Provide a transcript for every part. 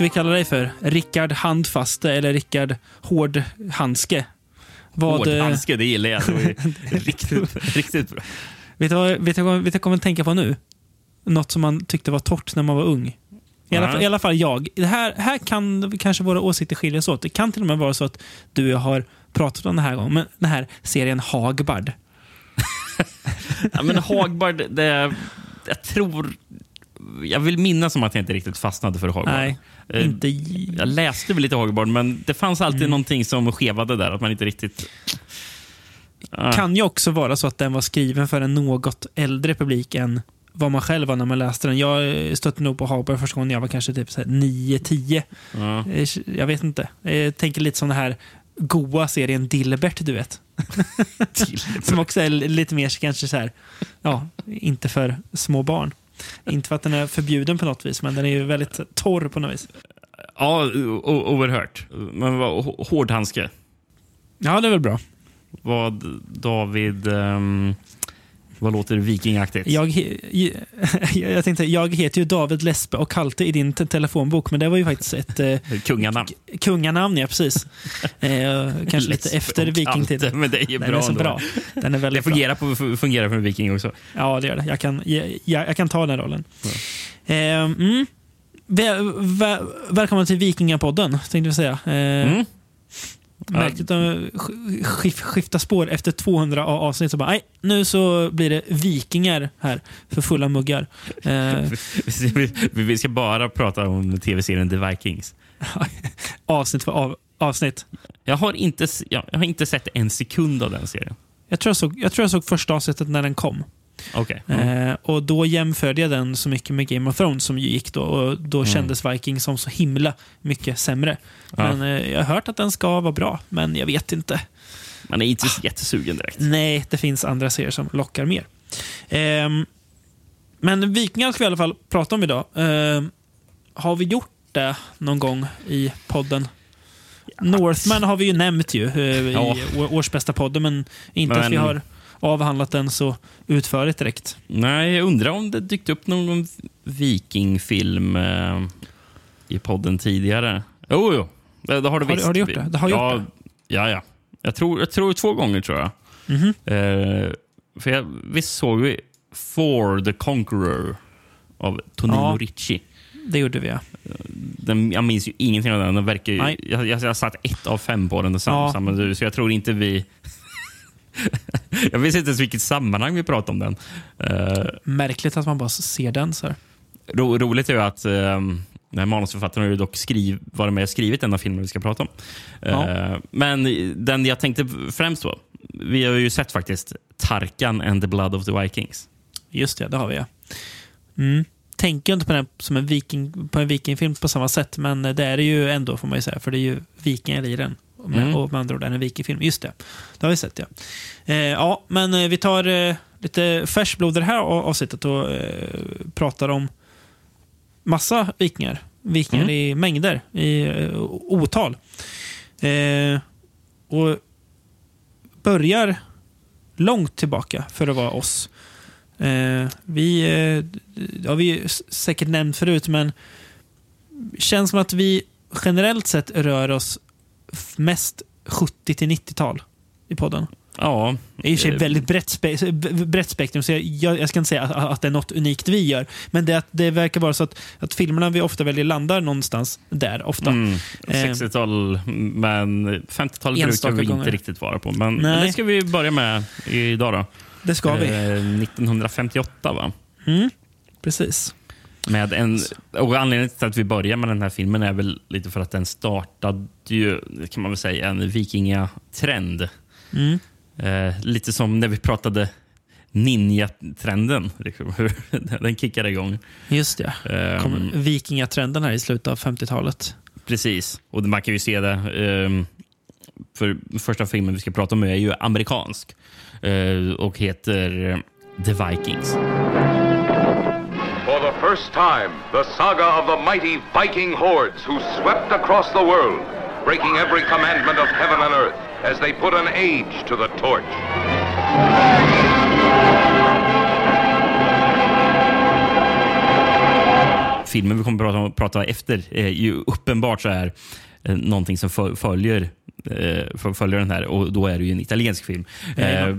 Ska vi kalla dig för? Rickard Handfaste eller Rickard Hårdhandske? Vad, eh, Hårdhandske, det gillar jag. Det riktigt, riktigt bra. vet, du vad, vet, du vet du jag kommer att tänka på nu? Något som man tyckte var torrt när man var ung. I alla, fall, I alla fall jag. Det här, här kan kanske våra åsikter skilja sig åt. Det kan till och med vara så att du och jag har pratat om det här gången. Men den här serien Hagbard. Ja, men Hagbard, det, jag tror... Jag vill minnas som att jag inte riktigt fastnade för Hagbard. Nej, inte... Jag läste väl lite Hagbard, men det fanns alltid Mm. någonting som skevade där. Att man inte riktigt... Ah. kan ju också vara så att den var skriven för en något äldre publik än vad man själv var när man läste den. Jag eh, stötte nog på Hagberg första gången jag var kanske typ så här 9-10. Ja. Eh, Jag vet inte. Jag tänker lite som den här goa serien Dilbert, du vet. Som också är lite mer lite så här, ja, inte för små barn. Inte för att den är förbjuden på något vis, men den är ju väldigt torr på något vis. Ja, oerhört. Men vad, hårdhandske. Ja, det är väl bra. Vad, David... ehm, vad låter vikingaktigt? Jag, he- jag tänkte, jag heter ju David Lesbe och Kalte i din te- telefonbok, men det var ju faktiskt ett eh, Kunganamn. kunganamn, ja precis. Eh, kanske lite efter och vikingtid. Kalte, Men det är ju Den bra är så ändå. bra. Den är Det väldigt bra. fungerar, på, fungerar för en viking också. Ja, det gör det. Jag kan, jag, jag, jag kan ta den rollen. Eh, mm. Väl, väl, välkommen till Vikingapodden, tänkte vi säga. Eh, Mm. Märkligt att sk- skif, skifta spår efter 200 a- avsnitt. Så bara, nej, nu så blir det vikingar här för fulla muggar. Eh, Vi- ska bara prata om tv-serien The Vikings. avsnitt för av, avsnitt. Jag har, inte, jag, jag har inte sett en sekund av den serien. Jag tror jag, såg, jag tror jag såg första avsnittet när den kom. Okej. Eh, och Då jämförde jag den så mycket med Game of Thrones som gick då. Och Då kändes Viking som så himla mycket sämre. Ja. Men eh, jag har hört att den ska vara bra, men jag vet inte. Man är inte så jättesugen direkt. Nej, det finns andra serier som lockar mer. Ehm, men Vikingar ska vi i alla fall prata om idag. Ehm, har vi gjort det någon gång i podden? Northman har vi ju nämnt ju Ja. i å- årsbästa podden, men inte att Men- vi har avhandlat den så utförligt direkt. Nej, jag undrar om det dykt upp någon vikingfilm eh, i podden tidigare. Jo, jo. Det, det har det Har visst. har du gjort det? Det har ja, gjort Ja, ja. Jag tror, jag tror två gånger, tror jag. Mhm. Eh, för jag, visst såg vi For the Conqueror av Tonino Ja. Ricci. Det gjorde vi, ja. Den, jag minns ju ingenting av den. den verkar, ju- jag, jag, jag satt ett av fem på den, Ja. så jag tror inte vi... jag vet inte ens vilket sammanhang vi pratade om den. Eh, Märkligt att man bara ser den så ro, roligt är ju att um, den här manusförfattaren har ju dock skriv, varit med och skrivit den här filmen vi ska prata om. Ja. Eh, men den jag tänkte främst på, vi har ju sett faktiskt Tarkan and the Blood of the Vikings. Just det, det har vi ja. Mm. Tänker inte på den som en, viking, på en vikingfilm på samma sätt, men det är det ju ändå får man ju säga, för det är ju vikingar i den. Mm. och med andra ord är en vikingfilm. Just det, det har vi sett ja. Eh, ja, men eh, vi tar eh, lite färskblod i det här av- avsnittet och eh, pratar om massa vikingar. Vikingar Mm. i mängder, i eh, otal. Eh, och börjar långt tillbaka för att vara oss. Vi eh, har vi säkert nämnt förut, men känns som att vi generellt sett rör oss mest 70 till 90-tal i podden. Ja. Det är i och för sig eh, väldigt brett, spe brett spektrum, så jag, jag, ska inte säga att, att det är något unikt vi gör. Men det, det verkar vara så att, att filmerna vi ofta väljer landar någonstans där. ofta. Mm, Eh, 60-tal, men 50-tal brukar vi gånger. inte riktigt vara på. Men Nej. det ska vi börja med idag då. Det ska vi. Eh, 1958 va? Mm, precis. Med en, och anledningen till att vi börjar med den här filmen är väl lite för att den startade ju, kan man väl säga, en vikingatrend. Mm. Eh, lite som när vi pratade ninja-trenden. Liksom, hur den kickade igång. Just det. Kom vikingatrenden här i slutet av 50-talet. Precis. Och man kan ju se det. ehm, för första filmen vi ska prata om är ju amerikansk eh, och heter The Vikings. First time, the saga of the mighty Viking hordes who swept across the world, breaking every commandment of heaven and earth as they put an age to the torch. filmen vi kommer att prata, prata efter är ju uppenbart så här någonting som följer eh, följer den här och då är det ju en italiensk film. Eh,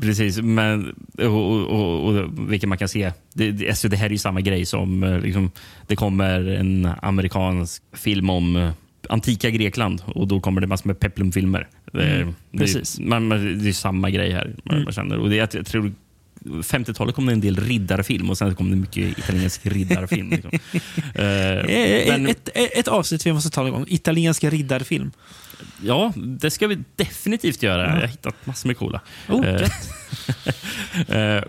precis, men och, och, och, och, vilket man kan se. Det, det, alltså det här är ju samma grej som eh, liksom, det kommer en amerikansk film om eh, antika Grekland och då kommer det massor med peplumfilmer. Mm, det, precis. Det, man, det är samma grej här. Man, mm. man känner. Och det, jag tror 50-talet kom det en del riddarfilm och sen kom det mycket italiensk riddarfilm. Liksom. uh, men, ett, ett, ett, avsnitt vi måste ta någon gång. Italiensk riddarfilm. Ja, det ska vi definitivt göra. Mm. Jag har hittat massor med coola. Oh,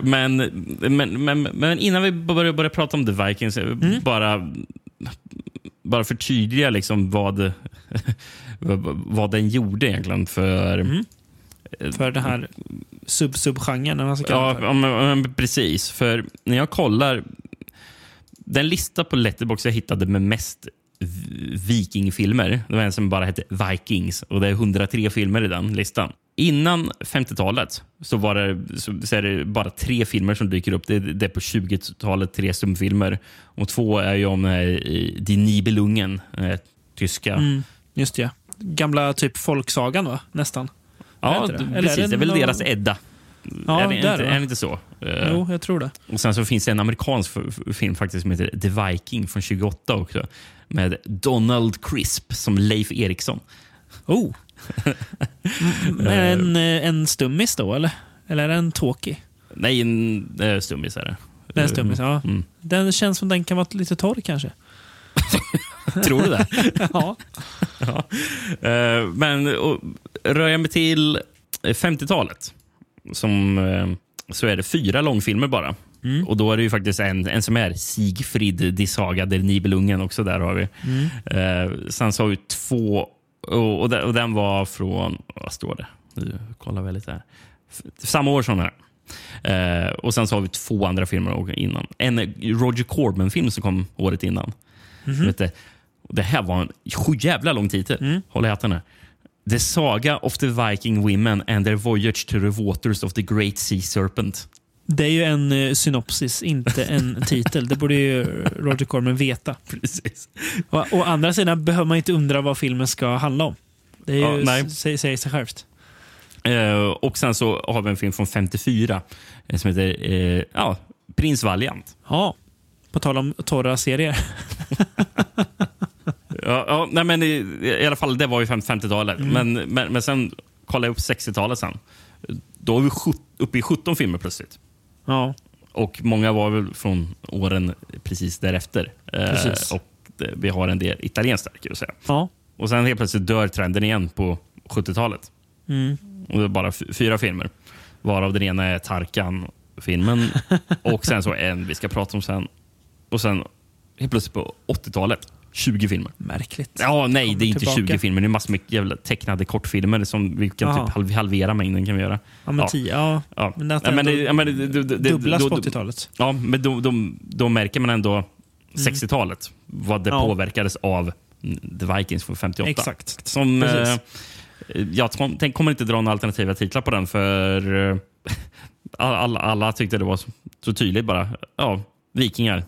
men, men, men, men, innan vi börjar, börjar prata om The Vikings, mm. bara bara förtydliga liksom vad, vad den gjorde egentligen för... Mm. För den här sub-sub-genren? Ja, men, precis. För när jag kollar... Den lista på Letterbox jag hittade med mest vikingfilmer. Det var en som bara hette Vikings och det är 103 filmer i den listan. Innan 50-talet så var det, så, så är det bara tre filmer som dyker upp. Det, det är på 20-talet tre stumfilmer. Och två är ju om eh, Die Nibelungen, eh, tyska. Mm, just det. Gamla typ folksagan, va? Nästan. Ja, det? precis. Det, det är väl någon... deras Edda. Ja, är, det, inte, är det inte så? Eh, jo, jag tror det. Och Sen så finns det en amerikansk film faktiskt som heter The Viking från 28 också. Med Donald Crisp som Leif Eriksson. Oh! en, eh, en stummis då, eller? Eller är det en talkie? Nej, en äh, stummis är det. Det är en stummis, ja. Mm. Den känns som den kan vara lite torr kanske. Tror du det? ja. Ja. Uh, men och, rör jag mig till 50-talet som, uh, så är det fyra långfilmer bara. Mm. Och då är det ju faktiskt en, en som är Sigfrid Die Saga der Nibelungen också. Där har vi. Mm. Uh, sen så har vi två och, och, den, och, den var från, vad står det? Nu kollar vi lite här. Samma år som den här. Eh, och sen så har vi två andra filmer innan. En Roger Corman-film som kom året innan. Mm -hmm. Det, här var en jävla lång titel. Mm. Håll i hatten här. The Saga of the Viking Women and their voyage to the waters of the Great Sea Serpent. Det är ju en uh, synopsis, inte en titel. Det borde ju Roger Corman veta. Precis. Och, å andra sidan behöver man inte undra vad filmen ska handla om. Det är ju, ja, säger, sig självt. Uh, och sen så har vi en film från 54 uh, som heter uh, ja, Prins Valiant. Ja, på tal om torra serier. ja, ja, nej, men i, i, alla fall, det var ju 50-talet. Mm. Men, men, men sen kollade jag upp 60-talet sen. Då är vi uppe i 17 filmer plötsligt. Ja. Och många var väl från åren precis därefter. Eh, precis. och vi har en del italienskt där, kan säga. Ja. Och sen helt plötsligt dör trenden igen på 70-talet. Mm. Och det är bara fyra filmer. Varav den ena är Tarkan-filmen och sen så en vi ska prata om sen. Och sen helt plötsligt på 80-talet 20 filmer. Märkligt. Ja, nej, det är inte tillbaka. 20 filmer. Det är massor med jävla tecknade kortfilmer som vi kan Aha. typ halvera mängden. kan vi göra. Ja, men ja. Tio, ja. ja. Men ja, men ja, men det, det, dubblas på 80-talet. Ja, men då, då, då, märker man ändå 60-talet. Mm. Vad det ja. påverkades av The Vikings från 58. Exakt. Som, eh, jag tänk, kommer inte dra några alternativa titlar på den för eh, alla, alla tyckte det var så, så tydligt bara. Ja, vikingar.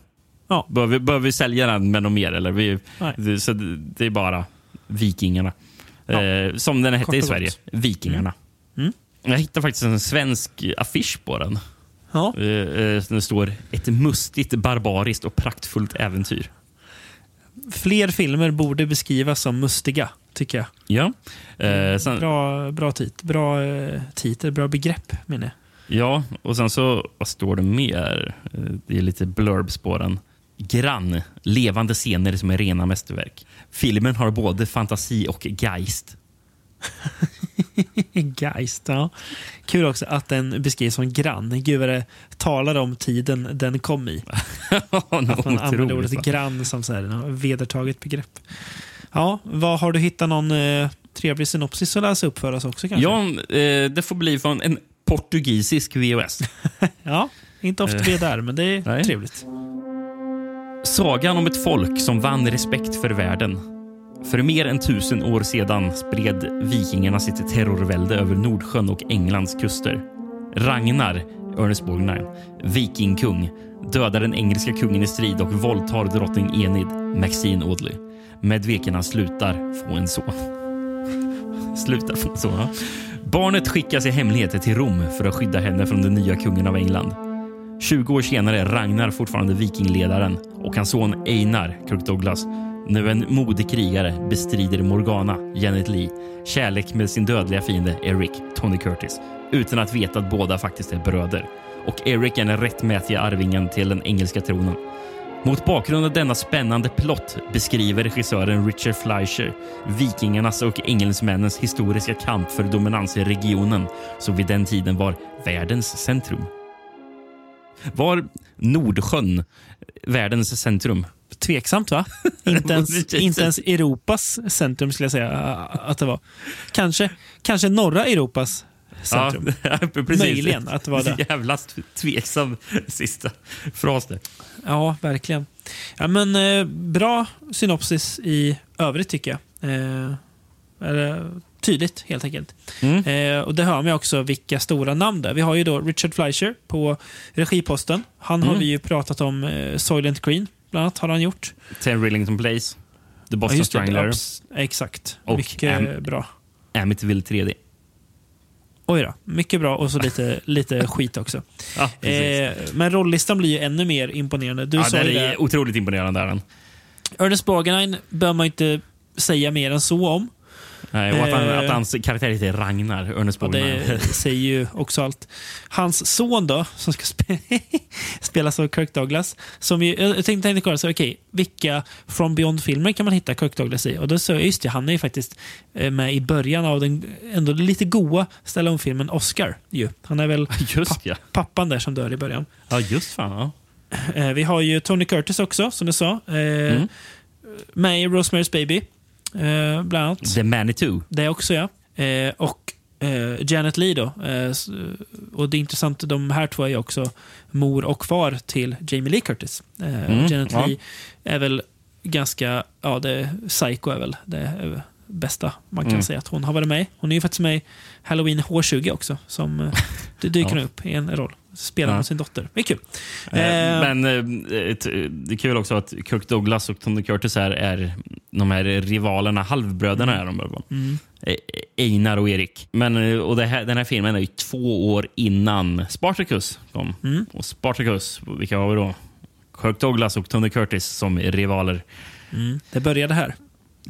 Ja. Bör, vi, bör vi sälja den med något mer? Eller? Vi, det, så det, är bara Vikingarna. Ja. Eh, som den hette i Sverige. Vikingarna. Mm. Mm. Jag hittade faktiskt en svensk affisch på den. Ja. Eh, eh det står ett mustigt, barbariskt och praktfullt äventyr. Fler filmer borde beskrivas som mustiga, tycker jag. Ja. Eh, sen, bra, bra, tit, bra eh, titel, bra begrepp menar jag. Ja, och sen så, vad står det mer? Det är lite blurbs på den. Grann, levande scener som är rena mästerverk. Filmen har både fantasi och geist. geist, ja. Kul också att den beskrivs som grann. Gud vad det talar om tiden den kom i. att man använder ordet grann som så här, vedertaget begrepp. Ja, vad Har du hittat någon eh, trevlig synopsis att läsa upp för oss också? Kanske? Ja, eh, det får bli från en portugisisk VOS. ja, inte ofta vi är där, men det är Nej. trevligt. Sagan om ett folk som vann respekt för världen. För mer än tusen år sedan spred vikingarna sitt terrorvälde över Nordsjön och Englands kuster. Ragnar, Ernest Borgnine, vikingkung, dödar den engelska kungen i strid och våldtar drottning Enid, Maxine Audley. Med slutar få en son. slutar få en son, ja. Barnet skickas i hemlighet till Rom för att skydda henne från den nya kungen av England. 20 år senare är Ragnar fortfarande vikingledaren och hans son Einar Kirk Douglas, nu en modig krigare, bestrider Morgana, Janet Lee, kärlek med sin dödliga fiende Eric, Tony Curtis, utan att veta att båda faktiskt är bröder. Och Eric är den rättmätiga arvingen till den engelska tronen. Mot bakgrund av denna spännande plott beskriver regissören Richard Fleischer vikingarnas och engelsmännens historiska kamp för dominans i regionen som vid den tiden var världens centrum. Var Nordsjön världens centrum? Tveksamt va? inte, ens, inte ens Europas centrum skulle jag säga att det var. Kanske, kanske norra Europas centrum. Ja, precis. Möjligen att det var det. Jävla tveksam sista fras där. Ja, verkligen. Ja, men, eh, bra synopsis i övrigt tycker jag. Eh, eller, tydligt helt enkelt. Mm. Eh, och Det hör man också vilka stora namn det är. Vi har ju då Richard Fleischer på regiposten. Han har Mm. vi ju pratat om. Eh, Soylent Green bland annat har han gjort. Ten Rillington Place, The Ja, Boston det. Strangler, Abs- Exakt. Och Mycket Am- bra. Amityville 3D. Oj då, mycket bra och så lite, lite skit också. Ja. Eh, men rollistan blir ju ännu mer imponerande. Du ja, sa den är det. otroligt imponerande. Är den. Ernest Borgnine behöver man inte säga mer än så om. Nej, och att, han, Eh. att hans karaktär heter Ragnar, Ernest Ja, det säger ju också allt. Hans son då, som ska spe spelas av Kirk Douglas. Som ju, jag tänkte tänkte kolla, så, okej, vilka From Beyond-filmer kan man hitta Kirk Douglas i? Och då jag, just det, han är ju faktiskt eh, med i början av den ändå lite goa Stallone-filmen Oscar. Ju. Han är väl Just ja. pappan där som dör i början. Ja, just fan. Ja. Eh, vi har ju Tony Curtis också, som du sa. Mm. Med i Rosemary's Baby, eh, bland annat. The Manitou. Det också, ja. Eh, och eh, Janet Leigh då. Eh, och det är intressant, de här två är ju också mor och far till Jamie Lee Curtis. Eh, Mm, Janet ja. Leigh är väl ganska, ja, det, Psycho är väl det bästa man kan Mm. säga att hon har varit med. Hon är ju faktiskt med i Halloween H20 också, som eh, dyker Ja. upp i en roll. Spelar Ja. med sin dotter. Det är kul. Eh, Eh, Men eh, det är kul också att Kirk Douglas och Tony Curtis här är de här rivalerna, halvbröderna är de? Mm. Eh, Einar och Erik. Men, eh, och här, den här filmen är ju två år innan Spartacus kom. Mm. Och Spartacus, vilka har vi då? Kirk Douglas och Tony Curtis som rivaler. Mm. Det började här.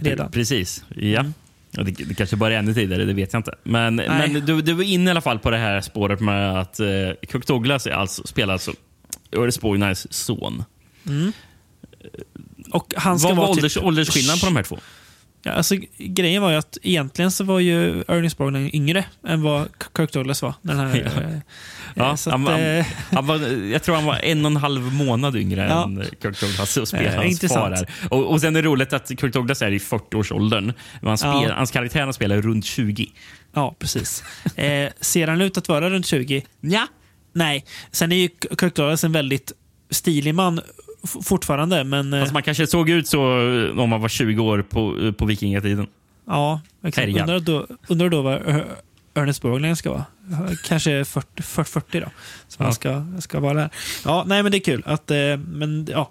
Redan. Precis, ja. Ja, det, det kanske började ännu tidigare, det vet jag inte. Men, Nej. men du, du var inne i alla fall på det här spåret med att eh, Kirk Douglas är alltså, spelar alltså Ernest Borgnines son. Och han ska Vad var vara ålders, typ, åldersskillnaden på de här två? Ja, alltså, grejen var ju att egentligen så var ju Ernest Borgnine yngre än vad Kirk Douglas var. Den här, Ja. eh, Ja, så han, att, eh, han var, jag tror han var en och en halv månad yngre Ja. än Kirk Douglas och Eh, spelade hans intressant. far. Här. Och, och sen är det roligt att Kirk Douglas är i 40-årsåldern. Men han spel, Ja. Hans karaktär han spelar runt 20. ja, precis. Eh, ser han ut att vara runt 20? Ja. Nej. Sen är ju Kirk Douglas en väldigt stilig man fortfarande, men eh, Alltså man kanske såg ut så om man var 20 år på, på vikingatiden. ja, exakt. Undrar då, undrar då vad eh, Ernest Borgnine ska vara. Kanske 40, 40, 40 då. Som Ja. han ska, ska vara där. Ja, nej men det är kul. Att, eh, men ja,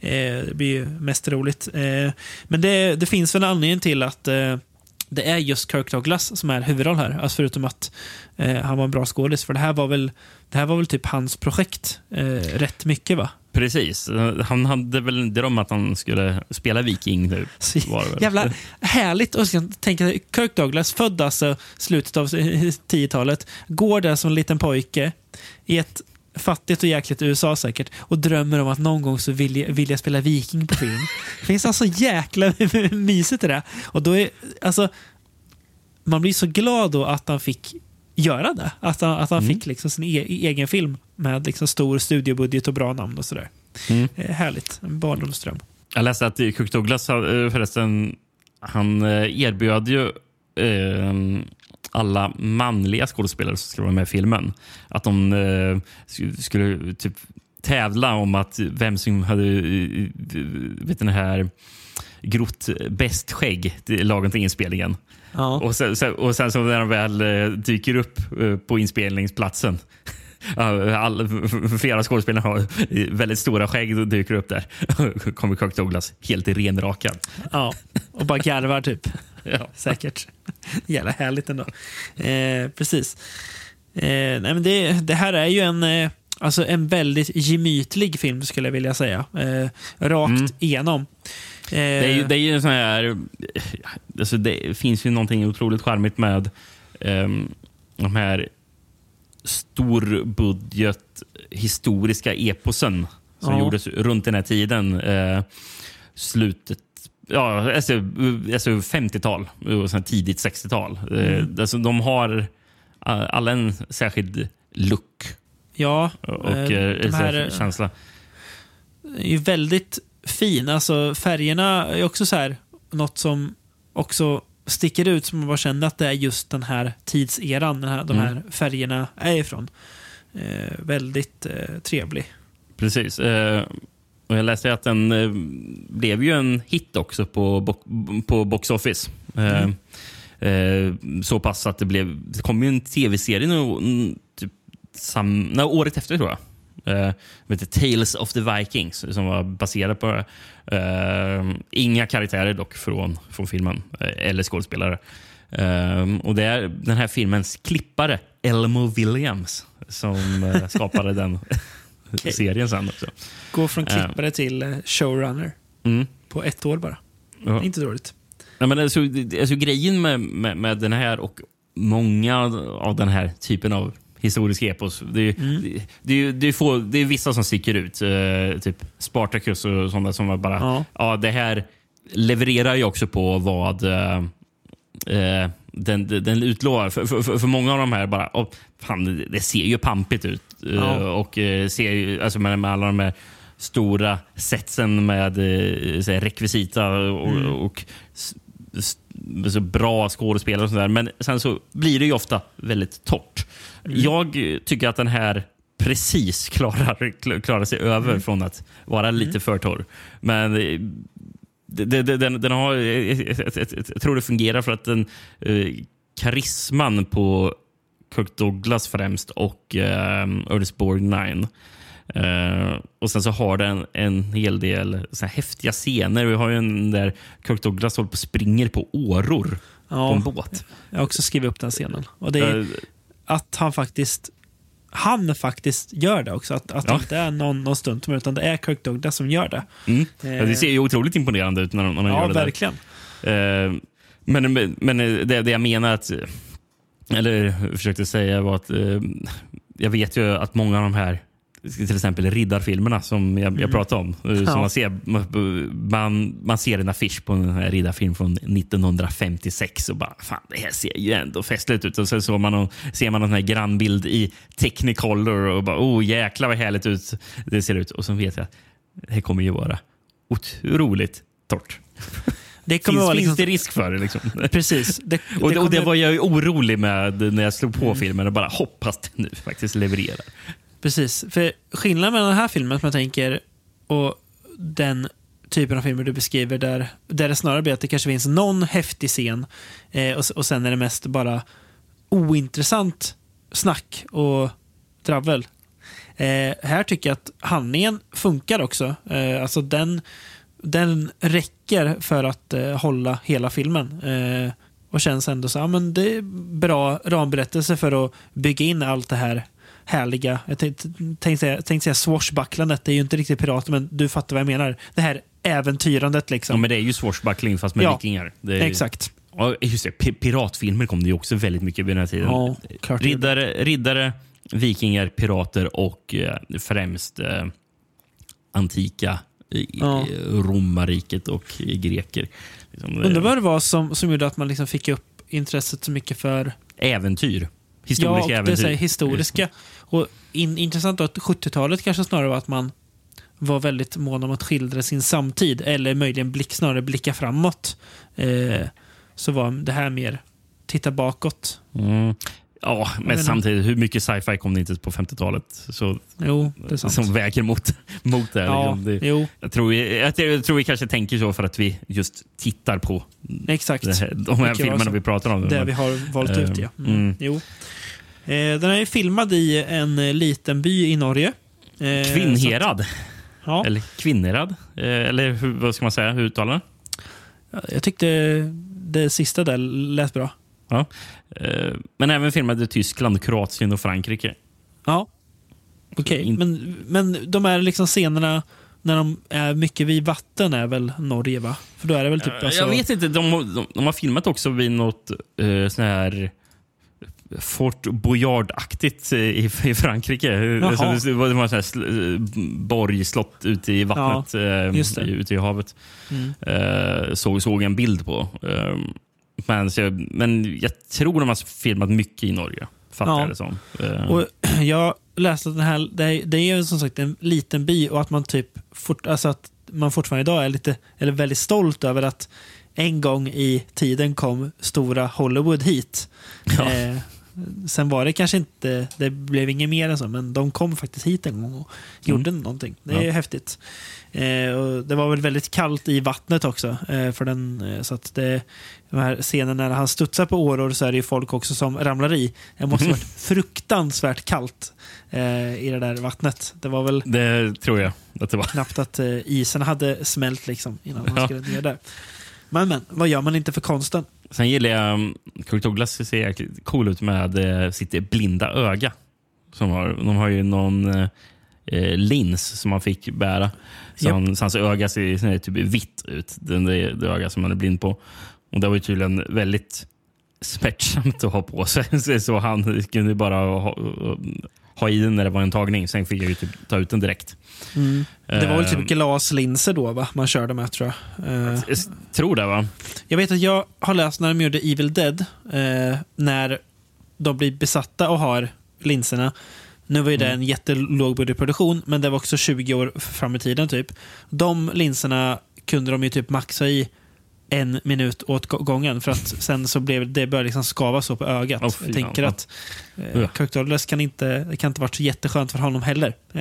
eh, det blir ju mest roligt. Eh, men det, det finns väl en anledning till att eh, det är just Kirk Douglas som är huvudroll här. Alltså förutom att eh, han var en bra skådis. För det här var väl, det här var väl typ hans projekt eh, rätt mycket va? Precis. Han hade väl en dröm att han skulle spela viking. Typ, jävla härligt. Och tänka dig, Kirk Douglas, född alltså slutet av 10-talet, går där som en liten pojke i ett fattigt och jäkligt USA säkert och drömmer om att någon gång så vill jag, vill jag spela viking på film. Det finns alltså jäkla mysigt i det. Och då är, alltså, man blir så glad då att han fick göra det. Att han, att han Mm. fick liksom sin e egen film med liksom stor studiobudget och bra namn och sådär. Mm. Eh, härligt. En barndomsdröm. Jag läste att Kirk Douglas eh, förresten, han eh, erbjöd ju eh, alla manliga skådespelare som skulle vara med i filmen att de eh, sk- skulle typ tävla om att vem som hade vet den här grott bäst skägg lagom till inspelningen. Ja. Och sen, och sen så när de väl dyker upp på inspelningsplatsen all, flera skådespelare har väldigt stora skägg och dyker upp där. kommer Kirk Douglas helt renrakad. Ja, och bara garvar typ. Ja. Säkert. Jävla härligt ändå. Eh, precis. Eh, nej, men det, det här är ju en, eh, alltså en väldigt gemytlig film skulle jag vilja säga. Eh, rakt Mm. igenom. Eh, Det är ju, det är ju en sån här... Alltså det finns ju någonting otroligt charmigt med um, de här storbudget historiska eposen som Ja. gjordes runt den här tiden. Eh, slutet Ja, alltså, alltså 50-tal och sen tidigt 60-tal. Eh, alltså, de har alla en särskild look ja, och eh, eh, de här eh, känsla. är väldigt fin. Alltså färgerna är också så här, något som också sticker ut som man bara känner att det är just den här tidseran den här, de Mm. här färgerna är ifrån. Eh, väldigt eh, trevlig. Precis. Eh, och jag läste att den eh, blev ju en hit också på, bo- på Box Office. Eh, eh, så pass att det blev... Det kom ju en tv-serie nu, mm, typ sam, nej, året efter, tror jag. Som heter Tales of the Vikings, som var baserad på... Eh, inga karaktärer dock från, från filmen, eh, eller skådespelare. Eh, och det är den här filmens klippare, Elmo Williams, som skapade den serien sen också. Gå från klippare till showrunner Mm. på ett år bara. Ja. Inte dåligt. Ja, men alltså, alltså, grejen med, med, med den här och många av den här typen av historisk epos. Det är, det, det, är, ju- det, är få, det är vissa som sticker ut. Eh, typ Spartacus och sådana som var bara... Ja. Ja. det här levererar ju också på vad eh, eh, den, den, utlovar. För, för, för, många av de här bara... Oh, fan, det, det ser ju pampigt ut. Eh, Ja. och eh, ser ju, alltså med, med alla de här stora setsen med eh, rekvisita och, Mm. och så bra skådespelare och sådär. Men sen så blir det ju ofta väldigt torrt. Mm. Jag eh, tycker att den här precis klarar, kl- klarar sig över Mm. från att vara lite för torr. Men eh, det- den, den har, eh, jag, jag, tror det fungerar för att den eh, karisman på Kirk Douglas främst och eh, Ernest Borgnine. Eh, och sen så har den en hel del så här häftiga scener. Vi har ju en där Kirk Douglas håller på och springer på åror på en Ja, båt. jag har också skrivit upp den scenen. Och det är Eh, att han faktiskt han faktiskt gör det också. Att, att Ja. det inte är någon, någon stunt utan det är Kirk Douglas som gör det. mm. ja, det ser ju otroligt imponerande ut när de, när de Ja, gör det där. verkligen. Eh, men men det, det jag menar att, eller försökte säga var att eh, jag vet ju att många av de här till exempel riddarfilmerna som jag, jag pratade om. eh, Som man, ser, man, man ser en affisch på en riddarfilm från 1956 och bara fan det här ser ju ändå festligt ut. Och sen så man ser man här grannbild i Technicolor och bara oh jäklar vad härligt ut det ser ut. Och så vet jag att det kommer ju vara otroligt torrt. Det kommer Finns, vara finns liksom, det risk för det? Liksom? Precis. Det, och, det, och det kommer- var jag ju orolig med när jag slog på filmen och bara hoppas det nu faktiskt levererar. Precis. För skillnaden mellan den här filmen som jag tänker och den typen av filmer du beskriver där, där det snarare blir att det kanske finns någon häftig scen eh, och, och sen är det mest bara ointressant snack och dravel. Eh, här tycker jag att handlingen funkar också. Eh, alltså den, den räcker för att eh, hålla hela filmen. Eh, och känns ändå så, ja, men det är bra ramberättelse för att bygga in allt det här härliga. Jag tänkte, tänkte, säga, tänkte säga swashbucklandet, det är ju inte riktigt pirater, men du fattar vad jag menar. Det här äventyrandet Ja, liksom. men det är ju swashbuckling fast med Ja, vikingar. Är, Exakt. Ja, just det, pi- piratfilmer kom det ju också väldigt mycket vid den här tiden. Ja, klart riddare, riddare, vikingar, pirater och eh, främst eh, antika i, Ja. romarriket och greker. Liksom, eh, Undrar vad det var som, som gjorde att man liksom fick upp intresset så mycket för Äventyr. Ja, Historiska och det är äventyr. här historiska. Och in, intressant att 70-talet kanske snarare var att man var väldigt mån om att skildra sin samtid eller möjligen blick, snarare blicka framåt. Eh, så var det här mer titta bakåt. Mm. Ja, men samtidigt, hur mycket sci-fi kom det inte på 50-talet? Så, Jo, det är sant. som väger mot, mot det. ja, liksom. det jo, jag, tror, vi- jag, jag tror vi kanske tänker så för att vi just tittar på exakt. här, de här filmerna vi pratar om. Det Men- vi har valt Eh, ut, ja. Mm. mm. Jo. Eh, den är filmad i en eh, liten by i Norge. Eh, Kvinnherad. att- Ja, Eller Kvinnerad. Eh, Eller hur, vad ska man säga? Hur uttalar den? jag tyckte det sista där lät bra. Ja. Eh, Men även filmade Tyskland, Kroatien och Frankrike. Ja. Okej, in- men, men de här liksom scenerna när de är mycket vid vatten är väl Norge, va? För då är det väl typ... alltså- Jag vet inte. De, de, de har filmat också vid något eh, sån här Fort Boyard-aktigt i, i Frankrike. Jaha. Det var det var en sån här sl- borg, slott ute i vattnet, eh, i- ute i havet. Mm. Eh, såg, såg en bild på. Eh, men, så, jag- men jag tror de har filmat mycket i Norge. Fattar Ja. jag det som. Eh, Och jag läste att den här, det är, det är som sagt en liten by och att man typ fort, alltså att man fortfarande idag är lite, eller väldigt stolt över att en gång i tiden kom stora Hollywood hit. Ja. Eh, sen var det kanske inte, det blev inget mer än så, men de kom faktiskt hit en gång och gjorde någonting. Det är Ja. häftigt. Eh, och det var väl väldigt kallt i vattnet också. Eh, för den, eh, så att det, de här scenerna när han studsar på åror så är det ju folk också som ramlar i. Det måste ha varit fruktansvärt kallt eh, i det där vattnet. Det var väl det tror jag att det var. knappt att eh, isen hade smält liksom innan man Ja. skulle ner där. Men, men, vad gör man inte för konsten? Sen gillar jag um, Kirk Douglas ser jäkligt cool ut med eh, sitt blinda öga. Som har, de har ju någon eh, eh, lins som han fick bära. Så, han, så hans öga ser ser typ vitt ut. Den, det, det öga som han är blind på. Och Det var ju tydligen väldigt smärtsamt att ha på sig. Så- han kunde bara ha, ha i den när det var en tagning. Sen fick jag ju typ ta ut den direkt. Det var väl typ glaslinser då va? man körde med tror jag. Eh, Jag tror det va? Jag vet att jag har läst när de gjorde Evil Dead, eh, när de blir besatta och har linserna. Nu var ju det en jättelåg budgetproduktion, men det var också 20 år fram i tiden typ. De linserna kunde de ju typ maxa i en minut åt gå- gången för att sen så blev det började liksom skava så på ögat. Fy jag tänker att eh. Kirk Douglas kan inte, det kan inte varit så jätteskönt för honom heller. Eh,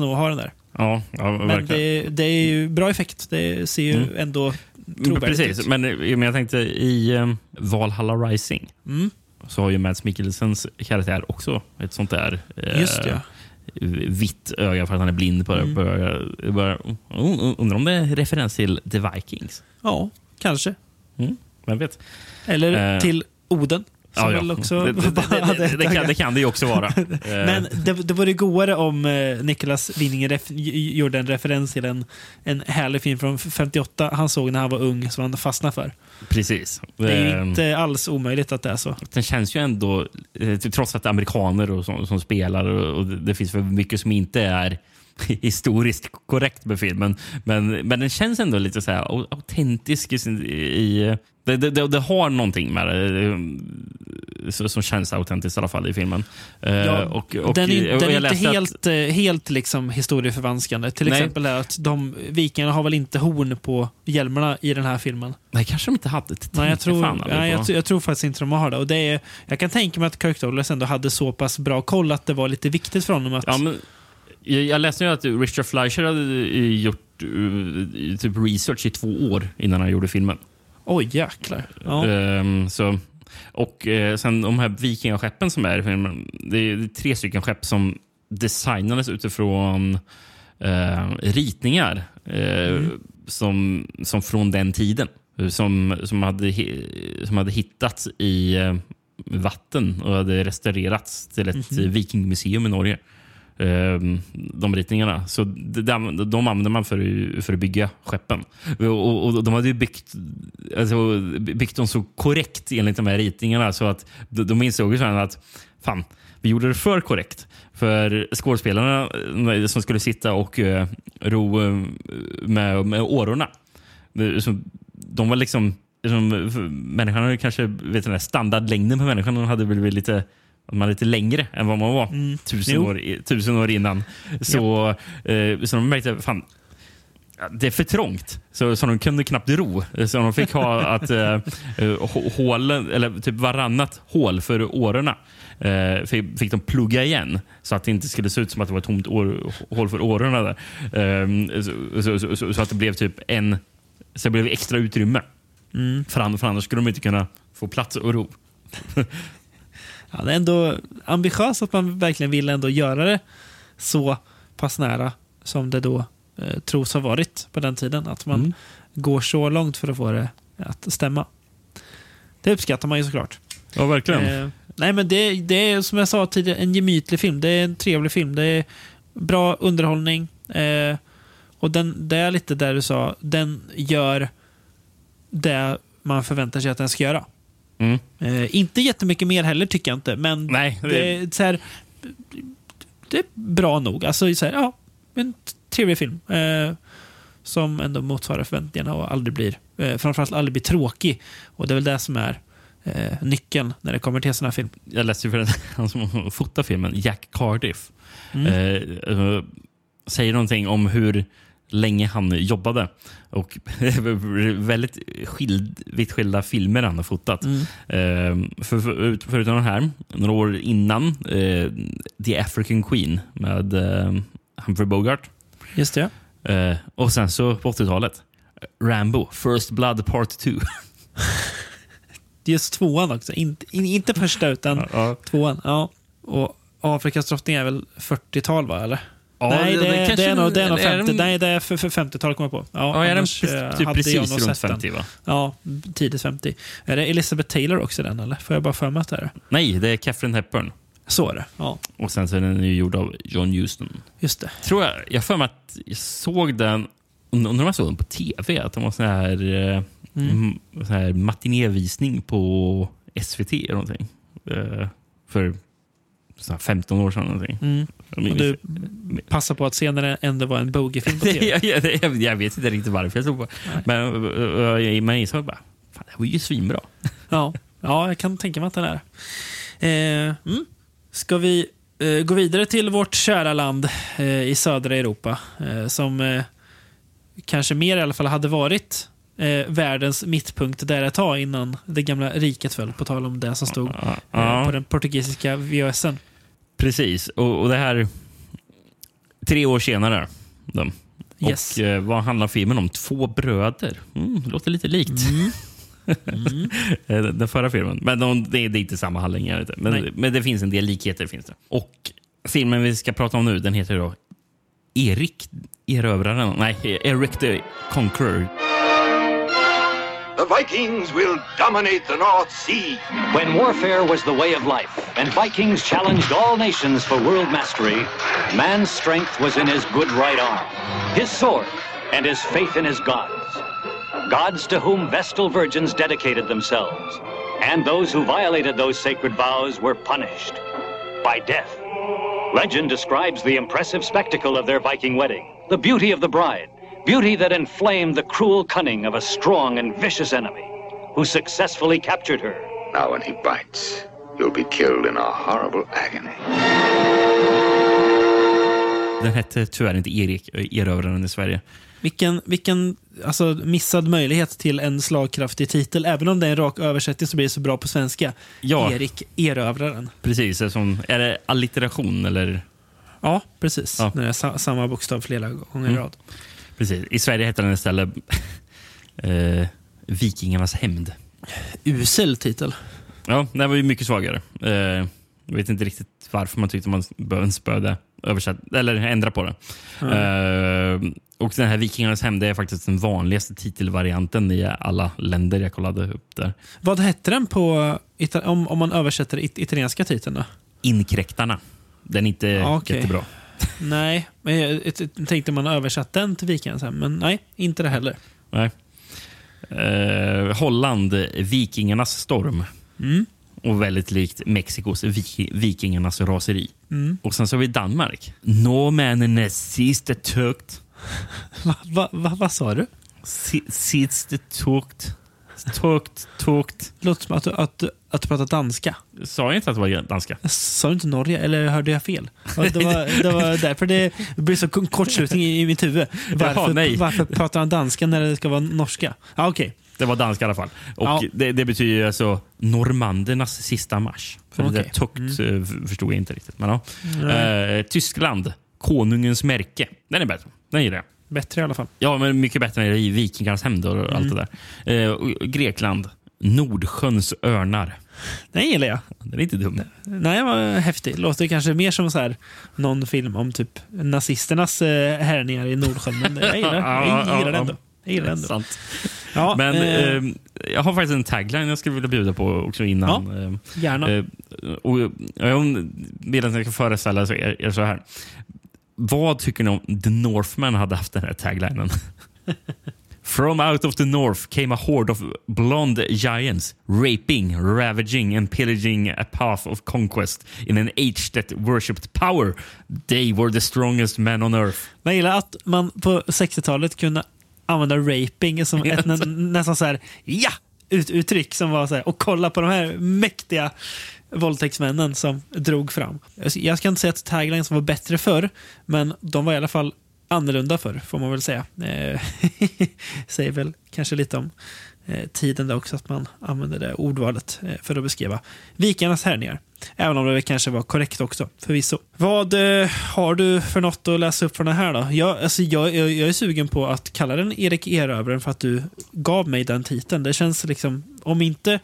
nog att ha den där. Ja, ja Men det, det är ju bra effekt. Det ser ju Mm. ändå Men trovärdigt Precis, ut. men, men jag tänkte i um, Valhalla Rising Mm. så har ju Mads Mikkelsens karaktär också ett sånt där eh, Just det, ja. Vitt öga för att han är blind på, Mm. på ögat. Jag bara, oh, undrar om det är referens till The Vikings? Ja, kanske. Mm, vem vet? Eller Eh, till Oden. Som väl också det, det, det, det, kan, det kan det ju också vara. Eh, Men det, det vore godare om eh, Niklas Winning ref, j- gjorde en referens till en, en härlig film från 58 han såg när han var ung som han fastnade för. Precis. Det är ju Eh, inte alls omöjligt att det är så. Den känns ju ändå, eh, trots att det är amerikaner och som, som spelar och det finns för mycket som inte är historiskt korrekt med filmen. Men, men den känns ändå lite så här au- autentisk i, sin- i det, det, det, har någonting med det eh, som känns autentiskt i alla fall i filmen. Eh, Ja, och, och, den är, och den är inte läste att- helt, eh, helt liksom historieförvanskande. Till Nej. exempel är att de vikingarna har väl inte horn på hjälmarna i den här filmen. Nej, kanske de inte hade. Det Nej, jag tror, fan nej, jag, jag tror faktiskt inte de har det. Och det är, jag kan tänka mig att Kirk Douglas ändå hade så pass bra koll att det var lite viktigt för honom att... Ja, men, jag, läste ju att Richard Fleischer hade gjort eh, typ research i två år innan han gjorde filmen. Oj, jäklar. Ja. Ehm, så, och eh, sen de här vikingaskeppen som är i filmen. Det är tre stycken skepp som designades utifrån eh, ritningar eh, som, som från den tiden. Som, som, hade, som hade hittats i vatten och hade restaurerats till ett eh, vikingmuseum i Norge. Ehm, de ritningarna. Så de, de, man för, för att bygga skeppen. Och, och de hade ju byggt, alltså, byggt dem så korrekt enligt de här ritningarna så att de, insåg ju sen att fan, vi gjorde det för korrekt. För skådespelarna eh, som skulle sitta och uh, ro eh, med, med årorna. så De var liksom som, människan hade kanske, vet du, standardlängden på människan hade blivit lite man är lite längre än vad man var tusen, Jo. år, tusen år innan. Så, eh, så de märkte fan, ja, det är för trångt. Så, så de kunde knappt ro. Så de fick ha att eh, eh, hå- hålen, eller typ varannat hål för årorna eh, fick, fick de plugga igen så att det inte skulle se ut som att det var ett tomt år, hål för årorna. Där. Eh, så, så, så, så, att det blev typ en så det blev extra utrymme. För, an, för annars skulle de inte kunna få plats och ro. han är ändå ambitiös att man verkligen vill ändå göra det så pass nära som det då eh, tros ha varit på den tiden. Att man Mm. går så långt för att få det att stämma. Det uppskattar man ju såklart. Ja, verkligen. Eh, nej, men det, det är som jag sa tidigare en gemytlig film. Det är en trevlig film. Det är bra underhållning. Eh, och den, det är lite där du sa, den gör det man förväntar sig att den ska göra. Mm. Eh, inte jättemycket mer heller tycker jag inte, men Nej, det- det, är så här, det är bra nog. Alltså, så här, ja, en trevlig film. Eh, som ändå motsvarar förväntningarna och aldrig blir, eh, framförallt aldrig blir tråkig. Och det är väl det som är eh, nyckeln när det kommer till sådana här film. Jag läste ju för han som fotar filmen, Jack Cardiff, Mm. eh, eh, säger någonting om hur länge han jobbade. Och väldigt skild, vitt skilda filmer han har fotat. Mm. Eh, för, för, ut- förutom den här, några år innan, eh, The African Queen med eh, Humphrey Bogart. Just det. Eh, och sen så på 80-talet, Rambo, First Blood Part 2. Just tvåan också. Inte, in, inte första, utan tvåan. Ja. Och Afrikas drottning är väl 40-tal, va? Eller? Ja, nej, det, det, kanske- är nog, det är nog eller är 50. de- Nej, det är för, för 50-tal kommer jag på. Ja, Ja, är den annars, eh, typ precis runt sett den. 50 va? Ja, tidigt 50. Är det Elizabeth Taylor också den, eller? Får jag bara för mig att det är det? Nej, det är Catherine Hepburn. Så är det. Ja, Och sen så är den ju gjord av John Huston. just det. Tror jag. Jag för mig att jag såg den, undrar om jag såg den på tv, att det var sån här, eh, mm. sån här matinévisning på SVT eller någonting. Eh, för här 15 år sedan. Någonting. Mm. Jag Och du passar på att se när det ändå var en bogeyfilm på tv. jag, jag, jag, jag vet inte riktigt varför jag såg på. Men uh, uh, man insåg bara, fan, det här var ju svinbra. Ja, ja jag kan tänka mig att den är eh, mm. Ska vi eh, gå vidare till vårt kära land eh, i södra Europa eh, som eh, kanske mer i alla fall hade varit eh, världens mittpunkt där ett tag innan det gamla riket föll, på tal om det som stod eh, på den portugisiska VHSen. Precis, och, och det här tre år senare. Då. Yes. Och eh, vad handlar filmen om? Två bröder. Mm, det låter lite likt. Eh, den den förra filmen. Men de, det, är, inte samma handling. Men, men det finns en del likheter. finns det. Och filmen vi ska prata om nu den heter då Erik Erövraren. Nej, Eric the Conqueror. The Vikings will dominate the North Sea. When warfare was the way of life and Vikings challenged all nations for world mastery, man's strength was in his good right arm, his sword, and his faith in his gods. Gods to whom Vestal virgins dedicated themselves. And those who violated those sacred vows were punished by death. Legend describes the impressive spectacle of their Viking wedding, the beauty of the bride, beauty that inflamed the cruel cunning of a strong and vicious enemy, who successfully captured her. Now, when he bites, you'll be killed in a horrible agony. Den hette tyvärr inte Erik Erövraren i Sverige. Vilken, vilken alltså, missad möjlighet till en slagkraftig titel. Även om det är en rak översättning så blir det så bra på svenska. Ja. Erik Erövraren. Precis, som, är det allitteration eller? Ja, precis. Ja. Det är sa samma bokstav flera gånger i Mm. rad. Precis. I Sverige hette den istället eh, Vikingarnas hämnd. Usel titel. Ja, den var ju mycket svagare. Eh, jag vet inte riktigt varför man tyckte man behövde spöda översätt, eller ändra på det. Eh, och den här Vikingarnas hämnd är faktiskt den vanligaste titelvarianten i alla länder jag kollade upp där. Vad hette den på, om, om man översätter it italienska titeln då? Inkräktarna. Den är inte Ja, okej. jättebra. Nej, men jag, jag, tänkte man översatt den till Vikingarnas hem, men nej, inte det heller. Nej. Eh, Holland, Vikingarnas storm. Mm. Och väldigt likt Mexikos vik Vikingarnas raseri. Mm. Och sen så har vi Danmark. Norrmännen sista tukt. Va, va, va, vad sa du? Si- Sista tukt. Tukt, tukt. Låter som att att, att du pratar danska. Sa jag inte att det var danska? Sa du inte Norge, eller hörde jag fel? Det var, det var därför det blir så kortslutning i, mitt huvud. Varför, Jaha, varför pratar han danska när det ska vara norska? Ja, okej. Det var danska i alla fall. Och Ja. det, det betyder alltså normandernas sista marsch. För det Okej. Mm. tukt eh, förstod jag inte riktigt. Men, ja. eh, Tyskland, konungens märke. Den är bättre. Den gillar jag. Bättre i alla fall. Ja, men mycket bättre än Vikingarnas hämnd och allt det där. Eh, Grekland, Nordsjöns örnar. Den gillar jag. Den är inte dum. Nej, den var häftig. Låter kanske mer som så här, någon film om typ nazisternas eh, härningar i Nordsjön. Men jag gillar, jag gillar den ändå. Jag gillar den ändå. Sant. Ja, Men eh, eh, jag har faktiskt en tagline jag skulle vilja bjuda på också innan. Eh, gärna. Eh, och jag vill att jag ska föreställa er, er så här. Vad tycker ni om The Northman hade haft den här taglinen? From out of the north came a horde of blonde giants, raping, ravaging and pillaging a path of conquest in an age that worshipped power. They were the strongest men on earth. Jag gillar att man på 60-talet kunde använda raping som ett nä, nästan så här ja! Ut, uttryck som var så här, och kolla på de här mäktiga våldtäktsmännen som drog fram. Jag- Jag ska inte säga att taglines var bättre förr, men de var i alla fall annorlunda förr, får man väl säga. Eh, säger väl kanske lite om eh, tiden där också, att man använder det ordvalet eh, för att beskriva vikarnas härningar. Även om det kanske var korrekt också, förvisso. Vad eh, har du för något att läsa upp från det här då? Jag, alltså, jag, jag, jag är sugen på att kalla den Erik Erövraren för att du gav mig den titeln. Det känns liksom, om inte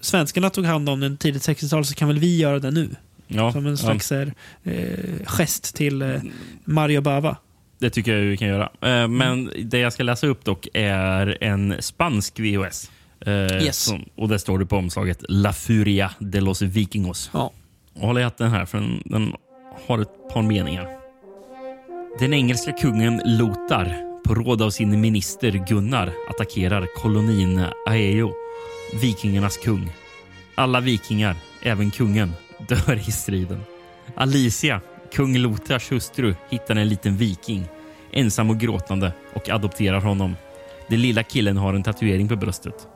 svenskarna tog hand om den tidigt 60-tal så kan väl vi göra det nu? Ja, Som en ja, slags eh, gest till eh, Mario Bava. det tycker jag vi kan göra. Eh, men det jag ska läsa upp dock är en spansk VHS. Eh, Yes. som, och där står det på omslaget La Furia de los Vikingos. Ja. Och håll i hatten här, för den, den har ett par meningar. Den engelska kungen Lothar, på råd av sin minister Gunnar, attackerar kolonin Aeo, vikingarnas kung. Alla vikingar, även kungen, dör i striden. Alicia, kung Lothars hustru, hittar en liten viking, ensam och gråtande, och adopterar honom. Den lilla killen har en tatuering på bröstet.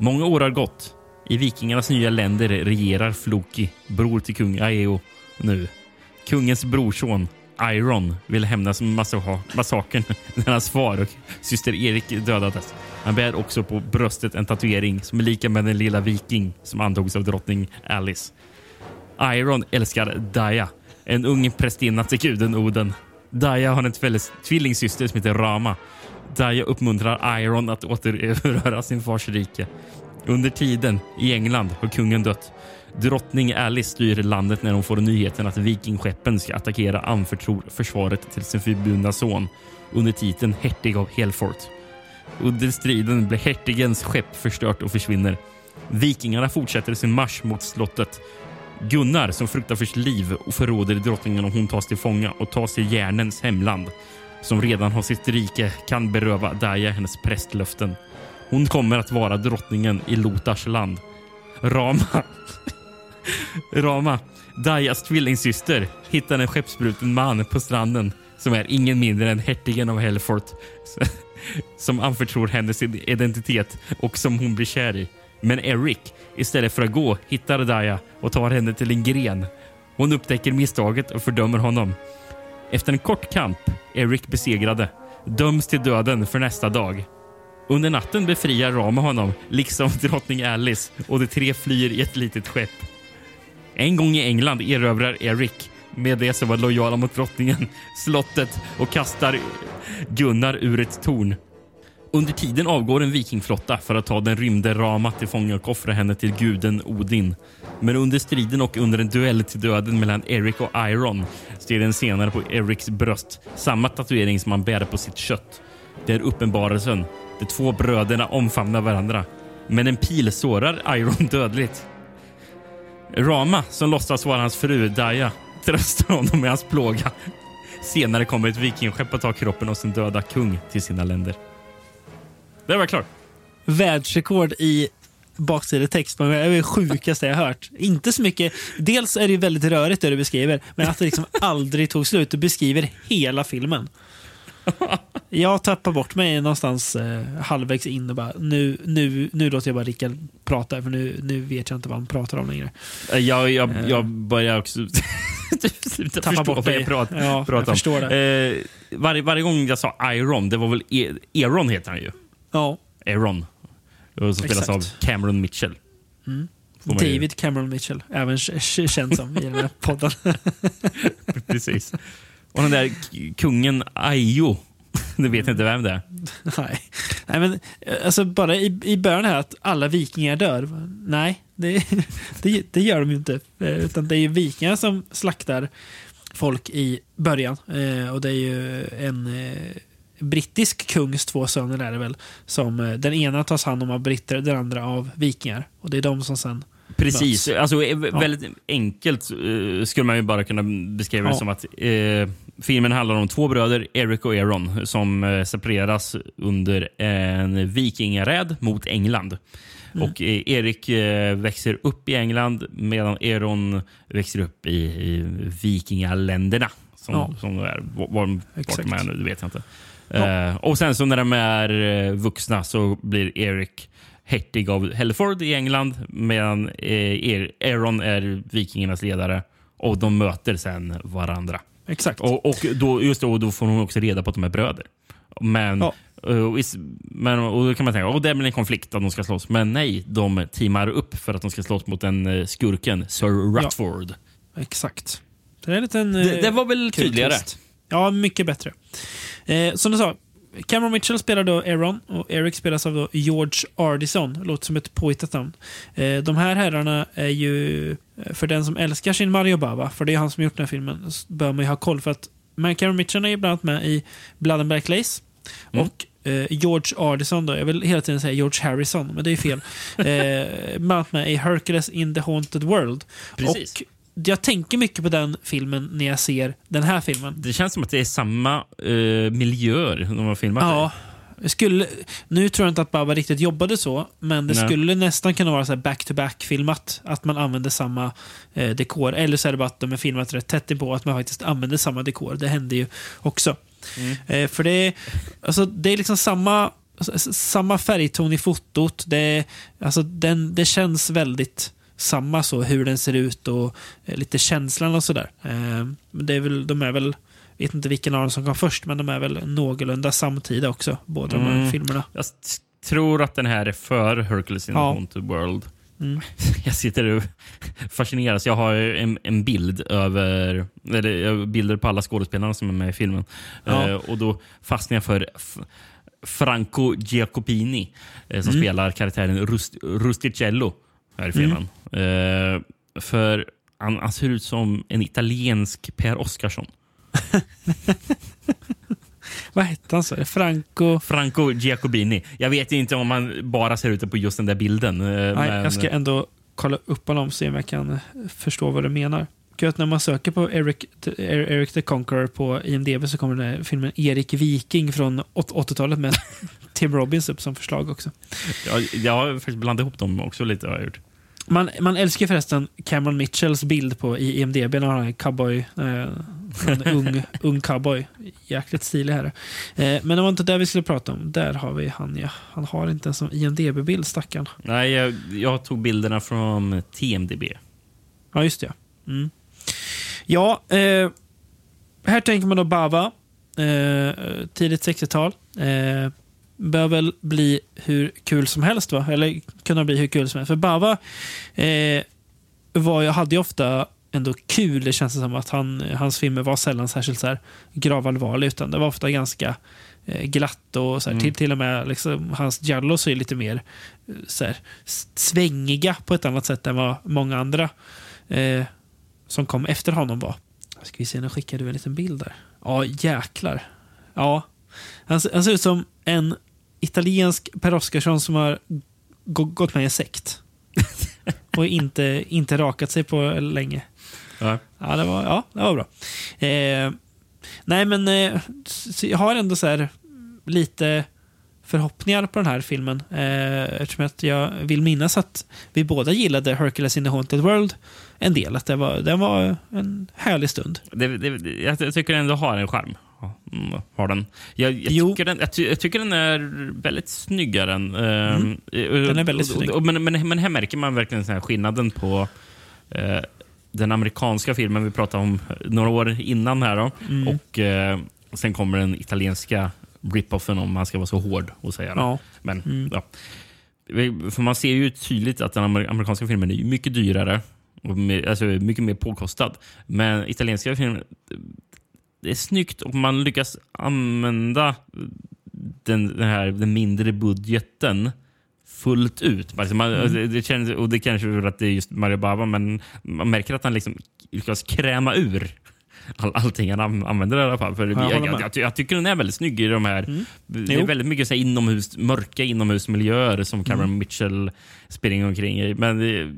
Många år har gått. I vikingarnas nya länder regerar Floki, bror till kung Aeo, nu. Kungens brorson, Iron, vill hämnas med massakern när hans far och syster Erik dödades. Han bär också på bröstet en tatuering som är lika med den lilla viking som antogs av drottning Alice. Iron älskar Daya, en ung prästinna till guden Oden. Daya har en tvillingsyster som heter Rama. Daya uppmuntrar Iron att återerövra sin fars rike. Under tiden i England har kungen dött. Drottning Alice styr landet när hon får nyheten att vikingskeppen ska attackera anförtror försvaret till sin förbjudna son under titeln hertig av Helfort. Under striden blir hertigens skepp förstört och försvinner. Vikingarna fortsätter sin marsch mot slottet. Gunnar, som fruktar för sitt liv och förråder drottningen om hon tas till fånga och tas till järnens hemland, som redan har sitt rike, kan beröva Daja hennes prästlöften. Hon kommer att vara drottningen i Lotars land. Rama Rama, Dajas tvillingsyster, hittar en skeppsbruten man på stranden som är ingen mindre än hertigen av Hellfort som anförtror henne sin identitet och som hon blir kär i. Men Eric, istället för att gå, hittar Daya och tar henne till en gren. Hon upptäcker misstaget och fördömer honom. Efter en kort kamp, Eric besegrade, döms till döden för nästa dag. Under natten befriar Rama honom, liksom drottning Alice, och de tre flyr i ett litet skepp. En gång i England erövrar Eric, med det som var lojala mot drottningen, slottet och kastar Gunnar ur ett torn. Under tiden avgår en vikingflotta för att ta den rymde Rama till fånga och offra henne till guden Odin. Men under striden och under en duell till döden mellan Eric och Iron ser den senare på Erics bröst samma tatuering som han bär på sitt kött. Det är uppenbarelsen. De två bröderna omfamnar varandra. Men en pil sårar Iron dödligt. Rama, som låtsas vara hans fru Daya, tröstar honom med hans plåga. Senare kommer ett vikingskepp att ta kroppen av sin döda kung till sina länder. Där var jag klar. Världsrekord i baksidetext. Det är det sjukaste jag hört. Inte så mycket. Dels är det väldigt rörigt det du beskriver, men att det liksom aldrig tog slut. Du beskriver hela filmen. Jag tappar bort mig någonstans eh, halvvägs in och bara nu, nu, nu låter jag bara Rickard prata för nu, nu vet jag inte vad han pratar om längre. Jag, jag, jag börjar också Tappa bort dig. jag pratar, Ja, jag om. förstår Eh, varje, varje gång jag sa Iron, det var väl e Aaron heter han ju. Ja, Aaron. Som spelas av Exakt. Cameron Mitchell. Ju- David Cameron Mitchell, även känd som i den här podden. Precis. Och den där kungen Ayo. Du vet inte vem det är. Nej, Nej, men eh, alltså bara i, i början här att alla vikingar dör. Nej, det, det, det gör de ju inte. Eh, Utan det är ju vikingar som slaktar folk i början. Eh, och det är ju en brittisk kungs två söner är det väl. Som, eh, den ena tas hand om av britter, den andra av vikingar. Och det är de som sen Precis. möts. Alltså, eh, väldigt enkelt eh, skulle man ju bara kunna beskriva det Ja. som att eh, filmen handlar om två bröder, Eric och Aaron, som eh, separeras under en vikingaräd mot England. Mm. Och Erik växer upp i England medan Aaron växer upp i, i vikingaländerna. Som, Ja. som det är. Var, var, vart de är nu, det vet jag inte. Ja. Eh, och sen så när de är eh, vuxna så blir Erik hertig av Hellford i England medan eh, Aaron är vikingarnas ledare. Och de möter sen varandra. Exakt. Och, och då, just då, då får hon också reda på att de är bröder. Men, Ja. eh, och, men, och då kan man tänka att det blir en konflikt att de ska slåss. Men nej, de teamar upp för att de ska slåss mot den skurken, Sir Rutford. Exakt. Så det, är en liten, Det, det var väl tydligare? twist. Ja, mycket bättre. Eh, som du sa, Cameron Mitchell spelar då Aaron och Eric spelas av då George Ardison. Låter som ett påhittat namn. Eh, de här herrarna är ju, eh, för den som älskar sin Mario Bava, för det är han som gjort den här filmen, så bör man ju ha koll. För att men Cameron Mitchell är ju bland annat med i Blood and Black Lace. Mm. Och eh, George Ardison då, jag vill hela tiden säga George Harrison, men det är ju fel. eh, bland annat med i Hercules in the Haunted World. Precis. Och jag tänker mycket på den filmen när jag ser den här filmen. Det känns som att det är samma uh, miljöer de har filmat Ja. jag Skulle, nu tror jag inte att Baba riktigt jobbade så, men det Nej. skulle nästan kunna vara back-to-back-filmat. Att man använder samma eh, dekor. Eller så är det bara att de är filmat rätt tätt på att man faktiskt använder samma dekor. Det händer ju också. Mm. Eh, för det är, alltså, det är liksom samma, samma färgton i fotot. Det, alltså, den, det känns väldigt samma så, hur den ser ut och eh, lite känslan och sådär. Eh, det är väl, de är väl, vet inte vilken av dem som kom först, men de är väl någorlunda samtida också, båda de här Mm. filmerna. Jag tror att den här är för Hercules in Ja. the Haunted World. Mm. Jag sitter och fascineras. Jag har en, en bild över eller, har bilder på alla skådespelarna som är med i filmen. Ja. Eh, och Då fastnar jag för Franco Giacopini eh, som Mm. spelar karaktären Rust, Rusticello här i filmen. Eh, för han, han ser ut som en italiensk Per Oscarsson. Vad hette han så? Franco? Franco Giacobini. Jag vet inte om han bara ser ut på just den där bilden. eh, Nej, men- jag ska ändå kolla upp honom och se om jag kan förstå vad du menar. Att när man söker på Eric, Eric the Conqueror på IMDB så kommer den här filmen Erik Viking från åt- 80-talet med Tim Robbins upp som förslag också. Jag, jag har faktiskt blandat ihop dem också lite. Har jag gjort. Man, man älskar förresten Cameron Mitchells bild på i IMDB när han är en cowboy. Eh, en ung, ung cowboy. Jäkligt stilig här. Eh, men det var inte det vi skulle prata om. Där har vi han ja. Han har inte en sån IMDB-bild stackarn. Nej, jag, jag tog bilderna från TMDB. Ja, just det. Mm. Ja, eh, här tänker man då Bava. Eh, tidigt 60-tal. Eh, bör väl bli hur kul som helst, va? Eller kunna bli hur kul som helst. För Bava eh, var, hade ju ofta ändå kul. Det känns som att han, hans filmer var sällan särskilt så här gravallvarliga, utan det var ofta ganska eh, glatt och så här, till, till och med liksom, hans giallos är lite mer eh, så här, svängiga på ett annat sätt än vad många andra eh, som kom efter honom var. Ska vi se, nu skickade du en liten bild där. Ja, jäklar. Ja. Han, ser- han ser ut som en italiensk Per Oscarsson som har gå- gått med i en sekt. och inte, inte rakat sig på länge. Ja. Ja, det var, ja, det var bra. Eh, nej, men eh, jag har ändå så här lite förhoppningar på den här filmen. Eh, eftersom att jag vill minnas att vi båda gillade Hercules in the Haunted World en del. Att det var, det var en härlig stund. Det, det, jag, tycker den ändå har en charm. Mm, Har den. Jag, jag, tycker den, jag, ty, jag tycker den är väldigt snyggare. än, ehm, Den är väldigt och- snygg. och- Men, men, men här märker man verkligen så här skillnaden på eh, den amerikanska filmen vi pratade om några år innan. här då, Mm. Och eh, Sen kommer den italienska rip-offen om man ska vara så hård och säga det. Ja. Men, Mm. ja. För man ser ju tydligt att den amer- amerikanska filmen är mycket dyrare och mer, alltså mycket mer påkostad. Men italienska filmen, det är snyggt och man lyckas använda den, den, här, den mindre budgeten fullt ut. Alltså man, Mm. det känns, och det kanske är att det är just Mario Bava, men man märker att han liksom lyckas kräma ur all, allting han an- använder i alla fall. För jag jag, jag, jag, tycker den är väldigt snygg i de här... Det är Jo. väldigt mycket så inomhus, mörka inomhusmiljöer som Cameron Mitchell springer omkring i. Men det,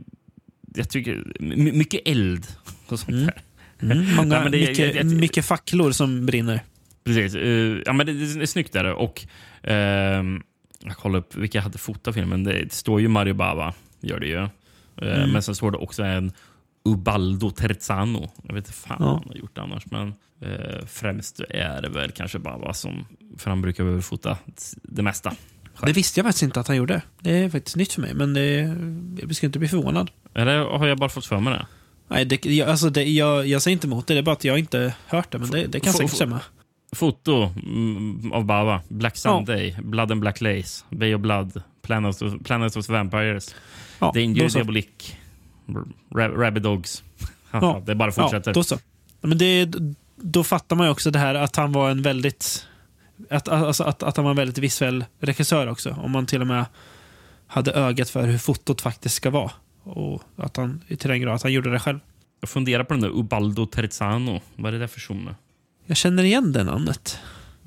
jag tycker... my- Mycket eld och sånt där. Mm, många, Ja, men det- mycket, jag- jag- mycket facklor som brinner. Precis. eh, ja, men det, det är snyggt där. Och, ehm, jag kollar upp vilka hade fotat filmen. Det, det står ju Mario Bava, gör det ju. Eh, Men sen står det också en Ubaldo Terzano. Jag vet inte fan Ja. vad han har gjort annars. Men eh, främst är det väl kanske Bava som... För han brukar väl fota det mesta. Det visste jag faktiskt inte att han gjorde. Det är faktiskt nytt för mig, men det, jag ska inte bli förvånad. Eller har jag bara fått för mig det? Nej, det, jag, alltså det, jag, jag säger inte emot det, det är bara att jag inte hört det, men det, det kan säkert stämma. Foto mm, av Bava. Black Sunday, Blood and Black Lace, Bay of Blood, Planet of, Planet of Vampires, Ja, Danger. Diabolik, Ra- Rabid Dogs. Ja. Ja. Det bara fortsätter. Ja, då så. Ja, Men det, då fattar man ju också det här att han var en väldigt... Att, alltså, att, att han var en väldigt visuell regissör också. Om man till och med hade ögat för hur fotot faktiskt ska vara. Och att han till den grad att han gjorde det själv. Jag funderar på den där Ubaldo Terzano. Vad är det där för person? Jag känner igen det namnet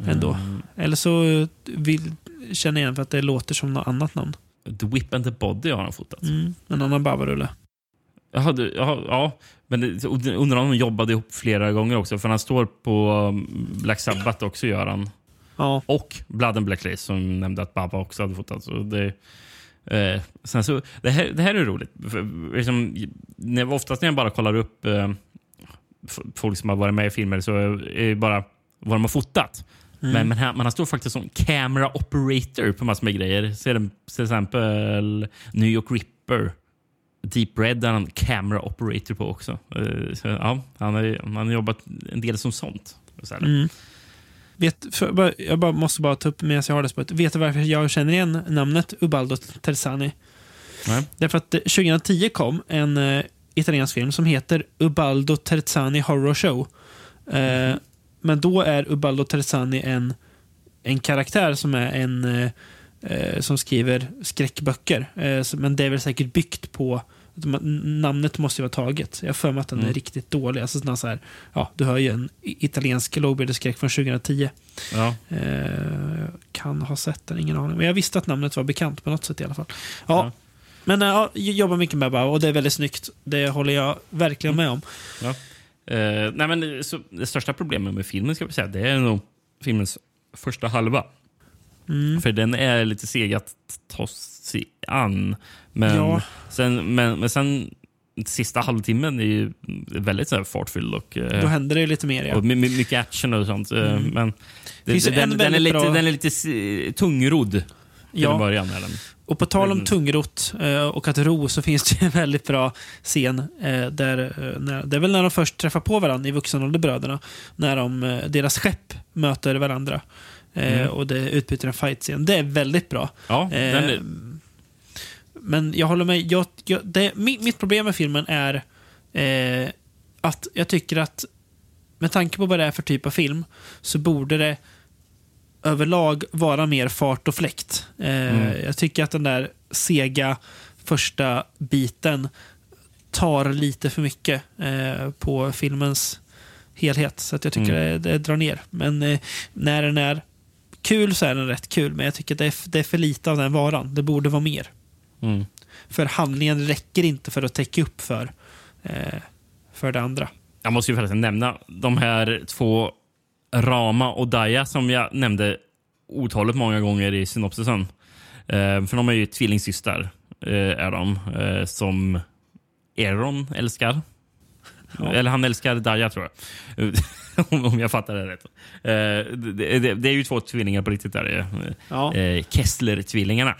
ändå. Mm. Eller så vill, känner jag igen för att det låter som något annat namn. The Whip and the Body har han fotat. Mm, en annan Bavarulle. Jaha, du, jaha, ja, men det- undrar om de jobbade ihop flera gånger också. För han står på um, Black Sabbath också, gör han. Ja, Och Blood and Black Lace som nämnde att Baba också hade fotat. Så det, eh, sen så, det, här, det här är roligt. För, liksom, när, oftast när jag bara kollar upp eh, folk som har varit med i filmer så är det bara vad de har fotat. Men, men här, man står faktiskt som camera operator på massor med grejer. Så är det till exempel New York Ripper. Deep Red är han camera operator på också. Eh, Så, ja, han, har, han har jobbat en del som sånt. Så. Mm. Vet, för, jag bara, måste bara ta upp medan jag har det spåret. Vet du varför jag känner igen namnet Ubaldo Terzani? Nej. Därför att eh, 2010 kom en eh, italiensk film som heter Ubaldo Terzani Horror Show. Eh, Men då är Ubaldo Terzani en, en karaktär som är en eh, eh, som skriver skräckböcker. Eh, men det är väl säkert byggt på Namnet måste ju vara taget. Jag har för mig att den är Mm. riktigt dålig. Alltså, sån så här, ja, du hör ju en italiensk lågbudgetskräck från 2010. Ja. Eh, kan ha sett den, ingen aning. Men jag visste att namnet var bekant på något sätt i alla fall. Ja, Ja. Men eh, ja, jag jobbar mycket med Bao och det är väldigt snyggt. Det håller jag verkligen med om. Ja. Eh, nej, men, så, det största problemet med filmen ska vi säga, det är nog filmens första halva. Mm. För den är lite seg att ta sig an. Men, Ja. sen, men, men sen sista halvtimmen är ju väldigt så här, fartfylld och, eh, Då händer det lite mer. Ja. och my, my, mycket action och sånt. eh, Men det, Finns den, en den, är lite, bra- den är lite tungrodd till Ja. början. Är den. Och på tal om Mm. tungrot eh, och att ro så finns det en väldigt bra scen där, det är väl när de först träffar på varandra i vuxen ålder, bröderna, när de, deras skepp möter varandra. Mm. Och det utbyter en fight-scen. Det är väldigt bra. Ja, den är, Men jag håller med. Jag, jag, det, mitt, mitt problem med filmen är eh, att jag tycker att med tanke på vad det är för typ av film så borde det överlag vara mer fart och fläkt. Eh, Mm. Jag tycker att den där sega första biten tar lite för mycket eh, på filmens helhet. Så att jag tycker Mm. det, det drar ner. Men eh, när den är kul så är den rätt kul. Men jag tycker det är, det är för lite av den varan. Det borde vara mer. Mm. För handlingen räcker inte för att täcka upp för, eh, för det andra. Jag måste ju förresten nämna de här två Rama och Daya som jag nämnde otaligt många gånger i synopsisen. Eh, för de är ju tvillingsystrar, eh, är de, eh, som Aaron älskar. Eller han älskar Daya, tror jag. Om- Om jag fattar det rätt. Eh, det, det, det är ju två tvillingar på riktigt. Där. eh, Ja. Eh, Kessler-tvillingarna.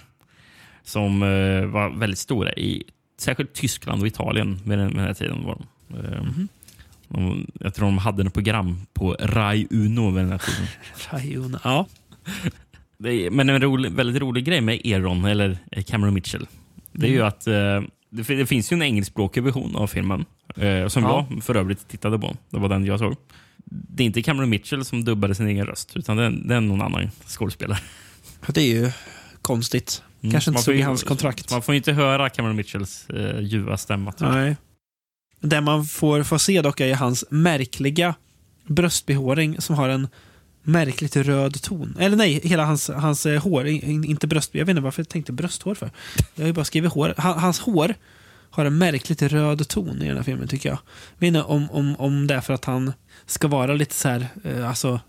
Som eh, var väldigt stora i särskilt Tyskland och Italien med den, med den här tiden. Var de. Eh, de, jag tror de hade ett program på Rai Uno vid den här tiden. Rayuna. Ja. Det är, men en rolig, väldigt rolig grej med Aaron, eller Cameron Mitchell, det är ju att eh, det, det finns ju en engelskspråkig version av filmen. Eh, som Ja. jag för övrigt tittade på. Det var den jag såg. Det är inte Cameron Mitchell som dubbade sin egen röst, utan det det är någon annan skådespelare. Det är ju konstigt. Mm. Kanske inte får i hans kontrakt. Man får inte höra Cameron Mitchells eh, ljuva stämma. Nej. Det man får, får se dock är hans märkliga bröstbehåring som har en märkligt röd ton. Eller nej, hela hans, hans eh, hår. in- in- Inte bröst... Jag vet inte varför jag tänkte brösthår för. Jag har ju bara skrivit hår. Han, hans hår har en märkligt röd ton i den här filmen tycker jag. Jag vet inte om, om, om det är för att han ska vara lite så här, eh, alltså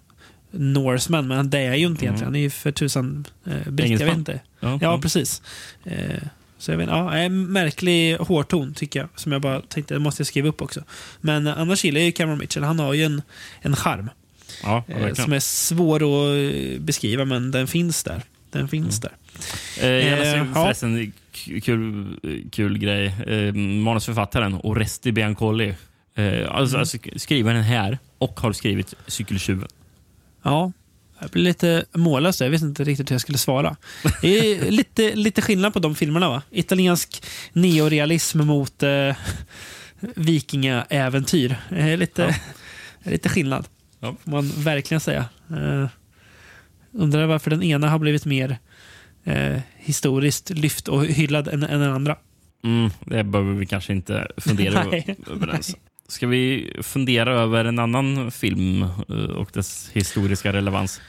Norseman, men det är ju inte egentligen. Han är ju för tusan eh, britt. Jag vet inte. Ja, Ja, precis. Eh, så jag vet ja, en märklig hårton tycker jag, som jag bara tänkte, det måste jag skriva upp också. Men eh, annars gillar jag ju Cameron Mitchell. Han har ju en, en charm ja, eh, som är svår att eh, beskriva, men den finns där. Den finns där. Eh, jag läste Eh, ja. förresten k- kul, kul grej. Eh, manusförfattaren Oresti Biancoli. Eh, alltså, Mm. alltså skrivaren här och har skrivit Cykeltjuven. Ja, jag blir lite mållös. Jag visste inte riktigt hur jag skulle svara. Det är lite, lite skillnad på de filmerna va? Italiensk neorealism mot eh, vikingaäventyr. Eh, lite, lite skillnad. Ja. Får man verkligen säga. Eh, undrar varför den ena har blivit mer eh, historiskt lyft och hyllad än, än den andra. Mm, det behöver vi kanske inte fundera över ens. Ska vi fundera över en annan film eh, och dess historiska relevans?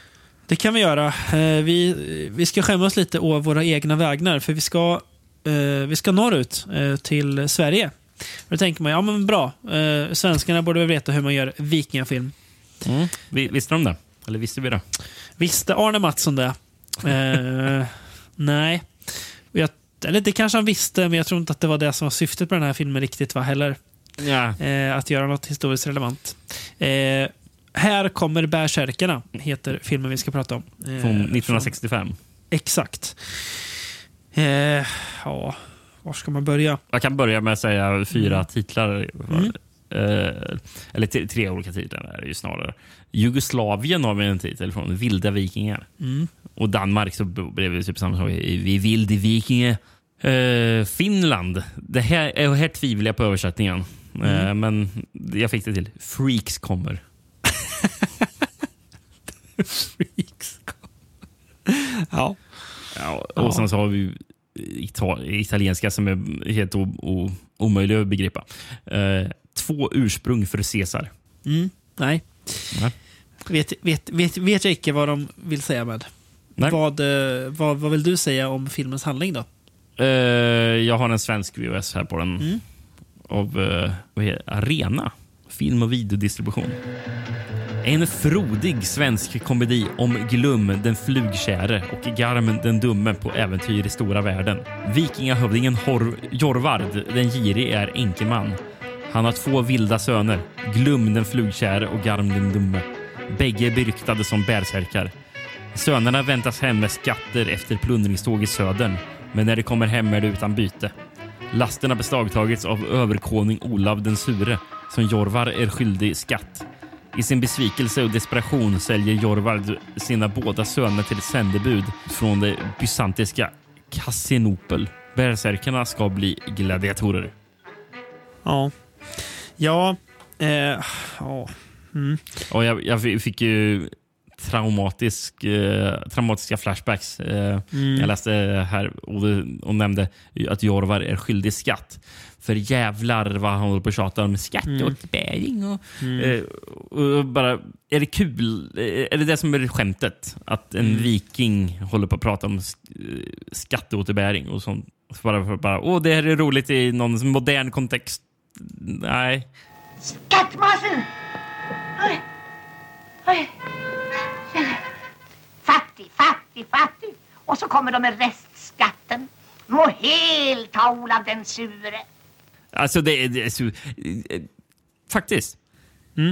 Det kan vi göra. Eh, vi, vi ska skämmas lite å våra egna vägnar, för vi ska, eh, vi ska norrut till Sverige. Och Då tänker man, ja men bra, svenskarna borde väl veta hur man gör vikingafilm. Mm. Vi, visste de det? Eller visste vi det? Visste Arne Mattsson det? Eh, nej. Jag, eller det kanske han visste, men jag tror inte att det var det som var syftet med den här filmen riktigt va, heller. Ja. Eh, att göra något historiskt relevant. Eh, här kommer Bärsärkarna, heter filmen vi ska prata om. Eh, Från 1965. Exakt. Eh, ja, var ska man börja? Jag kan börja med att säga fyra Mm. titlar. Eh, eller tre, tre olika titlar är det ju snarare. Jugoslavien har vi en titel från, Vilda vikingar. Mm. Och Danmark så blev det typ samma sak. Vi vilde vikingar. Eh, Finland. Det här, här tvivlar jag på översättningen. Eh, Mm. men jag fick det till. Freaks kommer. Freaks. ja. Ja, och Ja. sen så har vi Ital italienska som är helt omöjlig att begripa. Eh, två ursprung för Caesar. Mm. Nej. Nej. Vet, vet, vet, vet jag inte vad de vill säga med. Nej. Vad, eh, vad, vad vill du säga om filmens handling då? Eh, jag har en svensk VHS här på den. Mm. Av eh, vad heter, det? Arena. Film och videodistribution. En frodig svensk komedi om Glum den flugkäre och Garm den dumme på äventyr i stora världen. Vikingahövdingen Hor- Jorvard den girige är enkeman. Han har två vilda söner, Glum den flugkäre och Garm den dumme. Bägge är beryktade som bärsärkar. Sönerna väntas hem med skatter efter plundringståg i södern, men när de kommer hem är de utan byte. Lasten har beslagtagits av överkonung Olav den sure, som Jorvar är skyldig skatt. I sin besvikelse och desperation säljer Jorvard sina båda söner till ett sändebud från det bysantiska Kassinopel. Bärsärkarna ska bli gladiatorer. Ja. Ja. Eh, ja. Mm. Och jag, jag fick ju traumatisk, eh, traumatiska flashbacks. Eh, Mm. Jag läste här och, och nämnde att Jorvar är skyldig skatt. För jävlar vad han håller på och tjatar om skatteåterbäring. Och, eh, och bara, är det kul? Eh, Är det det som är skämtet? Att en viking håller på att prata om eh, skatteåterbäring och sånt. Så Bara för bara, åh det här är roligt i någon modern kontext. Nej. Skattmasen! Oj. Oj. Fattig, fattig, fattig. Och så kommer de med restskatten. Må helt ha Olav den sure. Alltså det, är- det Faktiskt.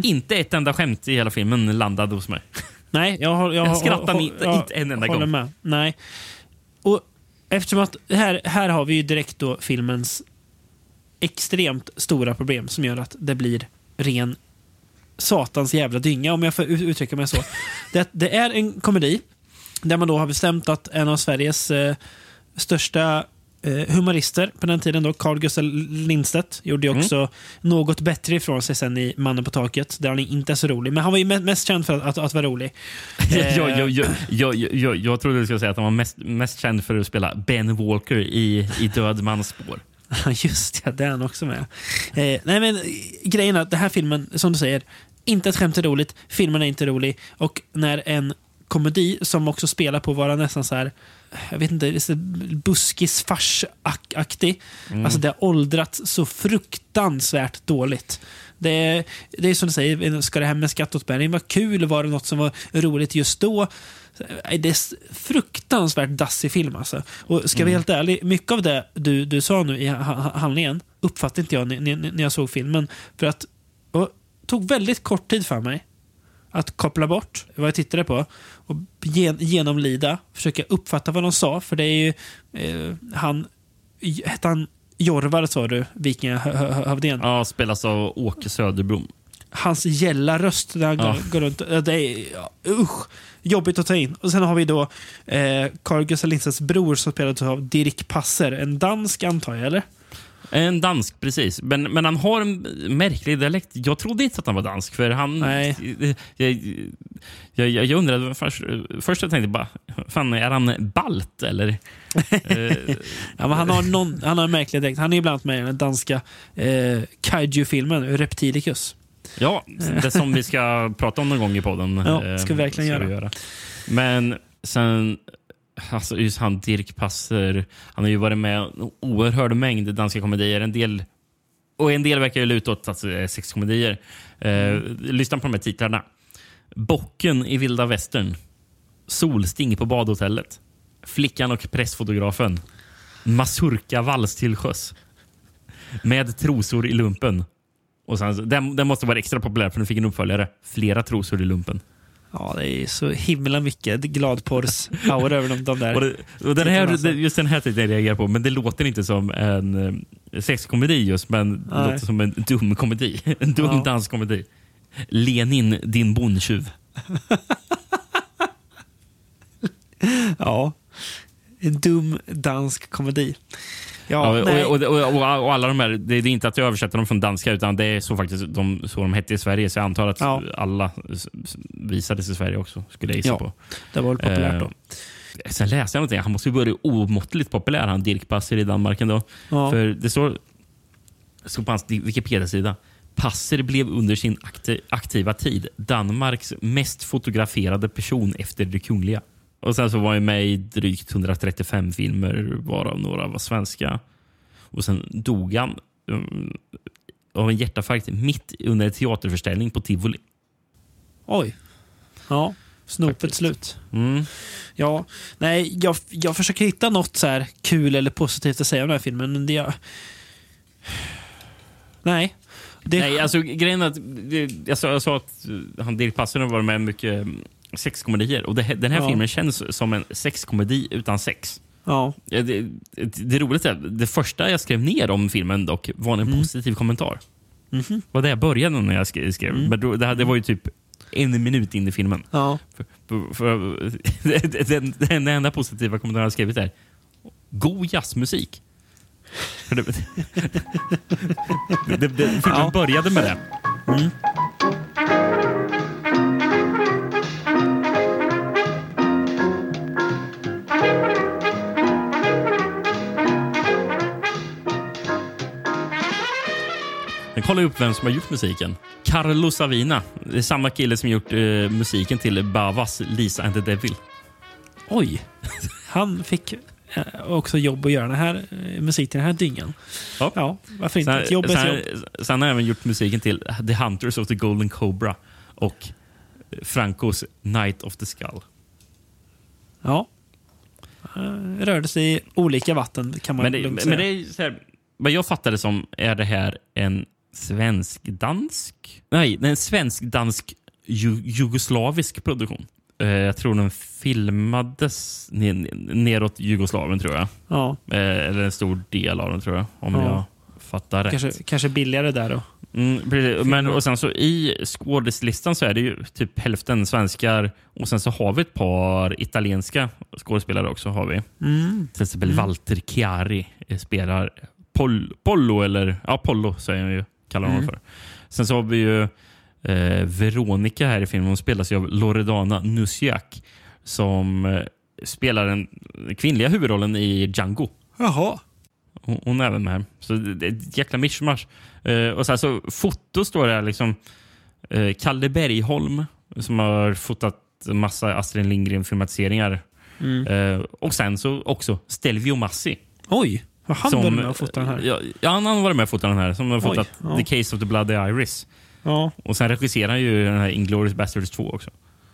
Inte ett enda skämt i hela filmen landade hos mig. Nej, jag, har, jag, Jag skrattar har- inte- jag inte en enda gång. Med. Nej. Och eftersom att här, här har vi ju direkt då filmens extremt stora problem som gör att det blir ren satans jävla dynga, om jag får ut- uttrycka mig så. det, det är en komedi där man då har bestämt att en av Sveriges eh, största eh, humorister på den tiden. då. Carl Gustaf Lindstedt gjorde ju också något bättre ifrån sig sen i Mannen på taket, där han inte är så rolig. Men han var ju me- mest känd för att, att, att vara rolig. Eh, jag, jag, jag, jag, jag, jag trodde du skulle säga att han var mest, mest känd för att spela Ben Walker i, i Död mans spår. Just ja, han också med. Eh, nej, men grejen är att den här filmen, som du säger, inte ett skämt är roligt, filmen är inte rolig. Och när en komedi som också spelar på att vara nästan så här, jag vet inte, buskis farsaktig. Alltså det har åldrats så fruktansvärt dåligt. Det är, det är som du säger, ska det här med skatteåterbäring vara kul? Var det något som var roligt just då? Det är fruktansvärt dassig film alltså. Och ska jag vara helt ärlig, mycket av det du, du sa nu i ha- ha- handlingen uppfattade inte jag när, när, jag såg filmen. För att tog väldigt kort tid för mig att koppla bort vad jag tittade på och gen, genomlida, försöka uppfatta vad de sa. För det är ju eh, han, hette han Jorvar sa du, vikingahövdingen? Ja, spelas av Åke Söderblom. hans gälla röst när han Ja. går, runt. Det är usch, jobbigt att ta in. Och Sen har vi då eh, Carl Gustaf Lindstedts bror som spelades av Dirk Passer. En dansk antar jag, eller? En dansk, precis. Men, men han har en märklig dialekt. Jag trodde inte att han var dansk. För han... Nej. Jag, jag, jag, undrade först, först jag tänkte bara, fan är han balt eller? Eh, Ja, men han, har någon, han har en märklig dräkt. Han är ibland med i den danska eh, kaiju-filmen Reptilicus. ja, det som vi ska prata om någon gång i podden. Ja, eh, ska vi verkligen vi göra. Men sen, alltså just han Dirk Passer, han har ju varit med i en oerhörd mängd danska komedier. En del, och en del verkar ju luta åt att det är sexkomedier. Eh, lyssna på de här titlarna. Bocken i vilda västern. Solsting på badhotellet. Flickan och pressfotografen. Mazurka vals till sjöss. Med trosor i lumpen. Och sen, den, den måste vara extra populär för den fick en uppföljare. Flera trosor i lumpen. Ja, det är så himla mycket gladporrs-aura över de, de där. Och det, och den här, det- just den här titeln jag reagerar på, men det låter inte som en eh, sexkomedi just, men det Nej. låter som en dum komedi. En dum Ja. danskomedi. Lenin, din bondtjuv. Ja. En dum dansk komedi. Ja, och, och, och, och, alla de här, det, är inte att jag översätter dem från danska, utan det är så faktiskt de, så de hette i Sverige. Så jag antar att Ja. alla visades i Sverige också, skulle jag gissa Ja, på. det var väl populärt då. Eh, Sen läste jag någonting. Han måste ju vara omåttligt populär, han Dirk Passer i Danmark ändå. Ja. För det står, står på hans Wikipedia-sida. Passer blev under sin akti- aktiva tid Danmarks mest fotograferade person efter det kungliga. Och Sen så var han med i drygt 135 filmer, varav några var svenska. Och Sen dog han um, av en hjärtinfarkt mitt under en teaterförställning på Tivoli. Oj. Ja, snopet slut. Mm. Ja, nej, jag, jag försöker hitta något så här kul eller positivt att säga om den här filmen, men det... Jag... Nej. Det, Nej, alltså grejen är att det- jag sa, jag att han Dirk Passer har varit med mycket sexkomedier. Och det, den här Ja. filmen känns som en sexkomedi utan sex. ja. Det, det, det roliga är det första jag skrev ner om filmen dock var en positiv kommentar. Mhm. var det jag började när jag skrev. skrev. Men då, det, här, det var ju typ en minut in i filmen. Ja. För, för, för, den, den enda positiva kommentaren jag skrivit är God jazzmusik. Det, det, det, filmen Ja. började med det. Jag kollade upp vem som har gjort musiken. Carlo Savina. Det är samma kille som gjort eh, musiken till Bavas Lisa and the Devil. Oj. Han fick eh, också jobb att göra den här eh, musik till den här dyngan. Ja. Ja, varför inte? Sen, Ett jobb är sen, ett jobb. sen har han även gjort musiken till The Hunters of the Golden Cobra och Francos Night of the Skull. Ja. Eh, Rörde sig i olika vatten kan man Men det, lugnt men säga. det är så här, vad jag fattade som är det här en svensk-dansk? Nej, det är en svensk-dansk ju, jugoslavisk produktion. Eh, jag tror den filmades ner, neråt Jugoslavien, tror jag. Ja, Eh, eller en stor del av den, tror jag. Om Ja. jag fattar rätt. kanske, kanske billigare där då. Mm. Men, och sen så I skådislistan så är det ju typ hälften svenskar och sen så har vi ett par italienska skådespelare också. har vi. Till exempel Walter Chiari eh, spelar Pol Pollo, eller ja, Pollo säger jag ju, kallar honom för. Sen så har vi ju eh, Veronica här i filmen. Hon spelas ju av Loredana Nusiak som eh, spelar den kvinnliga huvudrollen i Django. Jaha. Hon, hon är även med här. Så det, är ett jäkla mischmasch. Eh, och så, här, så foto står det här liksom. Eh, Kalle Bergholm som har fotat massa Astrid Lindgren-filmatiseringar. Eh, och sen så också Stelvio Massi. Oj, har han varit med och fotat den här? Ja, ja, han har varit med och fotat den här. Som har Oj, fotat ja. The Case of the Bloody Iris. Ja, Och sen regisserar han ju den här Inglourious Basterds 2 också.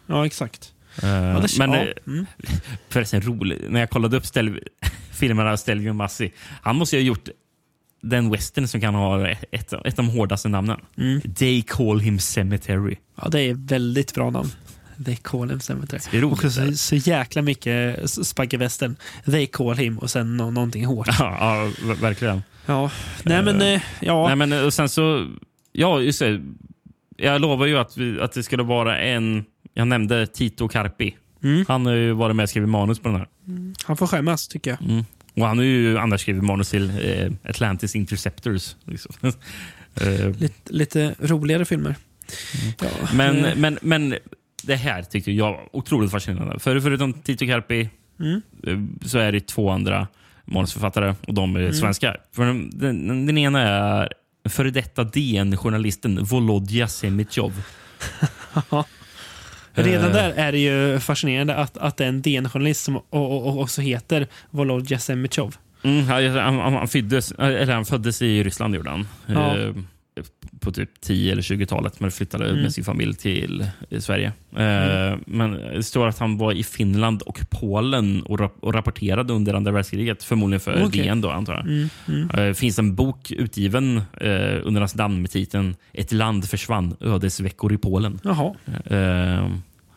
ja exakt. Eh, Ja, det, men ja. eh, Mm. förresten rolig, när jag kollade upp Stel filmerna av Stelvio Massi. Han måste ju ha gjort den western som kan ha ett, ett av de hårdaste namnen. Mm. They call him cemetery. ja, det är väldigt bra namn. They call him cemetery. Det är roligt, och så, så jäkla mycket s- spaghetti-västern. They call him och sen nå- någonting hårt. Ja, ja ver- verkligen. Ja, nej men eh, ja. Nej, men och sen så, ja just det. Jag lovar ju att, vi, att det skulle vara en, jag nämnde Tito Carpi. Mm. Han har ju varit med och skrivit manus på den här. Han får skämmas tycker jag. Mm. Och han har ju annars skrivit manus till eh, Atlantis Interceptors. Liksom. eh, Lite, lite roligare filmer. Ja, Men, eh, men, men det här tyckte jag var otroligt fascinerande. För, förutom Tito Carpi Mm. eh, så är det två andra manusförfattare och de är svenskar. För den, den, den ena är före detta DN-journalisten Volodja Semitjov. Redan eh. där är det ju fascinerande att, att det är en DN-journalist som och, och, också heter Volodja Semichov. Mm, han, han, han, föddes, eller han föddes i Ryssland, gjorde han. Ja. På typ 10 eller 20-talet, men flyttade Mm. med sin familj till eh, Sverige. Eh, Men det står att han var i Finland och Polen och, rap och rapporterade under andra världskriget. Förmodligen för Okej. DN då, antar jag. Mm, mm. Eh, finns en bok utgiven eh, under hans namn med titeln Ett land försvann, ödesveckor i Polen. Jaha.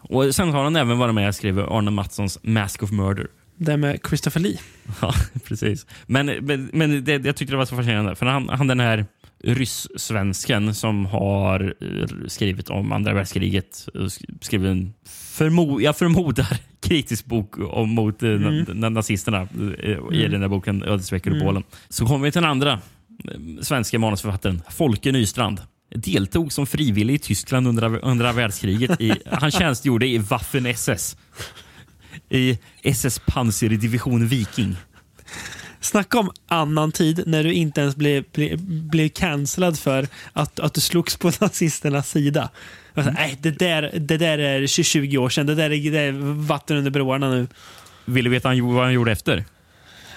Och Sen har han även varit med och skrivit Arne Mattssons Mask of Murder. Det med Christopher Lee. Ja, precis. Men, men, men det, jag tyckte det var så fascinerande. För han, han den här ryss-svensken som har eh, skrivit om andra världskriget. Skrivit en, förmo, jag förmodar, kritisk bok om, mot eh, na- nazisterna eh, i den här boken Ödesveckor i Polen. Så kommer vi till den andra svenska manusförfattaren, Folke Nystrand. Deltog som frivillig i Tyskland under andra världskriget. I, han tjänstgjorde i Waffen-SS. I SS Panzerdivision Viking. Snacka om annan tid när du inte ens blev, blev, blev cancellad för att, att du slogs på nazisternas sida. Sa, Nej, det där, det där är 20 år sedan. Det där är, det är vatten under broarna nu. Vill du veta vad han gjorde efter?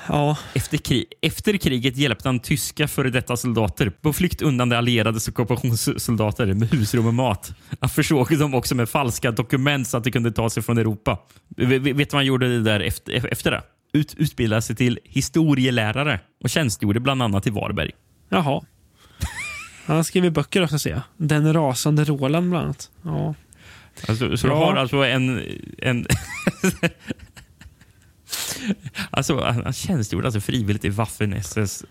Ja, Efter, kri efter kriget hjälpte han tyska före detta soldater på flykt undan de allierades ockupationssoldater med husrum och mat. Han försåg dem också med falska dokument så att de kunde ta sig från Europa. Vet du vad han gjorde det där efter, efter det? Ut, utbildade sig till historielärare och tjänstgjorde bland annat i Varberg. jaha. Han har skrivit böcker också ser jag. Den rasande Roland bland annat. Ja. Alltså, så du har alltså en... en alltså, han tjänstgjorde alltså frivilligt i Waffen-SS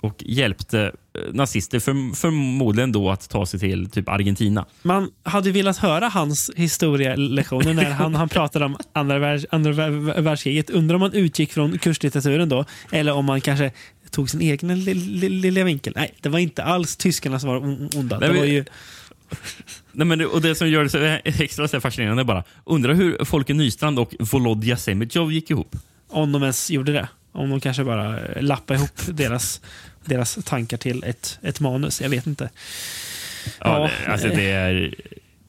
och hjälpte eh, nazister för, förmodligen då att ta sig till typ Argentina. Man hade velat höra hans historielektioner när han, han pratade om andra, världs, andra vär- världskriget. Undrar om man utgick från kurslitteraturen då, eller om man kanske tog sin egen li- li- lilla vinkel. Nej, det var inte alls tyskarna som var on- onda. Nej, Det var ju, Nej, men det, och det som gör det så extra så fascinerande är bara, undrar hur Folke Nystrand och Volodja Semitjov gick ihop. om de ens gjorde det. Om de kanske bara eh, lappade ihop deras, deras tankar till ett, ett manus. Jag vet inte. Ja, Ja, alltså det är,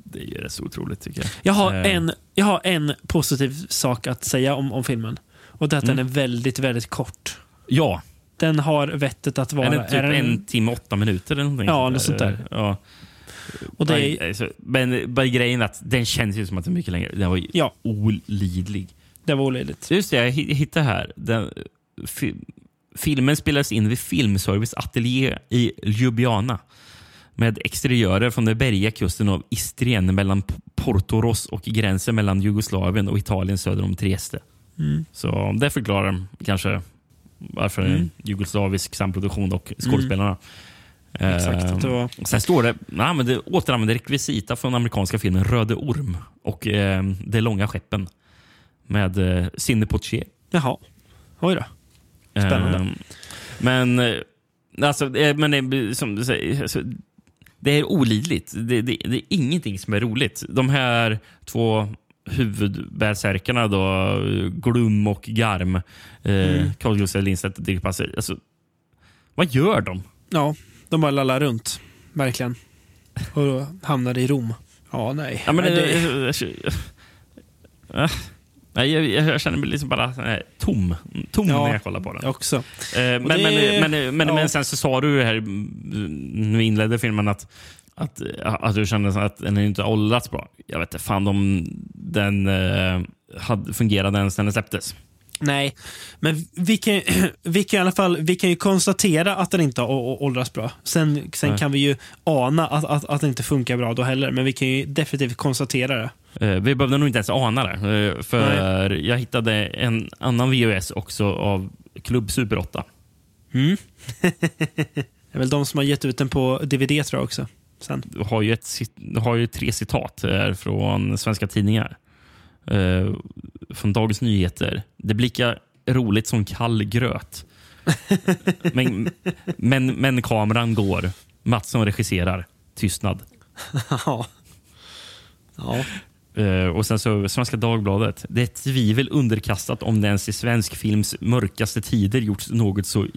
det är rätt så otroligt tycker jag. Jag har, Eh, en, jag har en positiv sak att säga om, om filmen. Och det är att Mm. den är väldigt, väldigt kort. Ja, Den har vettet att vara... är det typ är den- en timme åtta minuter eller någonting? Ja, något sånt där. Ja. och det är, alltså, men bara grejen är att den känns ju som att den är mycket längre. Den var ju Ja. olidlig. Det var olidligt. Just det, jag hi- hittade här. Den, fi, filmen spelades in vid Filmservice Ateljé i Ljubljana med exteriörer från den bergiga kusten av Istrien mellan Portoros och gränsen mellan Jugoslavien och Italien söder om Trieste. Mm. Så det förklarar kanske varför Mm. en jugoslavisk samproduktion och skådespelarna. Exakt, Eh, att det var- Sen står det, nej, men det återanvänder rekvisita från amerikanska filmen Röde Orm och eh, De långa skeppen med eh, Sidney Poitier. Jaha. Oj då. Spännande. Eh, men eh, alltså, eh, men det, som du säger, alltså, det är olidligt. Det, det, det är ingenting som är roligt. De här två huvudbärsärkarna då, Glum och Garm, eh, Carl Gustaf Lindstedt och Dirk Passer. Alltså, vad gör de? Ja, de bara lallar runt. Verkligen. Och hamnade i Rom. Ja, nej. Ja, men, Nej, det, det, Äh, nej, jag, jag, känner mig liksom bara eh, tom, tom Ja, när jag kollar på den. jag också. Eh, men, det- men, men, men, ja. men sen så sa du här mm, när vi inledde filmen att, att, att du kände att den inte åldrats bra. Jag vet inte fan om den eh, hade, fungerade ens när den släpptes. Nej, men vi kan, vi kan i alla fall vi kan ju konstatera att den inte har åldrats bra. Sen, sen Nej. kan vi ju ana att, att, att den inte funkar bra då heller, men vi kan ju definitivt konstatera det. Eh, vi behövde nog inte ens ana det. Eh, för jag hittade en annan VHS också av Klubb Super 8. Det är väl de som har gett ut den på DVD tror jag också. Sen. Du har ju, ett, har ju tre citat här från svenska tidningar. Eh, från Dagens Nyheter. Det blickar roligt som kall gröt. men, men, men kameran går. Mattsson regisserar. Tystnad. ja. Ja. Eh, och sen så Svenska Dagbladet. Det är tvivel underkastat om det ens i svensk films mörkaste tider gjorts något så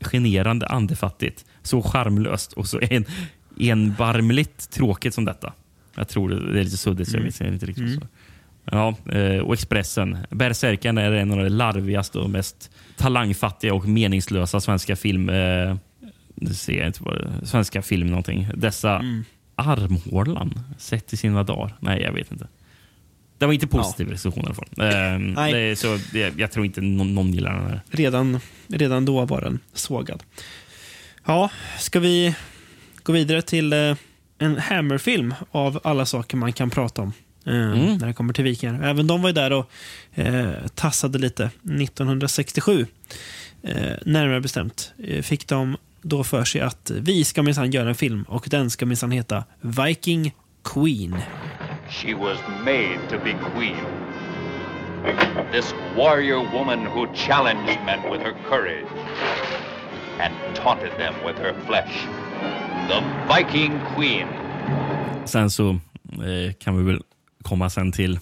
generande andefattigt, så charmlöst och så en, enbarmligt tråkigt som detta. Jag tror det är lite suddigt, så jag vet inte riktigt. Så. Ja, eh, och Expressen. Bärsärkarna är en av de larvigaste och mest talangfattiga och meningslösa svenska film... Eh, ser jag inte vad det Svenska film någonting. Dessa armhålan sett i sina dagar. Nej, jag vet inte. Det var inte positiv recension i alla fall. Eh, så, det, jag tror inte någon, någon gillar den här. Redan, redan då var den sågad. Ja, ska vi gå vidare till eh, en Hammer-film av alla saker man kan prata om. eh, När det kommer till vikingar. Även de var ju där och eh, tassade lite 1967. Eh, närmare bestämt eh, fick de då för sig att vi ska minsann göra en film och den ska minsann heta Viking Queen. She was made to be queen. This warrior woman who challenged men with her courage and taunted them with her flesh. The Viking Queen. Sen så eh, kan vi väl komma sen till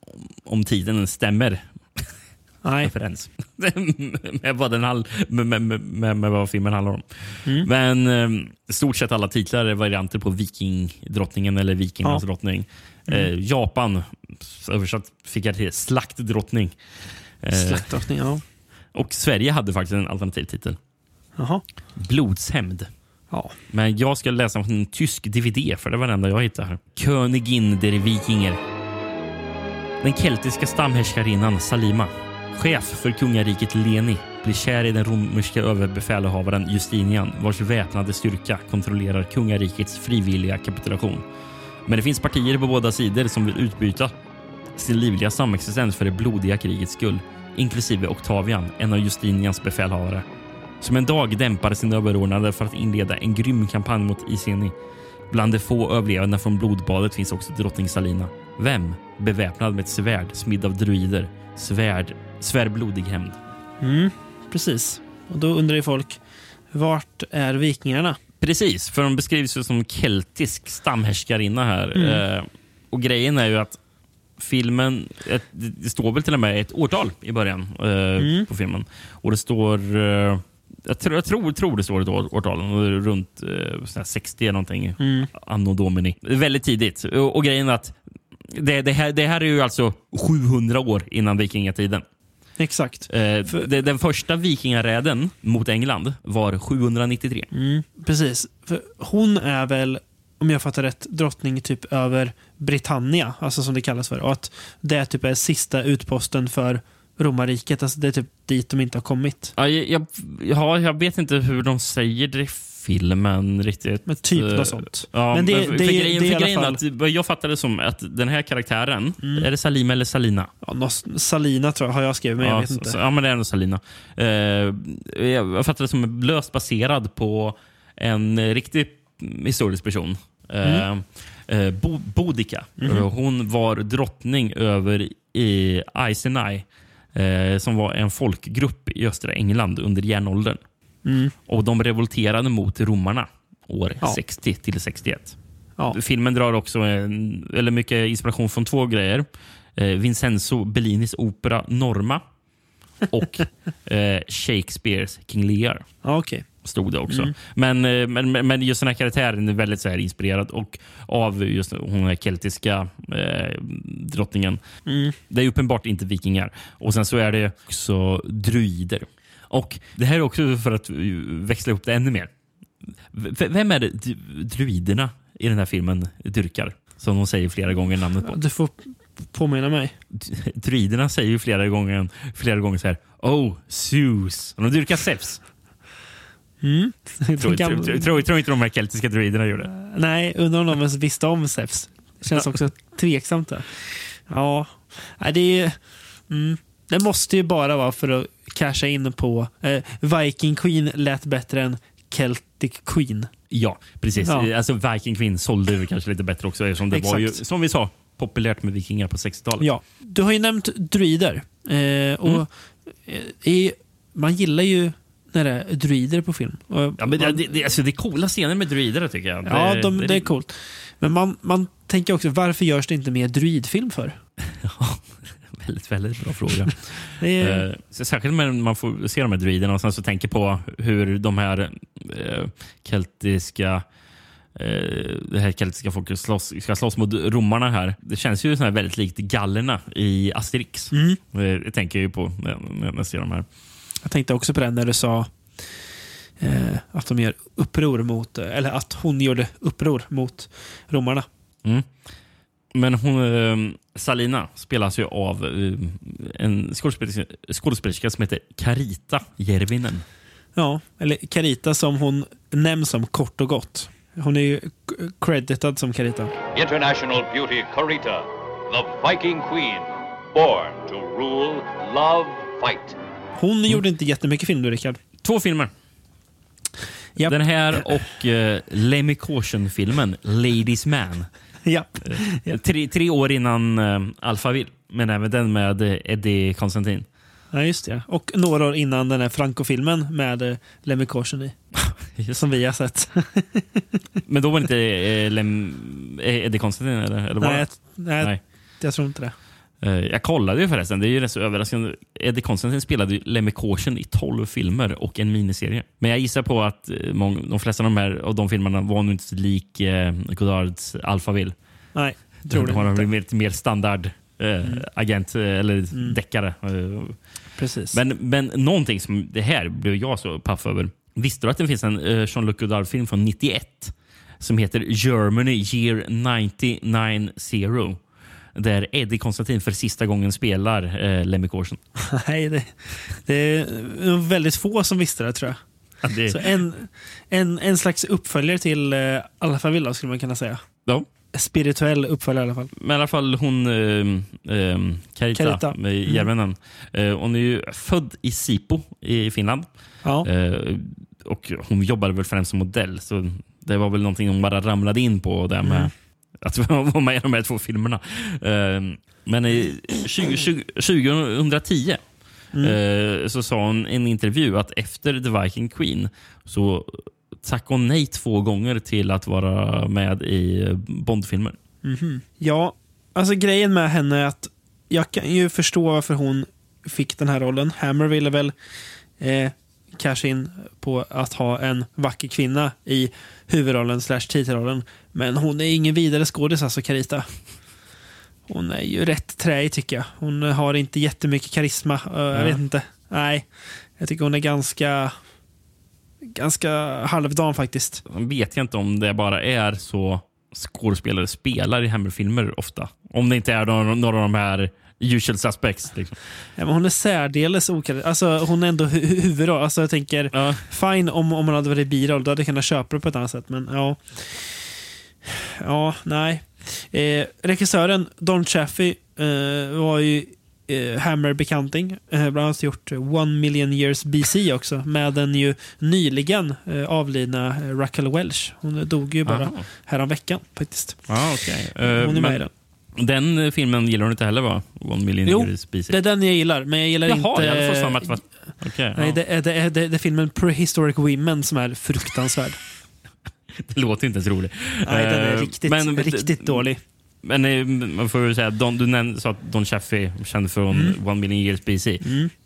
om- om tiden stämmer Nej, referens. med, vad den hall, med, med, med, med, vad filmen handlar om. Men eh, i stort sett alla titlar är varianter på Vikingdrottningen eller Vikingarnas Ja. drottning. Eh, Japan, översatt fick jag till Slaktdrottning. Eh, slaktdrottning, ja. och Sverige hade faktiskt en alternativ titel. Jaha. Blodshämnd. Ja. Men jag ska läsa en tysk DVD, för det var den enda jag hittade här. Königin der Wikinger. Den keltiska stamhärskarinnan Salima, chef för kungariket Leni, blir kär i den romerska överbefälhavaren Justinian vars väpnade styrka kontrollerar kungarikets frivilliga kapitulation. Men det finns partier på båda sidor som vill utbyta sin livliga samexistens för det blodiga krigets skull, inklusive Octavian, en av Justinians befälhavare som en dag dämpade sin överordnade för att inleda en grym kampanj mot Iseni. Bland de få överlevande från blodbadet finns också drottning Salina. Vem? Beväpnad med ett svärd smidd av druider. Svärd, svär blodig hämnd. Mm, precis. Och då undrar ju folk, vart är vikingarna? Precis, för de beskrivs ju som keltisk stamhärskarinna här. Eh, och grejen är ju att filmen, ett, det står väl till och med ett årtal i början eh, på filmen. Och det står, eh, jag, tror, jag tror, tror det står ett år, årtal, runt eh, sån här 60 eller någonting, anno domini. Väldigt tidigt. Och, och grejen är att det, det, här, det här är ju alltså 700 år innan vikingatiden. Exakt. Eh, det, den första vikingaräden mot England var 793. Precis. För hon är väl, om jag fattar rätt, drottning typ över Britannia, alltså som det kallas för. Och att det typ är sista utposten för romarriket. Alltså det är typ dit de inte har kommit. Ja, jag, ja, jag vet inte hur de säger det filmen riktigt. Men typ Eh, något sånt. Ja, Men det- för, det för är- grejen, det för alla grejen fall- att, vad jag fattade som att den här karaktären, är det Salima eller Salina? Ja, något- Salina tror jag, har jag skrivit, men jag ja, vet så- inte. Så, ja, men det är nog Salina. Eh, jag jag fattade det som löst baserad på en riktig historisk person. Eh, eh, Bo Boudica. Eh, Hon var drottning över i eh, som var en folkgrupp i östra England under järnåldern. Och De revolterade mot romarna år Ja. 60 till 61. Ja. Filmen drar också en, eller mycket inspiration från två grejer. Eh, Vincenzo Bellinis opera Norma och eh, Shakespeares King Lear okej. stod det också. Mm. Men, eh, men, men- men just den här karaktären är väldigt så här inspirerad och av just hon här keltiska eh, drottningen. Mm. Det är uppenbart inte vikingar. Och sen så är det också druider. Och Det här är också för att växla upp det ännu mer. V- vem är det druiderna i den här filmen dyrkar? Som de säger flera gånger namnet på. Du får påminna mig. Druiderna säger ju flera gånger, flera gånger så här Oh, Zeus. Och de dyrkar Zeus. Mm. Tror, Gamla- tror, tror, tror inte de här keltiska druiderna gör det. Nej, undrar om de ens visste om Zeus. Känns också tveksamt. Där. Ja, det, är, mm, det måste ju bara vara för att casha in på eh, Viking Queen lät bättre än Celtic Queen. Ja, precis. Ja. Alltså Viking Queen sålde ju kanske lite bättre också eftersom det var ju, Exakt. som vi sa, populärt med vikingar på 60-talet. Ja, du har ju nämnt druider. Eh, och eh, i, man gillar ju när det är druider på film. Och Ja, men det, man- det, det, alltså, det är coola scener med druider tycker jag. Ja, de, det är coolt. Men man, man tänker också, varför görs det inte mer druidfilm för? Väldigt, väldigt bra fråga. Är, Eh, så särskilt när man får se de här druiderna och sen så tänker på hur de här eh, keltiska eh, det här keltiska folket slåss, ska slåss mot romarna här. Det känns ju så här väldigt likt gallerna i Asterix. Mm. Eh, Det tänker jag ju på när, när jag ser de här. Jag tänkte också på det när du sa eh, att de gör uppror mot, eller att hon gjorde uppror mot romarna. Mm. Men hon, eh, Salina spelas ju av eh, en skådespelerska, skådespelerska som heter Carita Järvinen. Ja, eller Carita som hon nämns som kort och gott. Hon är ju creditad som Carita. International beauty Carita, the Viking queen, born to rule, love, fight. Hon gjorde inte jättemycket film du, Rickard. Två filmer. Japp. Den här och eh, Lemmy Caution-filmen Ladies Man. Japp. Tre, tre år innan eh, Alphaville, men även den med eh, Eddie Konstantin. Ja, just det. Och några år innan den här Franco-filmen med eh, Lemmy Caution i. Som vi har sett. Men då var det inte eh, Lem, eh, Eddie Konstantin? Eller, eller nej, jag, nej, Nej. jag tror inte det. Eh, Jag kollade ju förresten. Det är ju rätt så överraskande. Eddie Konstantin spelade ju Lemmy Caution i 12 filmer och en miniserie. Men jag gissar på att eh, mång, de flesta av de, här, av de filmerna var nog inte så lik eh, Godards Alphaville. Nej, tror de det har inte. en lite mer standard eh, agent eh, eller deckare. Eh, Precis. Men, men någonting som det här blev jag så paff över. Visste du att det finns en eh, Jean-Luc Godard-film från 91 som heter Germany year 990 där Eddie Konstantin för sista gången spelar eh, Lemmy Caution. Nej, det, det är väldigt få som visste det tror jag. Ja, det- Så en, en, en slags uppföljare till uh, Alphaville skulle man kunna säga. ja. Spirituell uppföljare i alla fall. Men i alla fall hon, eh, eh, Carita, Carita. med Mm. Eh, hon är ju född i Sipo i Finland. Ja. Eh, och hon jobbade väl främst som modell. Så det var väl någonting hon bara ramlade in på där med Mm. Att vara med i de här två filmerna. Eh, men i 20, 20, 2010 Mm. eh, så sa hon i en intervju att efter The Viking Queen så tackade hon nej två gånger till att vara med i Bondfilmer. Ja, alltså grejen med henne är att jag kan ju förstå varför hon fick den här rollen. Hammer ville väl eh, casha in på att ha en vacker kvinna i huvudrollen slash titelrollen. Men hon är ingen vidare skådis alltså, Carita. Hon är ju rätt träig tycker jag. Hon har inte jättemycket karisma. Eh, Jag vet inte. Nej, jag tycker hon är ganska ganska halvdan faktiskt. Sen vet jag inte om det bara är så skådespelare spelar i Hammer-filmer ofta. Om det inte är några, av de här usual suspects. Liksom. Ja, men hon är särdeles okarismatisk. Alltså, hon är ändå hu- huvudroll. Alltså, jag tänker, Ja. fine om, om hon hade varit biroll, då hade jag kunnat köpa det på ett annat sätt. Men ja, ja nej. Eh, regissören Don Chaffee eh, var ju eh, Hammer-bekanting. Eh, bland annat gjort One Million Years BC också med den ju nyligen eh, avlidna eh, Raquel Welch. Hon dog ju bara Aha. häromveckan faktiskt. Ja, okej. Hon är Eh, med i den. Den eh, filmen gillar du inte heller va? One million Jo, years BC. Det är den jag gillar, men jag gillar Jaha, inte... jag hade fått för mig att det var... Okej, Nej, ja. det är, det, är, det, är, det är filmen Prehistoric Women som är fruktansvärd. det låter inte ens roligt. Nej, den är Eh, riktigt, men- riktigt dålig. Men eh, man får ju säga, Don, du nämnde, sa att Don Chaffee känd från Mm. One million years BC.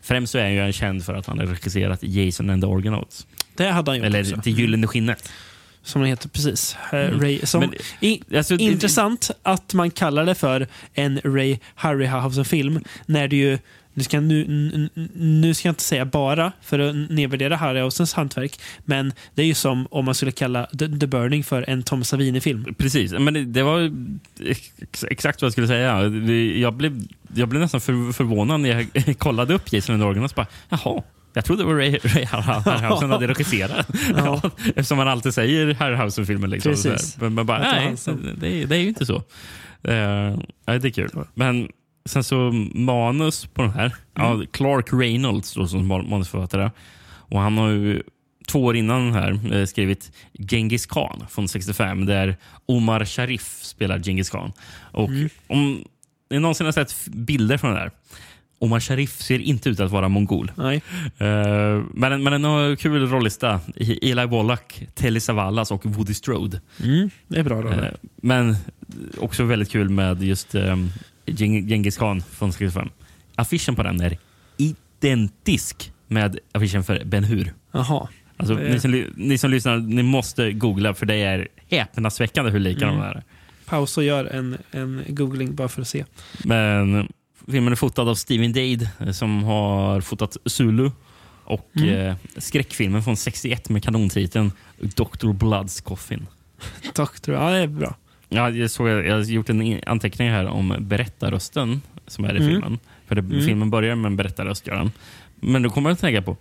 Främst så är han ju känd för att han har regisserat Jason and the Argonauts. Det hade han gjort Eller också. Det gyllene skinnet. Som den heter, precis. Eh, Ray, som, Men, i, alltså, det- intressant att man kallar det för en Ray Harryhausen-film när det ju nu ska, jag- nu, nu, ska jag inte säga bara för att nedvärdera Harryhausens hantverk, men det är ju som om man skulle kalla The, The Burning för en Tom Savini-film. Precis, men det, det var ex, exakt vad jag skulle säga. Jag blev, jag blev nästan för, förvånad när jag kollade upp Jason and the Argonauts. Bara, Jaha, jag trodde det var Ray, Ray Harryhausen hade regisserat. Ja. Eftersom man alltid säger Harryhausen-filmen. Liksom, men, men man bara, det nej, det, är- det är ju inte så. Uh, det är kul. Men sen så manus på den här. Ja, Mm. Clark Reynolds då, som man- manusförfattare. Och han har ju två år innan den här eh, skrivit Genghis Khan från 65 där Omar Sharif spelar Genghis Khan. Och Mm. om ni någonsin har sett bilder från den här Omar Sharif ser inte ut att vara mongol. Nej. Eh, men, men har kul rollista. Eli Wallach, Telly Savalas och Woody Strode. Mm, det är bra då. Eh, men också väldigt kul med just um, Genghis Khan från 65. Affischen på den är identisk med affischen för Ben Hur. Jaha. Alltså, Det ni, som, ni som lyssnar, ni måste googla för det är häpnadsväckande hur lika Mm. de är. Paus och gör en, en googling bara för att se. Men filmen är fotad av Steven Dade som har fotat Zulu och Mm. eh, skräckfilmen från 61 med kanontiteln Dr. Bloods Coffin. Doktor, ja det är bra. Ja, jag, såg, jag har gjort en anteckning här om berättarrösten som är i Mm. filmen. För det, Mm. Filmen börjar med en berättarröst. Gör den. Men då kommer jag att tänka på,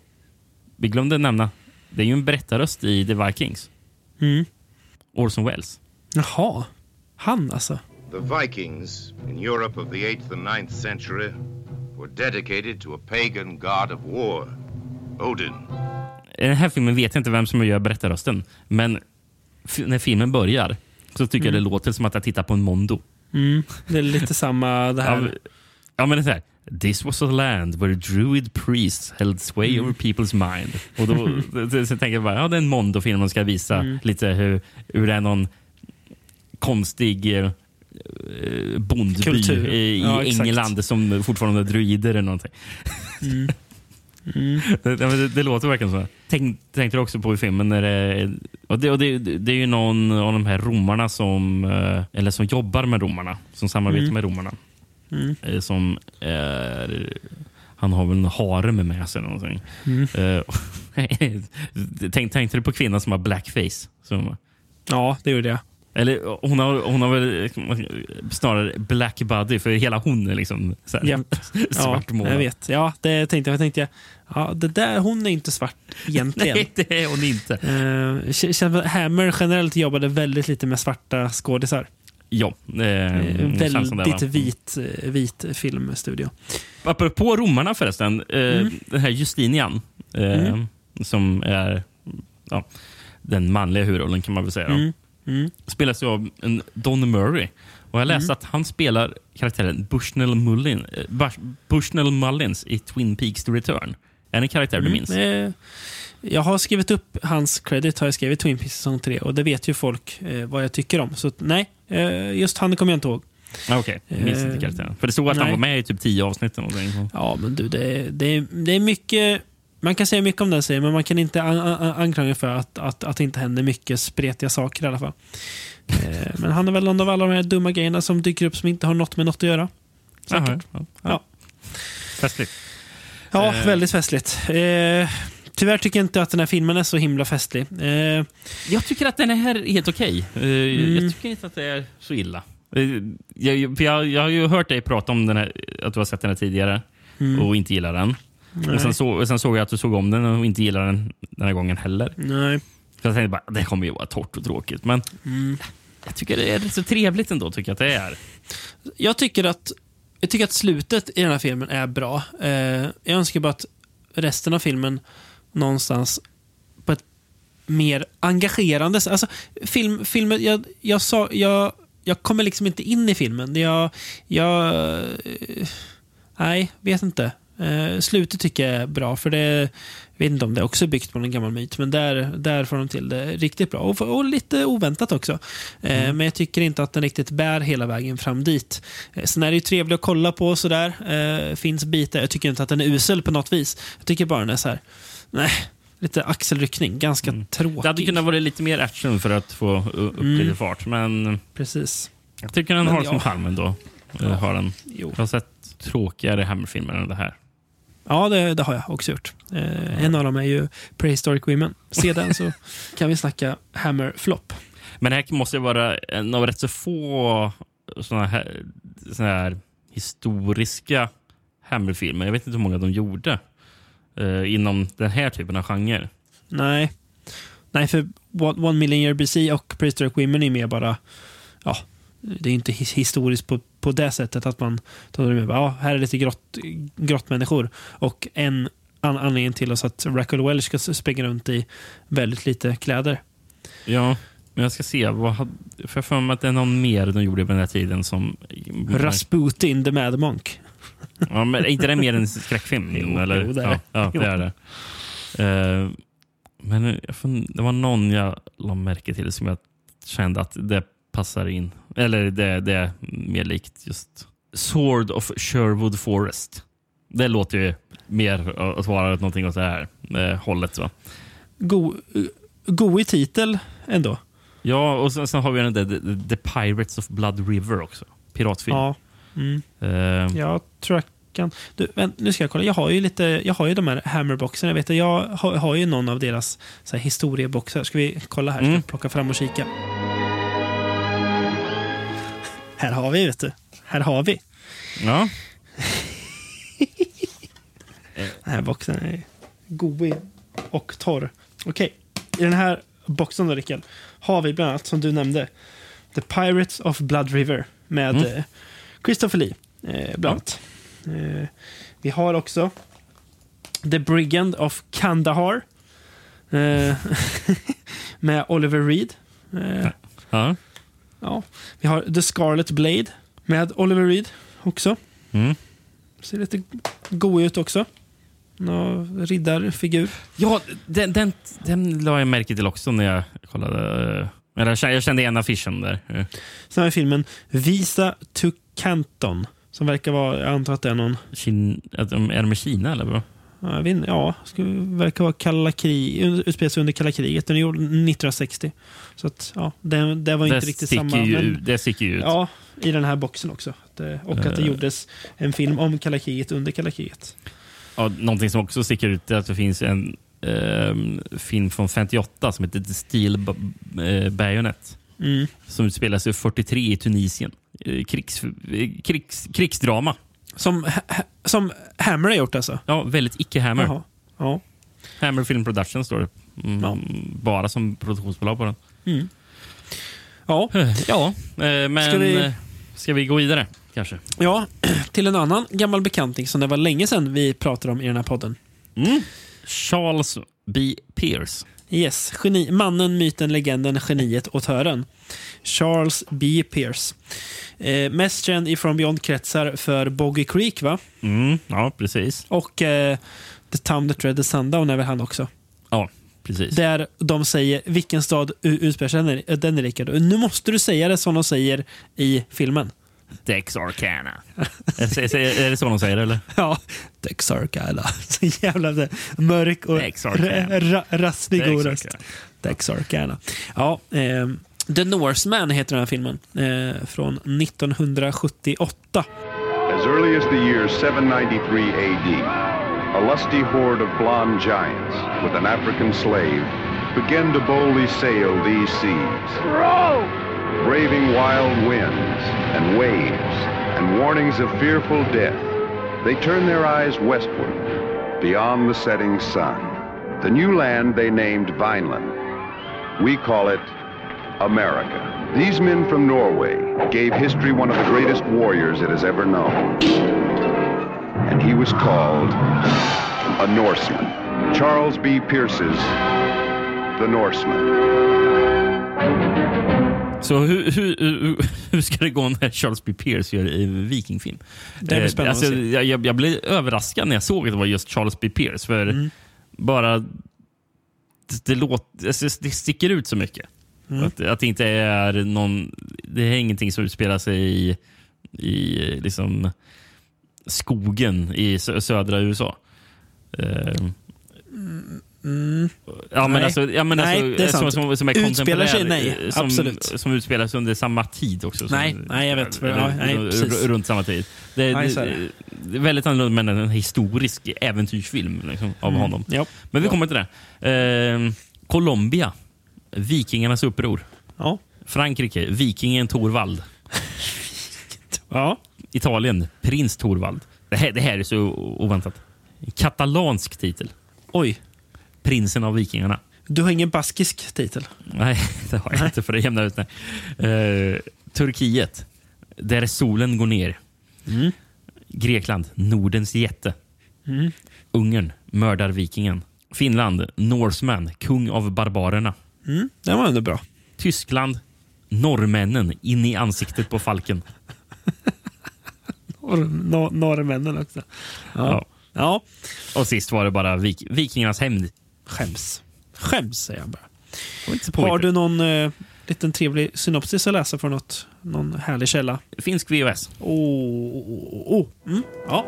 vi glömde nämna, det är ju en berättarröst i The Vikings. Mm. Orson Welles. Jaha. Han alltså. The Vikings in Europe of the 8th and 9th century were dedicated to a pagan god of war, Odin. I den här filmen vet jag inte vem som gör berättarrösten. Men när filmen börjar så tycker jag det låter som att jag tittar på en Mondo. Mm. Det är lite samma det Ja, här. men- ja, men det är så här. This was a land where druid priests held sway Mm. over people's mind. Och då så, tänker jag bara, ja, det är en Mondo-film man ska visa Mm. lite hur, hur det är någon konstig eh, bondby Kultur. i, Ja, exakt. England som fortfarande är druider eller någonting. Mm. det, det, det, det låter verkligen så. Tänk, tänkte du också på i filmen när det, och det, och det, det är ju någon av de här romarna som, eh, eller som jobbar med romarna, som samarbetar Mm. med romarna. Mm. Eh, Som är, han har väl en harem med sig eller någonting. Mm. Eh, Tänk, tänkte du på kvinnan som har blackface? Som, Ja, det gjorde jag. Eller hon har, hon har väl snarare black body för hela hon är liksom Japp. Ja, svartmålad. jag vet. Ja, det tänkte jag. jag tänkte, ja, det där, hon är inte svart egentligen. Nej, det är hon inte. Uh, Hammer generellt jobbade väldigt lite med svarta skådisar. Ja, eh, Eh, det känns som det, va? väldigt vit, eh, vit filmstudio. Apropå romarna förresten. Eh, Mm. Den här Justinian, eh, Mm. som är ja, den manliga huvudrollen kan man väl säga. Mm. Mm. Spelas av en Don Murray. Och jag läste att han spelar karaktären Bushnell, Mullin, eh, Bush, Bushnell Mullins i Twin Peaks The Return. Är det en karaktär du minns? Eh, jag har skrivit upp hans credit, har jag skrivit Twin Peaks säsong 3 och det vet ju folk eh, vad jag tycker om. Så nej, eh, just han kommer jag inte ihåg. Ah, Okej, jag minns inte Eh, karaktären. För det stod att han nej. var med i typ tio avsnitt. Eller någonting. Ja, men du, det, det, det är mycket... Man kan säga mycket om den serien, men man kan inte an- an- anklaga för att, att, att det inte händer mycket spretiga saker i alla fall. Eh, men han är väl någon av alla de här dumma grejerna som dyker upp som inte har något med något att göra. Säkert. ja. Ja. Festligt. Ja, Eh. väldigt festligt. Eh, tyvärr tycker jag inte att den här filmen är så himla festlig. Eh, Jag tycker att den är helt okej. Eh, Mm. Jag tycker inte att det är så illa. Jag, för jag, jag har ju hört dig prata om den här, att du har sett den här tidigare Mm. och inte gillar den. Nej, Och sen, så, och sen såg jag att du såg om den och inte gillar den den här gången heller. nej. För jag tänkte bara, det kommer ju vara torrt och tråkigt. Men Mm. jag tycker det är så trevligt ändå. tycker jag att det är. Jag tycker att jag tycker att slutet i den här filmen är bra. Eh, jag önskar bara att resten av filmen någonstans på ett mer engagerande sätt. Alltså, film, filmen, jag, jag, sa, jag, jag kommer liksom inte in i filmen. Jag, jag eh, nej, vet inte. Eh, slutet tycker jag är bra, för det jag vet inte om det också är byggt på en gammal myt, men där, där får de till det riktigt bra. Och, och lite oväntat också. Eh, Men jag tycker inte att den riktigt bär hela vägen fram dit. Eh, sen är det ju trevligt att kolla på sådär. Eh, finns bitar. Jag tycker inte att den är usel på något vis. Jag tycker bara den är så här, nej, lite axelryckning. Ganska tråkig. Det hade kunnat vara lite mer action för att få upp lite fart, men Precis. jag tycker den Men har ja. sin charm ändå. Ja. Har den. Jo. Jag har sett tråkigare Hammer-filmer än det här. Ja, det, det har jag också gjort. Eh, en av dem är ju Prehistoric Women. Se den så kan vi snacka Hammer Flop. Men här måste ju vara en av rätt så få såna här, såna här historiska Hammer-filmer. Jag vet inte hur många de gjorde eh, inom den här typen av genre. Nej. Nej, för One One Million Year BC och Prehistoric Women är mer bara... Ja, det är inte his- historiskt på, på det sättet att man tar med. Ja, här är lite grott, grottmänniskor. Och en an anledning till oss att Rackle Welch ska springa runt i väldigt lite kläder. Ja, men jag ska se. Vad för jag för mig att det är någon mer de gjorde på den här tiden som... Rasputin the Mad Monk. Ja, men är inte det mer en skräckfilm? Jo, eller? jo, det är ja, det. Ja, Jo. det är det. Eh, men det var någon jag la märke till som jag kände att det passar in. Eller det, det är mer likt just Sword of Sherwood Forest. Det låter ju mer att vara någonting åt det här eh, hållet. Va? Go, go i titel ändå. Ja, och sen, sen har vi den där The, The Pirates of Blood River också. Piratfilm. Ja. Mm. Eh, Jag tror jag kan... Du, vänt, nu ska jag kolla. Jag har ju lite... Jag har ju de här Hammerboxarna. Jag vet jag har, har ju någon av deras så här, historieboxar. Ska vi kolla här? Ska Mm. plocka fram och kika. Här har vi, vet du. Här har vi. ja. Den här boxen är goig och torr. Okej, i den här boxen då, Rickard, har vi bland annat, som du nämnde, The Pirates of Blood River med Mm. eh, Christopher Lee, eh, bland annat. Eh, vi har också The Brigand of Kandahar eh, med Oliver Reed. Eh, ja. Ja. Vi har The Scarlet Blade med Oliver Reed också. Mm. Ser lite god ut också. Någon riddarfigur. Ja, den, den, den la jag märke till också när jag kollade. eh, Eller jag kände- igen affischen där. Eh, Sen har vi filmen Visa to Canton. Som verkar vara, jag antar att det är någon, Kin, är de i Kina eller? Vad? Ja, jag vet ja, ska, verkar vara kalla krig, sig under kalla kriget. Den är gjord 1960. Så att, ja, det, det var inte det, riktigt samma. ju, men- det sticker ju ut. Ja, i den här boxen också. Det- Och att det Eh. gjordes en film om kalla kriget under kalla kriget. Ja, någonting som också sticker ut är att det finns en ehm, film från 58 som heter The Steel eh, Bayonet. Mm. Som utspelar sig 43 i Tunisien. Eh, Krigs, eh, krigs, krigsdrama. Som, ha- som Hammer har gjort alltså? Ja, väldigt icke-Hammer. Jaha. Ja. Hammer Film Production står det. Mm, Ja. Bara som produktionsbolag på den. Ja. Ja, eh, men Ska vi- vi, ska vi gå vidare kanske? ja, till en annan gammal bekanting som det var länge sedan vi pratade om i den här podden. Charles B. Pierce. Yes, geni, mannen, myten, legenden, geniet, autören. Charles B. Pierce. Eh, mest känd ifrån Beyond-kretsar för Boggy Creek, va? Mm, ja, precis. Och eh, The Town That Dread the Sundown är väl han också. Ja, precis. Där de säger vilken stad utspelar sig den, den är, Rickard. Nu måste du säga det som de säger i filmen. Dex Arcana. är, det så de säger eller? Ja, Texarkana. Så jävla mörk och ra- rasslig god röst. Texarkana. Texarkana. Ja, eh, The Norseman heter den här filmen. Eh, från 1978. As early as the year 793 AD, a lusty horde of blond giants with an African slave began to boldly sail these seas. Braving wild winds and waves and warnings of fearful death, they turned their eyes westward, beyond the setting sun. The new land they named Vineland. We call it America. These men from Norway gave history one of the greatest warriors it has ever known. And he was called a Norseman. Charles B. Pierce's The Norseman. Så hur, hur, hur, hur ska det gå när Charles B. Pierce gör en vikingfilm? Det blir Eh, spännande alltså, att se. jag, jag blev överraskad när jag såg att det var just Charles B. Pierce. För Mm. bara... Det, det, låter, alltså, det sticker ut så mycket. Mm. Att, att det inte är någon... Det är ingenting som utspelar sig i, i liksom, skogen i sö- södra USA. Eh, Ja, men Mm. Nej. alltså, ja, men Nej, alltså, det är som, sant. som, som är Utspelar sig- nej, som, absolut. Som utspelar sig under samma tid också. som- Nej, nej, jag vet. Ja, nej, runt samma tid. Det, Nej, är det, det. det är väldigt annorlunda men en historisk äventyrsfilm liksom, av honom. Ja. Men vi kommer till det. Eh, Colombia. Vikingarnas uppror. Ja. Frankrike. Vikingen Torvald. ja. Italien. Prins Torvald. Det här, det här är så oväntat. Katalansk titel. Oj. Prinsen av Vikingarna. Du har ingen baskisk titel. Nej, det har jag inte för att jämna ut det. Eh, Turkiet, där solen går ner. Grekland, Nordens jätte. Ungern, mördarvikingen. Finland, Norseman, kung av barbarerna. Mm. Det var ändå bra. Tyskland, norrmännen in i ansiktet på falken. Och no norrmännen också. Ja. Ja. Och sist var det bara vik vikingarnas hämnd. Skäms. Skäms, säger jag bara. Har du någon eh, liten trevlig synopsis att läsa från något, någon härlig källa? Finsk VHS. Oh, oh, oh. Mm. Ja.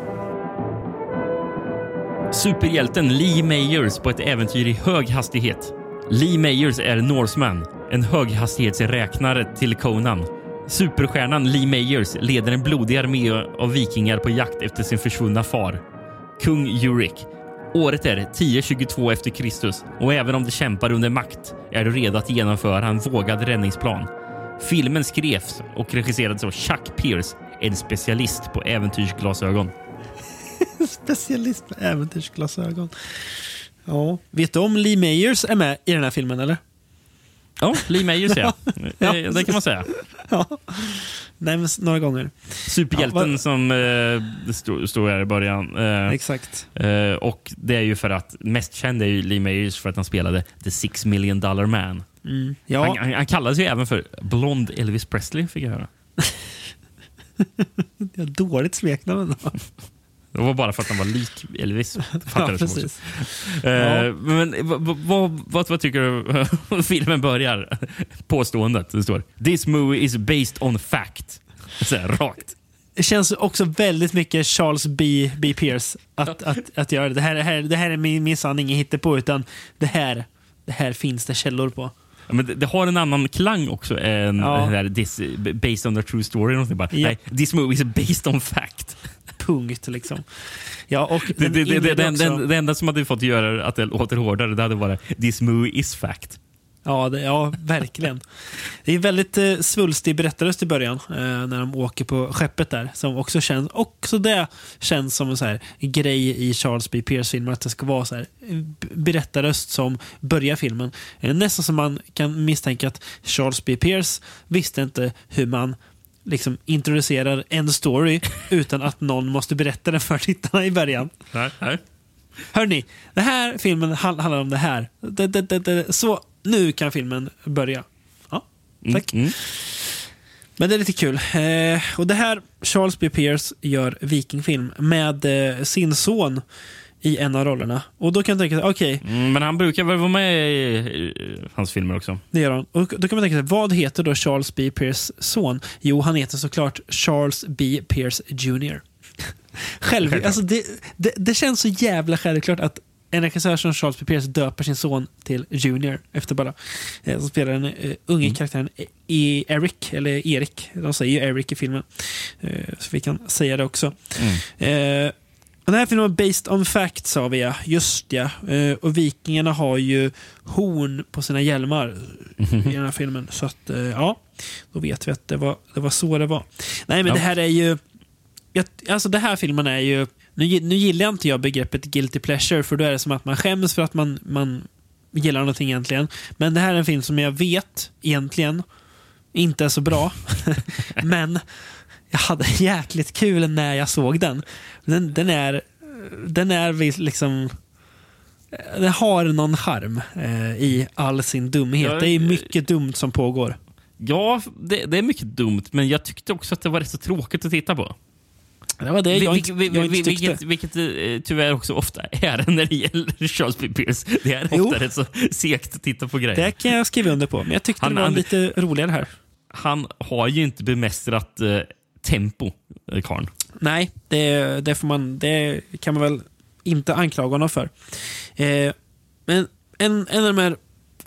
Superhjälten Lee Mayers på ett äventyr i hög hastighet. Lee Mayers är Norseman, en höghastighetsräknare till Conan. Superstjärnan Lee Mayers leder en blodig armé av vikingar på jakt efter sin försvunna far, kung Jurik. Året är 1022 efter Kristus och även om de kämpar under makt är du redo att genomföra en vågad räddningsplan. Filmen skrevs och regisserades av Chuck Pierce, en specialist på äventyrsglasögon. Specialist på äventyrsglasögon. Ja. Vet du om Lee Mayers är med i den här filmen, eller? Ja, Lee Mayers ja. Ja, det kan man säga. Ja. Nämns några gånger. Superhjälten Ja, som eh, stod, stod här i början. Eh, Exakt. eh, och Det är ju för att mest känd är ju Lee Mayers för att han spelade The Six Million Dollar Man. Ja. Han, han, han kallades ju även för Blond Elvis Presley, fick jag höra. Dåligt smeknamn. Det var bara för att han var lik Elvis. Ja, som också. precis. Eh, Ja. Men vad, vad, vad, tycker du filmen börjar? Påståendet. Det står This movie is based on fact. Så här, rakt. Det känns också väldigt mycket Charles B. B. Pierce att, att, att göra det. Det här, det här, det här är min, min sanning, inget på utan det här, det här finns det källor på. Ja, men det, det har en annan klang också än Ja. där this, based on a true story. Bara, Ja. Nej, this movie is based on fact. Punkt liksom. Ja, och Det, den det, det, inleder det, enda som hade fått göra att det låter hårdare det hade varit this movie is fact. Ja, det, ja, verkligen. Det är väldigt eh, svulstig berättarröst i början eh, när de åker på skeppet där. Som också känns, också det känns som en så här grej i Charles B. Pierce-filmer. Att det ska vara så här eh, berättarröst som börjar filmen. Eh, nästan som man kan misstänka att Charles B. Pierce visste inte hur man liksom introducerar en story utan att någon måste berätta den för tittarna i början. Nej, nej. Hörni, den här filmen hand- handlar om det här. Det, det, det, det. Så nu kan filmen börja. Ja, tack. Mm. Men det är lite kul. Eh, och det här, Charles B. Pierce gör vikingfilm med eh, sin son i en av rollerna. Och då kan jag tänka, okej, Mm, men han brukar väl vara med i, i hans filmer också? det gör han. Och då kan man tänka sig, vad heter då Charles B. Pierce son? Jo, han heter såklart Charles B. Pierce Jr. Själv, alltså det, det, det känns så jävla självklart att en regissör som Charles B. Pierce döper sin son till Junior efter bara. Eh, som spelar den eh, unge Mm. karaktären e Eric, eller Erik. De säger ju Eric i filmen. Eh, så vi kan säga det också. Mm. Eh, den här filmen var based on fact sa vi ja. Just ja. Eh, och vikingarna har ju horn på sina hjälmar i den här filmen. Så att eh, ja, då vet vi att det var, det var så det var. Nej men Ja. det här är ju... Jag, alltså det här filmen är ju... Nu, nu gillar inte jag begreppet guilty pleasure för då är det som att man skäms för att man, man gillar någonting egentligen. Men det här är en film som jag vet egentligen inte är så bra. Men jag hade jäkligt kul när jag såg den. Den, den är, den är liksom... Den har någon charm eh, i all sin dumhet. Ja, det är mycket dumt som pågår. Ja, det, det är mycket dumt, men jag tyckte också att det var rätt så tråkigt att titta på. Det var det jag, inte, vil- jag inte vil- tyckte. vilket, vilket eh, tyvärr också ofta är när det gäller Charles B. Pierce. Det är ofta rätt så segt att titta på grejer. Det kan jag skriva under på. Men jag tyckte Han- det var han- lite roligare här. Han har ju inte bemästrat eh, tempo, karln. Nej, det, det, får man, det kan man väl inte anklaga honom för. Eh, men en, en av de här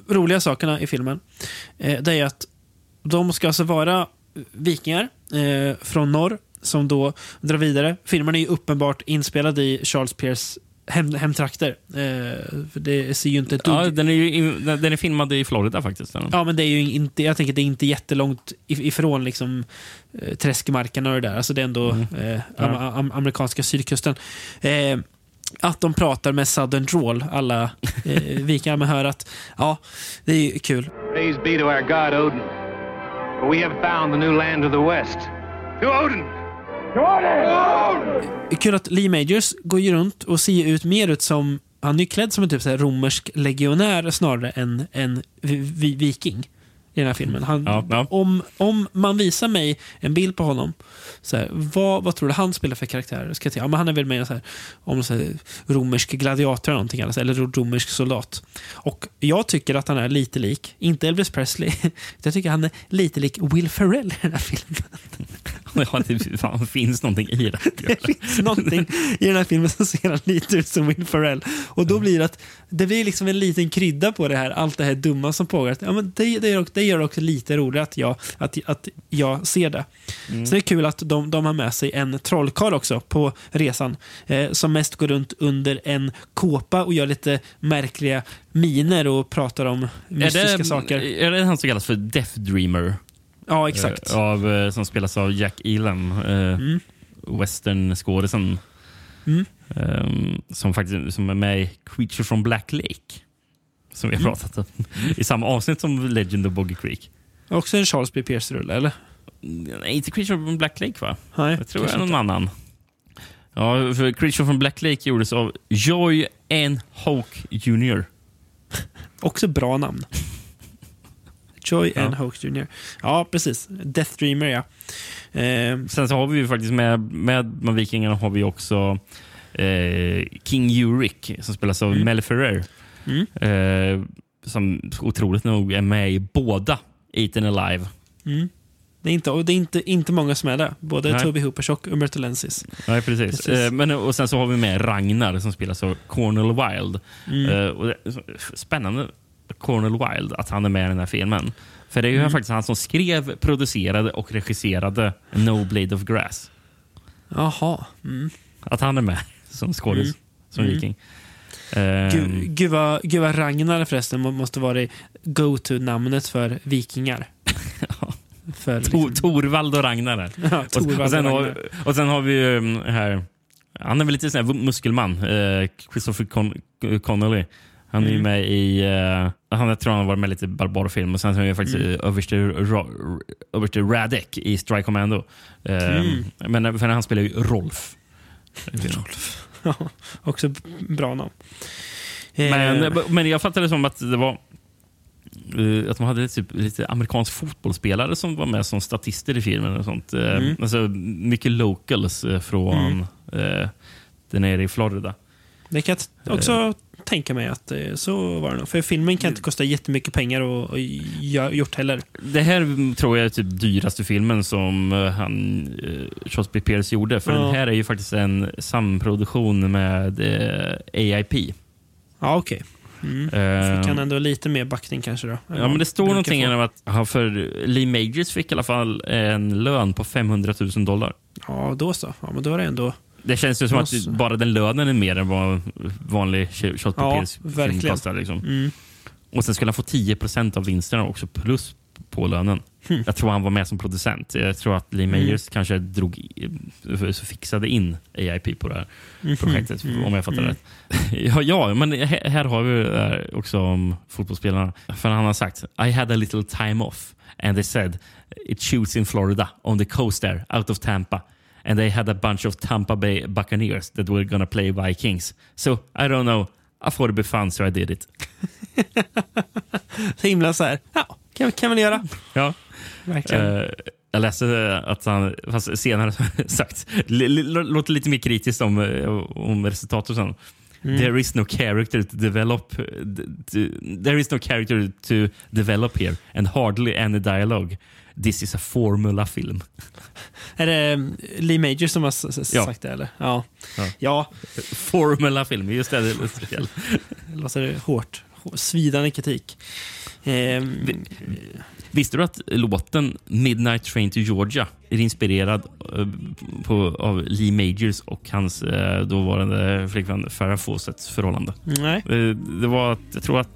roliga sakerna i filmen eh, det är att de ska alltså vara vikingar eh, från norr som då drar vidare. Filmen är ju uppenbart inspelad i Charles Peirce hem, hemtrakter. Eh, för det ser ju inte ett. Ja, den, är ju, in- den är filmad i Florida faktiskt. Ja, men det är ju inte, jag tänker det är inte jättelångt if- ifrån liksom, eh, träskmarkerna och det där. Alltså det är ändå eh, am, am, amerikanska sydkusten. Eh, att de pratar med southern drawl, alla eh, vikingar. Man hör att ja, det är ju kul. Praise be to our God Odin. For we have found the new land of the West. To Odin! Kul att Lee Majors går ju runt och ser ut mer ut som han är ju klädd som en typ så romersk legionär snarare än en vi, vi, viking i den här filmen. Han, Ja, ja. Om, om man visar mig en bild på honom, så här, vad, vad tror du han spelar för karaktär? Ska jag säga, ja, men han är väl med så här, om så här, romersk gladiator eller någonting, alltså, eller romersk soldat. Och jag tycker att han är lite lik, inte Elvis Presley, jag tycker han är lite lik Will Ferrell i den här filmen. Ja, det fan, finns någonting i det. Det finns någonting i den här filmen som ser han lite ut som Will Ferrell. Och då blir det att det blir liksom en liten krydda på det här, allt det här dumma som pågår. Ja, men det, det, gör, det gör också lite roligt att jag, att, att jag ser det. Så det är kul att de, de har med sig en trollkarl också på resan. Eh, som mest går runt under en kåpa och gör lite märkliga miner och pratar om Är mystiska det, saker. är det han som kallas för Death Dreamer? Ja, exakt. Eh, Av, eh, som spelas av Jack Elam. Eh, Western-skådisen. Mm. Ehm, som faktiskt som är med i Creature from Black Lake. Som vi har Mm. pratat om. I samma avsnitt som Legend of Boggy Creek. Också en Charles B. Pierce-rulle, eller? Nej, inte Creature from Black Lake va? Nej, Jag tror det är någon inte. annan. Ja, för Creature from Black Lake gjordes av Joy N. Hoke Jr. Också bra namn. Joy Ja. and Hoke Jr. Ja, precis. Death Dreamer, ja. Eh, Sen så har vi ju faktiskt med, med de vikingarna har vi också eh, King Uric som spelas av Mel Ferrer. Mm. Eh, som otroligt nog är med i båda Eaten Alive. det är, inte, och det är inte, inte många som är där. Både Nej. Toby Hoopers och Umberto Lensis. Nej, precis. Precis. Eh, men, och sen så har vi med Ragnar som spelas av Cornel Wild. Mm. Eh, och det, spännande, Cornel Wild, att han är med i den här filmen. För det är ju Mm. faktiskt han som skrev, producerade och regisserade No Blade of Grass. Jaha. Mm. Att han är med som skådis, Mm. som viking. Eh, Gud, gud, vad, gud vad Ragnar förresten må- måste vara det go-to-namnet för vikingar. för liksom, Tor- Torvald och Ragnar. Ja, och, Torvald och, sen och har, Ragnar. och sen har vi ju mm, här, han är väl lite sån här muskelman, eh, Christopher Con Connolly. Han är ju Mm. med i, eh, han jag tror han har varit med lite barbarfilm och sen så har vi faktiskt Mm. mm. överste, Ra- överste Radek i Strike Commando. Eh, Mm. Men för han spelar ju Rolf. Ja, också bra namn. Eh, Men, men jag fattade det som att det var eh, att de hade typ lite amerikansk fotbollsspelare som var med som statister i filmen. och sånt. Eh, Mm. Alltså, mycket locals från eh, där nere i Florida. Det kan jag också tänka mig att eh, så var det nog. För filmen kan inte kosta jättemycket pengar och, och gjort heller. Det här tror jag är typ dyraste filmen som eh, han, eh, B. Pierce gjorde. För Ja. den här är ju faktiskt en samproduktion med eh, AIP. Ja, okej. Mm. Eh, Fick han ändå lite mer backning kanske då? Ja, men det står någonting om att ja, för Lee Majors fick i alla fall en lön på 500 000 dollar. Ja, då så. Ja, men då är det ändå... Det känns ju som Måste- att bara den lönen är mer än vad vanlig Charles Ja, Pierce film kostar. Liksom. Mm. Och sen skulle han få 10% av vinsterna också, plus på-lönen. Jag tror han var med som producent. Jag tror att Lee Mayers kanske drog, fixade in AIP på det här projektet, om jag fattar rätt. Ja, ja, men här, har vi det här också om fotbollsspelarna. För han har sagt I had a little time off and they said it shoots in Florida on the coast there out of Tampa. And they had a bunch of Tampa Bay Buccaneers that were gonna play Vikings. So I don't know. I thought it'd be fun so I did it. Så himla så här, ja, kan, kan väl göra. Ja. Verkligen. Eh, jag läste att han fast senare sagt, låter lite mer kritiskt om, eh, om resultatet. Sen. There is no character to develop. There is no character to develop here and hardly any dialogue. This is a formula film. Är det eh, Lee Major som har sagt det? Eller? Ja. Ja. ja. Formula film, just det. det låter hårt. Hår- Svidande kritik. Ehm, Visste du att låten Midnight Train to Georgia är inspirerad eh, på, av Lee Majors och hans eh, dåvarande flickvän Farrah Fawcetts förhållande? nej. Eh, Det var att, jag tror att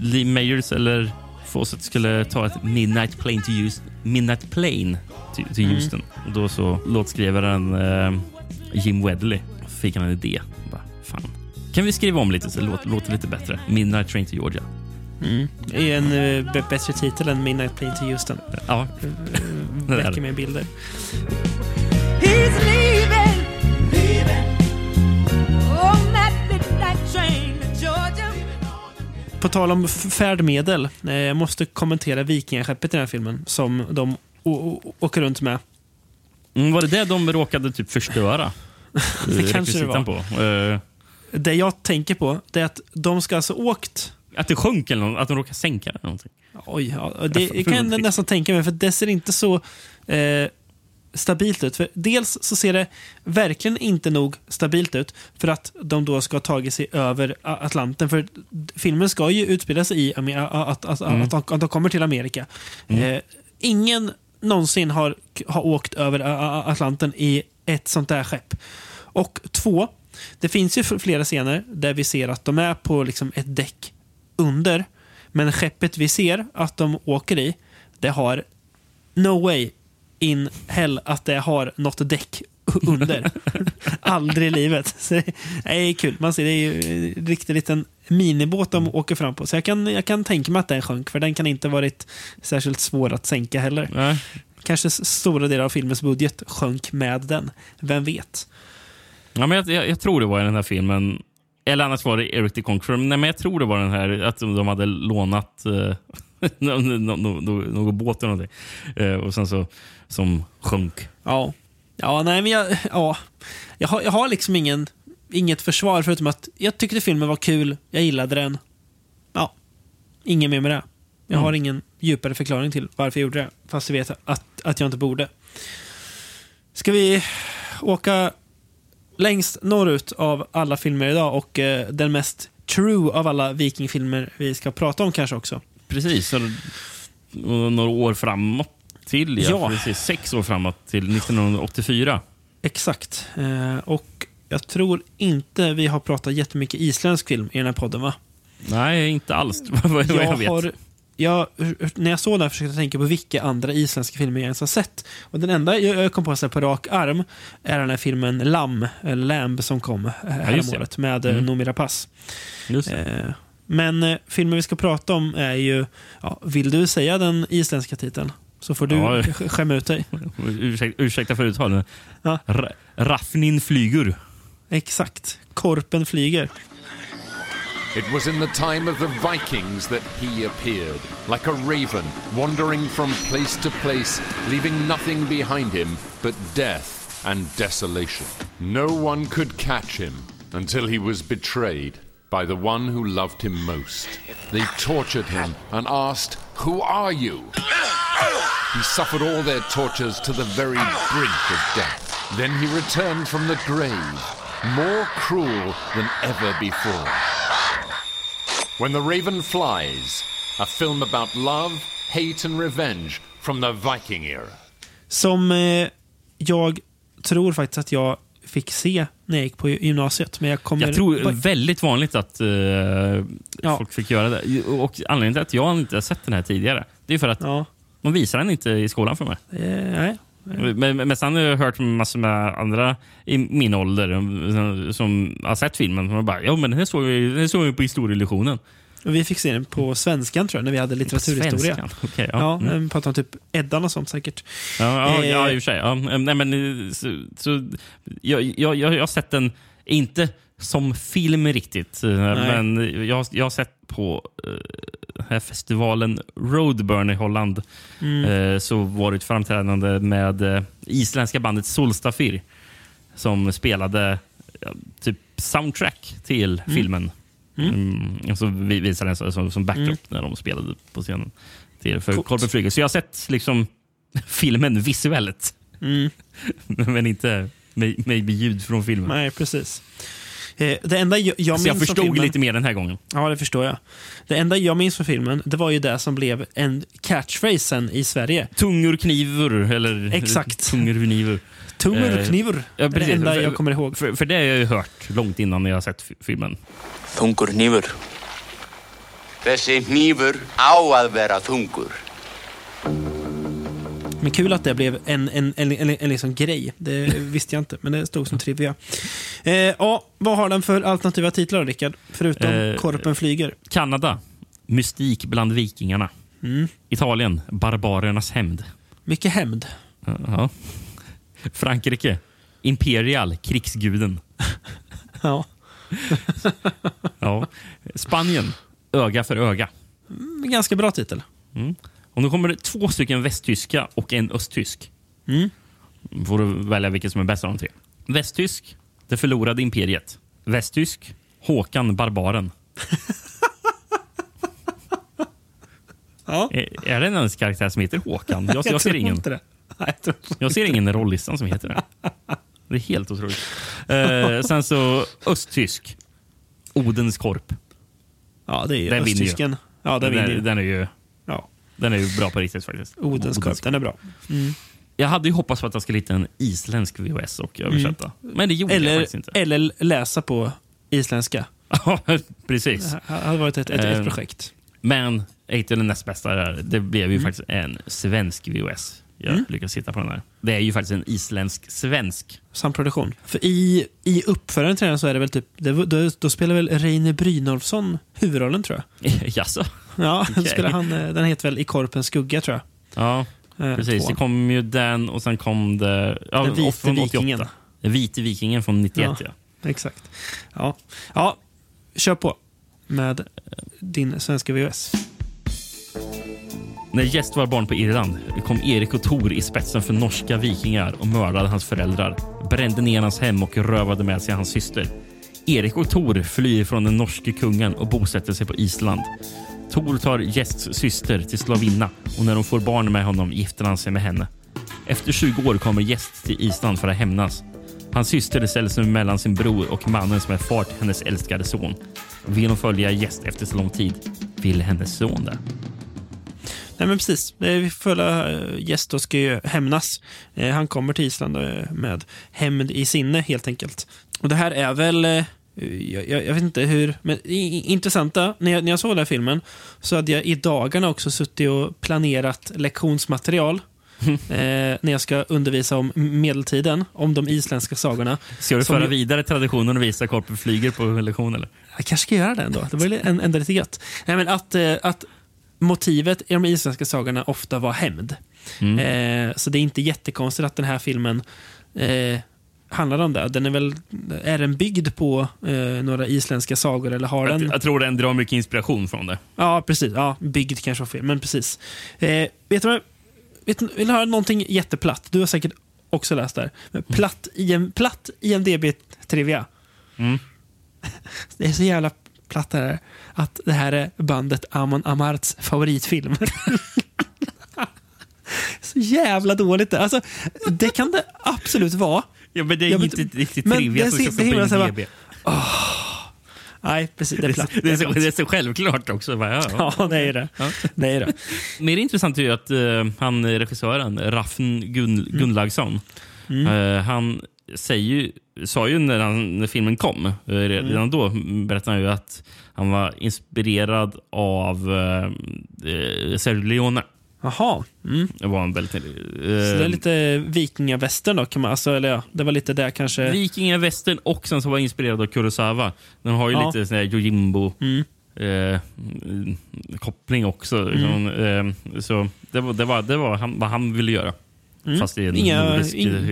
Lee Mayers eller Fawcett skulle ta ett Midnight Plane till Houston, Midnight Plane till, till Houston. Och då så låtskrivaren eh, Jim Wedley fick han en idé. Bara, fan. Kan vi skriva om lite så det låter, låter lite bättre? Midnight Train to Georgia. Det är en eh, b- bättre titel än Midnight Plane to Houston. Ja, det är Räcker det. med bilder. He's leaving, leaving on that midnight train to. På tal om färdmedel. Eh, jag måste kommentera vikingaskeppet i den här filmen. Som de åker runt med. Mm, var det det de råkade typ förstöra? Det kanske det var. På? Eh, Det jag tänker på det är att de ska alltså åkt att det sjönk eller något, att de råkade sänka det eller någonting. Oj, ja, det kan jag nästan tänka mig, för det ser inte så eh, stabilt ut. För dels så ser det verkligen inte nog stabilt ut för att de då ska ha tagit sig över Atlanten. För filmen ska ju utspela sig i att, att, att, att, att de kommer till Amerika. Eh, ingen någonsin har, har åkt över Atlanten i ett sånt där skepp. Och två, det finns ju flera scener där vi ser att de är på liksom ett däck under. Men skeppet vi ser att de åker i, det har no way in hell att det har något däck under. Aldrig i livet. Så det är kul. Man ser, det är ju en riktigt liten minibåt de åker fram på. Så jag kan, jag kan tänka mig att den sjönk, för den kan inte varit särskilt svår att sänka heller. Nej. Kanske stora delar av filmens budget sjönk med den. Vem vet? Ja, men jag, jag, jag tror det var i den här filmen, eller annars var det Eric the Conqueror. Nej, men jag tror det var den här, att de de hade lånat eh, någon, någon, någon, någon båt eller någonting. Eh, och sen så, som sjönk. Ja. Ja, nej, men jag, ja. jag, har, jag har liksom ingen, inget försvar förutom att jag tyckte filmen var kul. Jag gillade den. Ja, inget mer med det. Jag har ingen djupare förklaring till varför jag gjorde det. Fast jag vet att, att jag inte borde. Ska vi åka längst norrut av alla filmer idag och eh, den mest true av alla vikingfilmer vi ska prata om kanske också. Precis. Och, och några år framåt till. Ja. Ja. Precis, sex år framåt till 1984. Exakt. Eh, och jag tror inte vi har pratat jättemycket isländsk film i den här podden va? Nej, inte alls. vad jag, jag vet. har, jag, när jag såg den här försökte jag tänka på vilka andra isländska filmer jag ens har sett. Och den enda jag kom på så på rak arm är den här filmen Lam, eller Lamb som kom just häromåret det. med mm. Noomi Rapace. Eh, men eh, filmen vi ska prata om är ju, ja, vill du säga den isländska titeln? Så får du Ja. skämma ut dig. Ursäkta, ursäkta för uttalet. Ja. Ra- Raffnin flyger. Exakt. Korpen flyger. It was in the time of the Vikings that he appeared, like a raven, wandering from place to place, leaving nothing behind him but death and desolation. No one could catch him until he was betrayed by the one who loved him most. They tortured him and asked, Who are you? He suffered all their tortures to the very brink of death. Then he returned from the grave, more cruel than ever before. When the Raven Flies, a film about love, hate, and revenge from the Viking era. Som eh, jag tror faktiskt att jag fick se när jag gick på gymnasiet. Men jag kommer... Jag tror väldigt vanligt att eh, Ja. folk fick göra det. Och Anledningen till att jag inte har sett den här tidigare, det är för att Ja. De visar den inte i skolan för mig. Eh, nej. Men, men sen har jag hört massor med andra i min ålder som, som har sett filmen. Som bara, ja men den här såg vi, den här såg vi på historielektionen. Och vi fick se den på svenskan tror jag, när vi hade litteraturhistoria. Okej, ja. ja. Mm. mm. pratade om typ Eddan och sånt säkert. Ja, ja, Eh, ja i och för sig. Ja. Nej, men, eh, så, så, jag, jag, jag, har sett den, inte som film riktigt, eh, men jag, jag har sett på eh, här festivalen Roadburn i Holland. Mm. Eh, så var det ett framträdande med eh, isländska bandet Solstafir som spelade typ soundtrack till Mm. filmen. Mm. Mm. så vi- visade den som, som backdrop Mm. när de spelade på scenen till, för. Korpen flyger. Så jag har sett liksom filmen visuellt, Mm. men inte med, med ljud från filmen. Nej, precis. Eh, det enda jag, jag jag minns från förstod filmen, lite mer den här gången. Ja, det förstår jag. Det enda jag minns från filmen, det var ju det som blev en catchphrase sen i Sverige. Tungor knivor, eller Exakt. tungor knivor. Tungor Eh, knivor. Ja, är det enda jag kommer ihåg. För, för det har jag ju hört långt innan jag har sett fi- filmen. Þungur hnífur. Þessi hnífur á að vera þungur. Men kul att det blev en, en, en, en, en liksom grej. Det visste jag inte, men det stod som trivia. Eh, ja, vad har den för alternativa titlar Rickard? Förutom Eh, Korpen flyger. Kanada, Mystik bland vikingarna. Mm. Italien, Barbarernas hämnd. Mycket hämnd. Ja. Frankrike, Imperial, krigsguden. Ja. Ja. Spanien, Öga för öga. Mm, Ganska bra titel. Mm. Och nu kommer det två stycken västtyska och en östtysk. Mm. får du välja vilket som är bäst av de tre. Västtysk, Det förlorade imperiet. Västtysk, Håkan Barbaren. Ja. Är, är det en karaktär som heter Håkan? Jag, jag, ser tror ingen. Nej, jag Jag ser ingen i rollistan som heter det. Det är helt otroligt. Eh, sen så östtysk. Odens korp. Ja, det är Den östtysken. Ja, den ju. Den är ju. Den är ju bra på riktigt faktiskt. Odens korp, den är bra. Mm. Jag hade ju hoppats på att jag skulle hitta en isländsk VHS och översätta. Men det gjorde jag Eller, faktiskt inte. eller läsa på isländska. Ja, precis. Det hade varit ett, ett, ett Eh, projekt. Men jag till den näst bästa där. Det blev ju faktiskt en svensk VHS. Jag Mm. lyckades hitta på den här. Det är ju faktiskt en isländsk-svensk. Samproduktion. För i, i uppförandet till den så är det väl typ, det, då, då spelar väl Reine Brynolfsson huvudrollen tror jag. Jaså? Ja, Okej. spelar han, eh, den heter väl I korpens skugga tror jag. Ja, Eh, precis. tvåan. Det kom ju den och sen kom det... Ja, Den vite från 88. vikingen. Den vite vikingen från 91, ja. Exakt. Ja. ja, kör på med din svenska VHS. När Gäst var barn på Irland kom Erik och Tor i spetsen för norska vikingar och mördade hans föräldrar, brände ner hans hem och rövade med sig hans syster. Erik och Tor flyr från den norske kungen och bosätter sig på Island. Tor tar Gästs syster till slavinna och när de får barn med honom gifter han sig med henne. Efter 20 år kommer Gäst till Island för att hämnas. Hans syster säljs nu mellan sin bror och mannen som är far till hennes älskade son. Vill hon följa Gäst efter så lång tid vill hennes son det. Nej men precis, vi följa äh, gäst och ska ju hämnas. Eh, han kommer till Island eh, med hämnd i sinne helt enkelt. Och det här är väl, eh, jag, jag, jag vet inte hur, men intressanta. När jag, när jag såg den här filmen så hade jag i dagarna också suttit och planerat lektionsmaterial. eh, när jag ska undervisa om medeltiden, om de isländska sagorna. Ska du föra vidare traditionen och visa Korpen flyger på lektion? Eller? Jag kanske ska göra det ändå. Det var en- ändå lite gött. Nej, men att, eh, att motivet i de isländska sagorna ofta var hämnd. Mm. Eh, så det är inte jättekonstigt att den här filmen eh, handlar om det. Den är väl, är den byggd på eh, några isländska sagor eller har Jag, den? jag tror den drar mycket inspiration från det. Ja, precis. Ja, byggd kanske var fel, men precis. Eh, vet du vad? Vet, vill du höra någonting jätteplatt? Du har säkert också läst där. Men platt, IM, platt IMDB-trivia. Mm. Det är så jävla här. Att det här är bandet Amon Amarts favoritfilm. så jävla dåligt det. Alltså, det kan det absolut vara. Ja, men det är Ja, men- inte riktigt trivia som himla så här IMDb. Nej, precis. Det är platt. Det är, så, det är så självklart också. Bara, Ja, ja. Ja, det är det. Det är det. Mer intressant är ju att eh, han regissören, Raffn Gun, Gunnlaugsson, eh, han säger ju, sa ju när, han, när filmen kom, eh, re- redan då berättade han ju att han var inspirerad av eh, eh, Sergio Leone. Jaha. Mm. Det var en väldigt... eh, Så det är lite vikingavästern då? Kan man, alltså, eller ja, det var lite där kanske... Vikingavästern och sen så var inspirerad av Kurosawa. Den har ju Ja. lite sån här Yojimbo Mm. eh, koppling också. liksom. Eh, så det var, det var, det var han, vad han ville göra. Mm. Fast i en Inga- nordisk eh,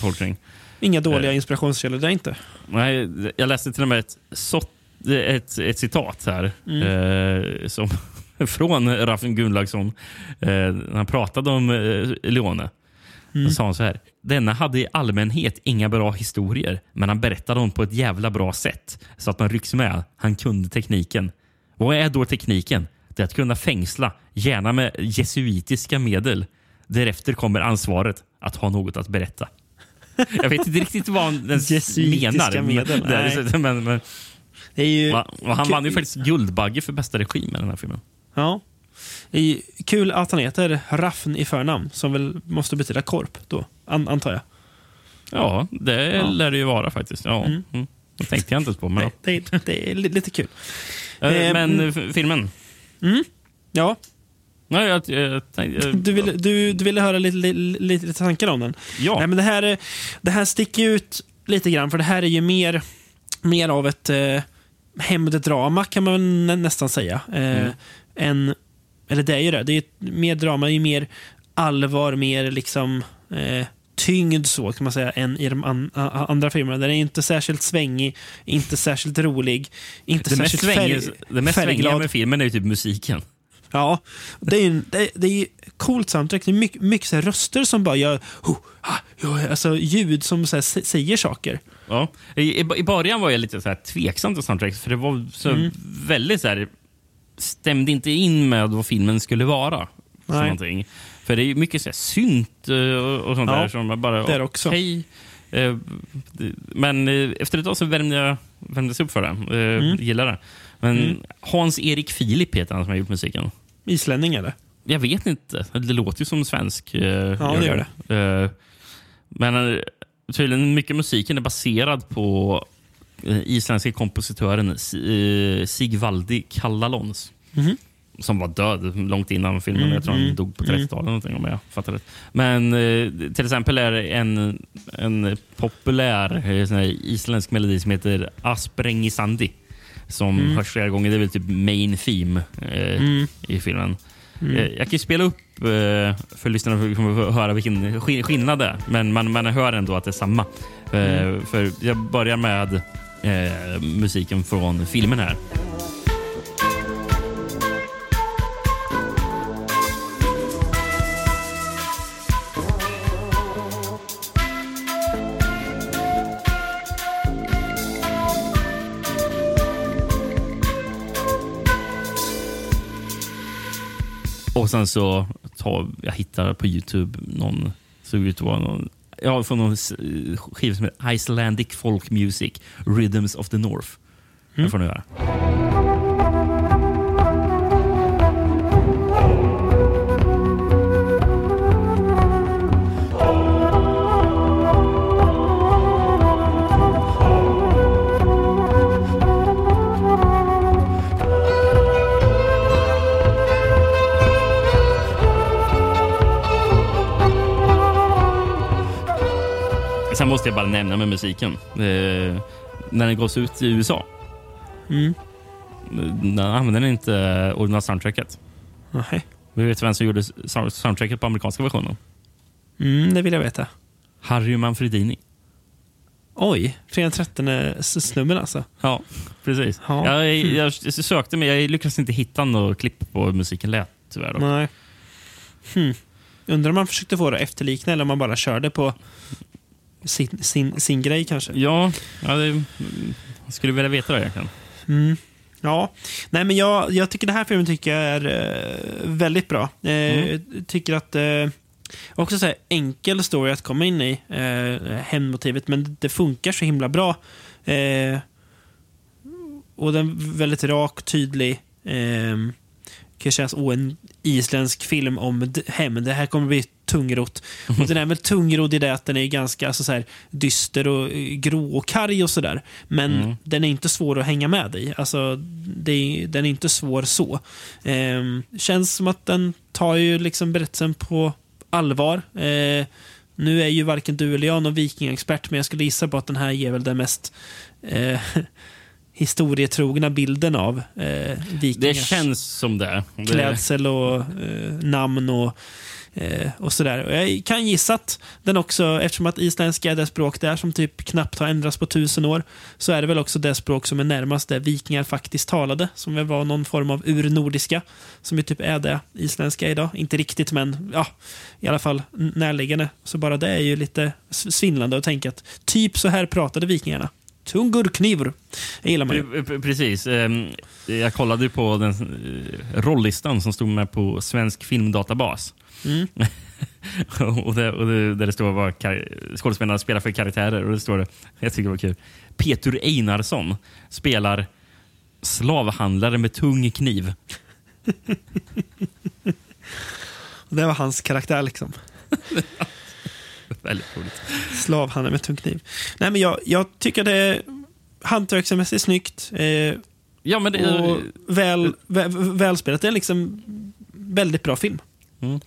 tolkning. Inga dåliga Eh. inspirationskällor där inte. Nej, jag läste till och med ett, ett, ett citat här. Mm. Eh, som, från Raffen Gunnlaugsson. Eh, när han pratade om eh, Leone. Mm. Då sa han så här. Denna hade i allmänhet inga bra historier, men han berättade dem på ett jävla bra sätt. Så att man rycks med. Han kunde tekniken. Vad är då tekniken? Det är att kunna fängsla, gärna med jesuitiska medel. Därefter kommer ansvaret att ha något att berätta. Jag vet inte riktigt vad han menar. medel, Men, men, men, Det är ju och han vann ju faktiskt Guldbagge för bästa regi med den här filmen. Ja. Ju kul att han heter Raffn i förnamn, som väl måste betyda korp då, an, antar jag. Ja, det Ja. lär det ju vara faktiskt. Ja. Mm. Mm. Det tänkte jag inte ens på. Men, Det, det, det är li- lite kul. Eh, men mm. eh, f- filmen? Ja, Nej, jag, jag, tänkte- du ville, du, du ville höra lite, lite, lite tankar om den? Ja. Nej, men det, här, är- det här sticker ut lite grann, för det här är ju mer, mer av ett eh, hämnddrama kan man nästan säga. Eh, Mm. en, eller det är ju det. Det är mer drama, det är mer allvar, mer liksom eh, tyngd så kan man säga än i de an, a, andra filmerna. Den är inte särskilt svängig, inte särskilt rolig, inte det mest särskilt svängiga, färg, det mest svängiga med filmen är ju typ musiken. Ja, det är, ju- det, det är coolt soundtrack. Det är mycket, mycket så röster som bara gör oh, ah, ja, alltså ljud som så säger saker. Ja. I, i, början var jag lite så här tveksam till soundtracket för det var så Mm. väldigt så här, stämde inte in med vad filmen skulle vara. Nej. för det är mycket så här synt eh, och, sånt Ja, där som bara... det är också. okej. Eh, Men eh, efter ett tag så värmde jag värmdes upp för det. Mm. Gillar det. Men Mm. Hans-Erik Filip heter han som har gjort musiken. Islänning eller? Jag vet inte. Det låter ju som svensk. eh, Ja, det gör det. Eh, Men eh, tydligen mycket musiken är baserad på eh, isländska kompositören Si- eh, Sigvaldi Kallalons. Mhm. Som var död långt innan filmen. Mm, jag tror han mm, dog på mm. 30-talet någonting, om jag fattar rätt. Men eh, till exempel är en, en populär isländsk melodi som heter Asprengisandi. Som Mm. hörs flera gånger. Det är väl typ main theme eh, Mm. i filmen. Mm. Eh, Jag kan ju spela upp eh, för lyssnarna för att höra vilken sk- skillnad det är. Men man, man hör ändå att det är samma. Eh, Mm. För jag börjar med eh, musiken från filmen här. Och sen så tar jag hittar på Youtube någon, såg ut att vara någon, ja, från någon skiva som heter Icelandic Folk Music, Rhythms of the North. Det får ni göra. Måste jag bara nämna med musiken. Eh, när den gås ut i USA, Mm. den använder den inte original soundtracket. Nej. Vi vet vem som gjorde sound- soundtracket på amerikanska versionen? Mm, det vill jag veta. Harry Manfredini. Oj, fredag 13 snubben alltså. Ja, precis. Ja. Jag, jag, jag sökte men jag lyckades inte hitta något klipp på hur musiken lät tyvärr. Då. Nej. Hmm. Undrar om man försökte få det att efterlikna eller om man bara körde på sin, sin, sin grej kanske. Ja, ja det, jag skulle vilja veta det egentligen. Mm. Ja, nej men jag, jag tycker det här filmen tycker jag är eh, väldigt bra. Eh, Mm. tycker att eh, också så här, enkel story att komma in i, eh, hämndmotivet, men det funkar så himla bra. Eh, och den är väldigt rak, tydlig. Eh, kan kännas oh, en isländsk film om hämnd. Det här kommer bli tungrot. Och den är väl tungrodd i det att den är ganska alltså, så här, dyster och eh, grå och karg och sådär. Men Mm. den är inte svår att hänga med i. Alltså, det den är inte svår så. Ehm, känns som att den tar ju liksom berättelsen på allvar. Eh, nu är ju varken du eller jag någon vikingexpert, men jag skulle gissa på att den här ger väl den mest eh, historietrogna bilden av eh, Det vikingars känns som det. det klädsel och eh, namn och, eh, och sådär. Och jag kan gissa att den också, eftersom att isländska är det språk där som typ knappt har ändrats på tusen år, så är det väl också det språk som är närmast det vikingar faktiskt talade, som väl var någon form av urnordiska, som ju typ är det isländska idag. Inte riktigt, men ja, i alla fall närliggande. Så bara det är ju lite svindlande att tänka att typ så här pratade vikingarna. Tungur knivor. Det gillar man ju. Precis. Ehm, jag kollade på den eh, rollistan som stod med på Svensk filmdatabas. Mm. och det, och där det står vad skådespelarna spelar för karaktärer. Och det står det, jag tycker det var kul. Peter Einarsson spelar slavhandlare med tung kniv. Det var hans karaktär liksom. Väldigt roligt. Slavhandel med tung kniv. Nej, men jag, jag tycker det är hantverksmässigt snyggt. Eh, Ja, men det, och väl, väl, välspelat. Det är liksom väldigt bra film. Mm.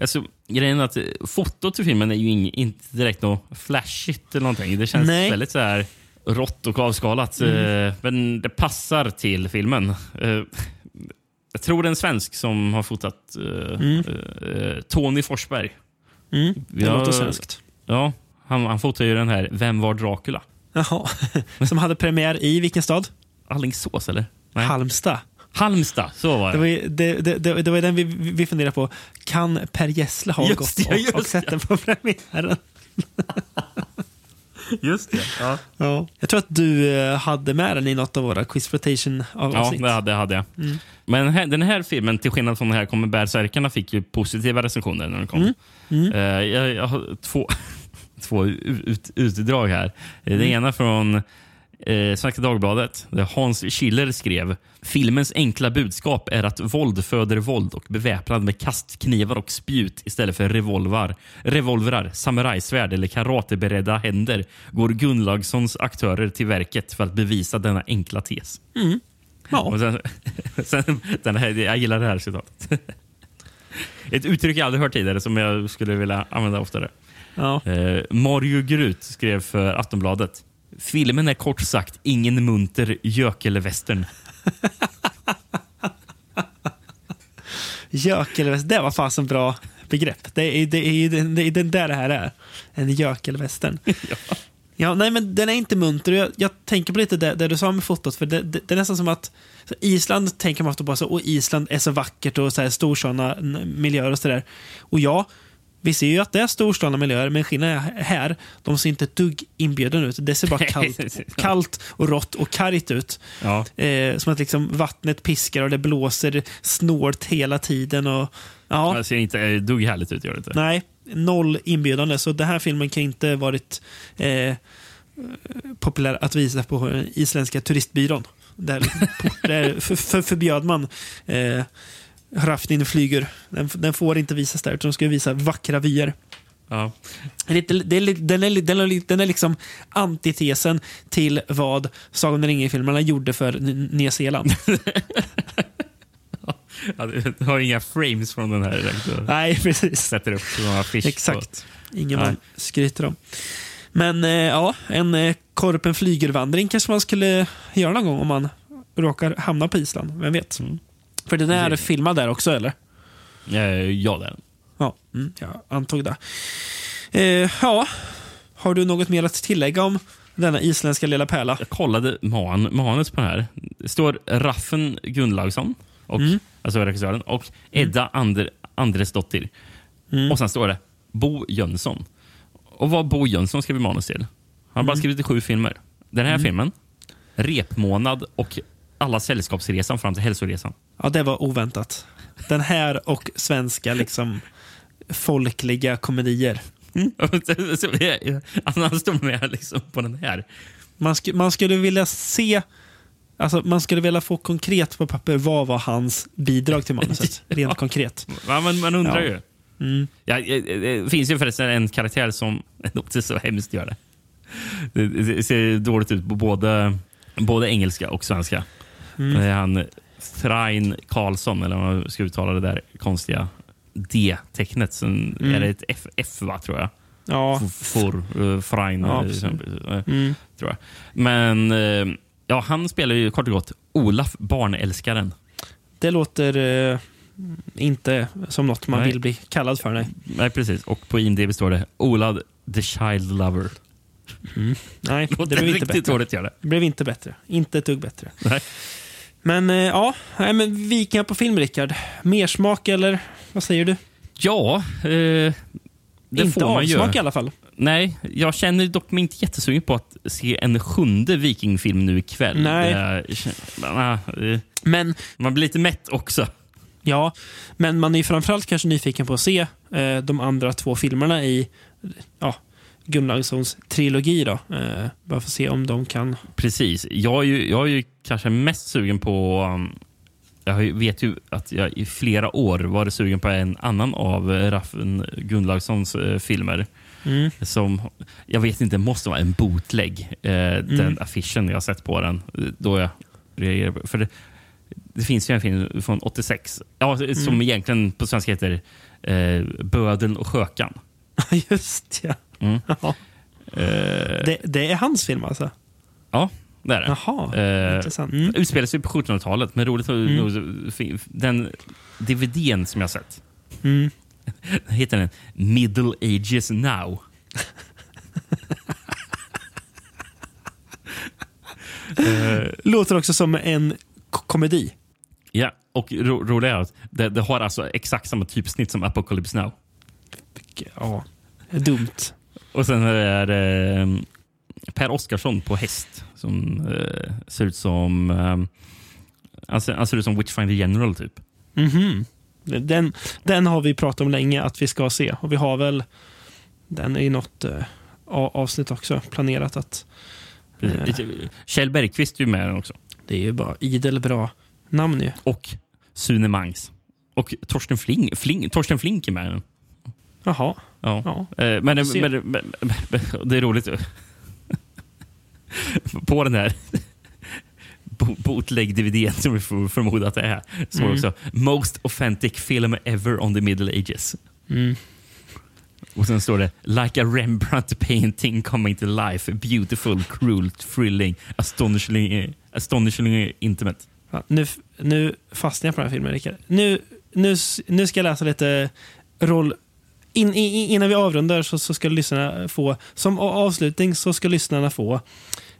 Alltså, grejen är att eh, fotot i filmen är ju ing, inte direkt något flashigt eller någonting. Det känns Nej. väldigt så här rått och avskalat. Mm. Eh, Men det passar till filmen. Eh, Jag tror det är en svensk som har fotat Mm. Tony Forsberg. Mm, det låter svenskt. Ja, han, han fotar ju den här Vem var Dracula? Jaha. Som hade premiär i vilken stad? Alingsås, eller? Halmstad. Halmstad, så var det. Det var, ju- det, det, det, det var den vi, vi funderade på. Kan Per Gessle ha Just gått det, och, och sett den på premiären? Just det. Ja. Ja. Jag tror att du eh, hade med den i något av våra Quiz Flotation Ja, avsnitt. det hade, det hade jag. Mm. Men den här filmen, till skillnad från den här kommer bärsärkarna, fick ju positiva recensioner när den kom. Mm. Mm. Eh, jag, jag har två, två ut, utdrag här. Eh, Det Mm. ena från eh, Svenska Dagbladet, där Hans Schiller skrev Filmens enkla budskap är att våld föder våld och beväpnad med kastknivar och spjut istället för revolvar, revolvrar, samurajsvärd eller karateberedda händer går Gunnlaugssons aktörer till verket för att bevisa denna enkla tes. Mm. Ja. Sen, sen, den här, jag gillar det här citatet. Ett uttryck jag aldrig hört tidigare som jag skulle vilja använda oftare. Ja. Eh, Mario Grut skrev för Aftonbladet. Filmen är kort sagt ingen munter gökelvästern. Gökelväst, det var fasen bra begrepp. Det är, det är det är den där det här är. En gökelvästern. ja. nej men den är inte munter. Jag, jag tänker på lite det, det du sa med fotot, för det, det, det är nästan som att Island tänker man ofta på, så, och Island är så vackert och så här storslagna n- miljöer och sådär. Och ja, vi ser ju att det är storslagna miljöer, men skillnaden är här, de ser inte ett dugg inbjudande ut. Det ser bara kallt, kallt och rått och kargt ut. Ja. Eh, som att liksom vattnet piskar och det blåser snålt hela tiden. Och, ja. Det ser inte ett dugg härligt ut. Gör det inte. Nej, noll inbjudande. Så den här filmen kan inte varit eh, populär att visa på isländska turistbyrån. Där, där för, för, förbjöd man eh, Hrafnin flyger. Den, den får inte visas där, utan de ska visa vackra vyer. Ja. Det den, är, den, är, den är liksom antitesen till vad Sagan om ringen-filmerna gjorde för N- Nya Zeeland. Ja, du har inga frames från den här. direkt. Nej, precis. Sätter upp några affisch. Exakt. Ingen man skryter om. Men eh, ja, en eh, Korpen flygervandring kanske man skulle göra någon gång om man råkar hamna på Island. Vem vet? För den är filmad där också, eller? Eh, ja, det är den. Ja, mm, jag antog det. Eh, ja, har du något mer att tillägga om denna isländska lilla pärla? Jag kollade man, manus på den här. Det står Raffen Gunnlaugsson, och, Mm. alltså regissören, och Edda Ander, Andresdottir. Mm. Och sen står det Bo Jönsson. Och vad Bo Jönsson skrev manus till? Han har bara Mm. skrivit i sju filmer. Den här Mm. filmen, Repmånad och Alla sällskapsresan fram till hälsoresan. Ja, det var oväntat. Den här och svenska liksom folkliga komedier. Jag- Han står med liksom på den här. Man, sk man skulle vilja se Alltså, man skulle vilja få konkret på papper vad var hans bidrag till manuset. Rent konkret. Ja, men man undrar Ja. ju. Mm. Ja, eh, det finns ju förresten en karaktär som det låter så hemskt gör det. Det det ser dåligt ut på både, både engelska och svenska. Mm. Det är han Thrain Karlsson, eller vad man ska uttala det där konstiga D-tecknet. Sen Mm. är det ett F, F va, tror jag. Ja. For, Frein, Ja, eh, eh, Mm. tror jag. Men eh, ja, han spelar ju kort och gott Olaf, barnälskaren. Det låter eh, inte som något man Nej. vill bli kallad för. Nej, Nej, precis. Och på IMDB står det Olaf the child lover. nej det blev inte bättre. dåligt, gör det. Det blev inte bättre. Inte ett dugg bättre. Nej. Men eh, ja, nej, men Vikingar på film, Rickard. Mer smak eller vad säger du? Ja, eh, det inte får man ju. avsmak i alla fall. Nej, jag känner dock mig inte jättesugen på att se en sjunde vikingfilm nu ikväll. Nej. Är- eh, Men Man blir lite mätt också. Ja, men man är framförallt kanske nyfiken på att se eh, de andra två filmerna i ja, Gunnarssons trilogi. Då. Eh, bara för att se om de kan... Precis. Jag är ju, jag är ju kanske mest sugen på... um, Jag vet ju att jag i flera år varit sugen på en annan av eh, Raffen Gunnlaugssons eh, filmer. Mm. Som, jag vet inte, måste vara en bootleg. Eh, Mm. Den affischen jag har sett på den. Då jag reagerar på- För det, det finns ju en film från 86 ja, som Mm. egentligen på svenska heter eh, Bödeln och skökan. Just ja. Mm. Eh, Det, det är hans film alltså? Ja, det är det. Jaha, eh, intressant. Mm. Utspelar sig på 1700-talet, men roligt Mm. nog, Den DVDn som jag har sett, Mm. heter den Middle Ages Now. Eh, Låter också som en komedi. ja, och ro, roligt är att det, det har alltså exakt samma typsnitt som Apocalypse Now. Ja, dumt. Och sen är det eh, Per Oscarsson på häst som eh, ser ut som eh, han, ser, han ser ut som Witchfinder General typ. Mhm. Den, den har vi pratat om länge att vi ska se. Och vi har väl den i något a- avsnitt också planerat att... eh, Kjell Bergqvist är ju med den också. Det är ju bara idel bra namn ju. Och Sune Mangs. Och Torsten Flink, Flink, Torsten Flink är med den. Jaha. Ja. Ja. Eh, Men, men, men, men, det är roligt. På den här bo- bootleg-DVD som vi får förmoda att det är. Så Mm. också Most authentic film ever on the middle ages. Mm. Och sen står det Like a Rembrandt painting coming to life. Beautiful, cruel, thrilling, astonishingly, astonishingly intimate. Ja, nu, nu fastnar jag på den här filmen, Rickard. Nu, nu, nu ska jag läsa lite roll... In, i- innan vi avrundar så, så ska lyssnarna få, som avslutning så ska lyssnarna få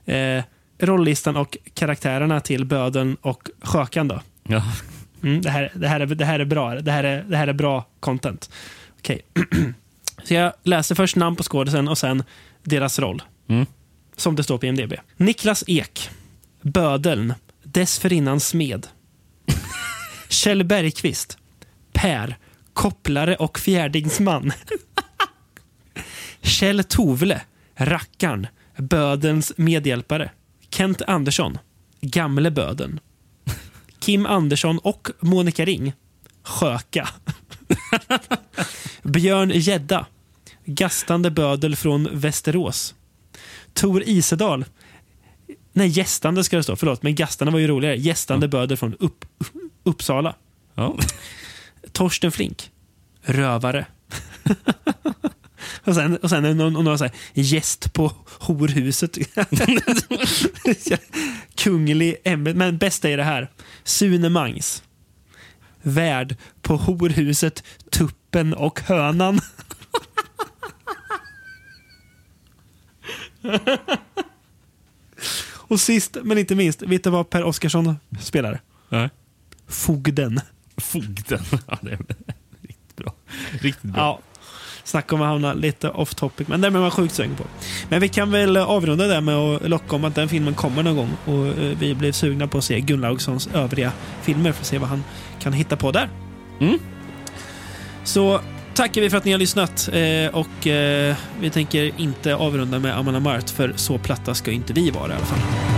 eh, rolllistan och karaktärerna till Böden och Sjökan. Då. Ja. Mm, det, här, det, här är, det här är bra. Det här är, det här är bra content. Okej. så jag läser först namn på skådisen och sen deras roll. Mm. Som det står på IMDB. Niklas Ek. Bödeln. Dessförinnan smed. Kjell Bergqvist. Per. Kopplare och fjärdingsman. Kjell Tovle. Rackarn. Bödens medhjälpare. Kent Andersson. Gamle Böden. Kim Andersson och Monica Ring. Sjöka. Björn Gedda. Gastande bödel från Västerås. Tor Isedal. Nej, gästande ska det stå. Förlåt, men gastarna var ju roligare. Gästande bödel från upp, Uppsala. Ja. Torsten Flink. Rövare. och sen, och sen någon, någon så här, gäst på horhuset. Kunglig ämbet. Men bästa är det här. Sune Mangs. Värd på horhuset Tuppen och Hönan. och sist men inte minst, vet du vad Per Oscarsson spelar? Nej. Fogden. Fogden. Ja, det är riktigt bra. Riktigt bra. Ja. Snacka om att hamna lite off topic, men den är man sjukt sugen på. Men vi kan väl avrunda det med att locka om att den filmen kommer någon gång. Och eh, vi blev sugna på att se Gunnlaugssons övriga filmer för att se vad han kan hitta på där. Mm. Så tackar vi för att ni har lyssnat. Eh, och eh, vi tänker inte avrunda med Amanda Mart, för så platta ska inte vi vara i alla fall.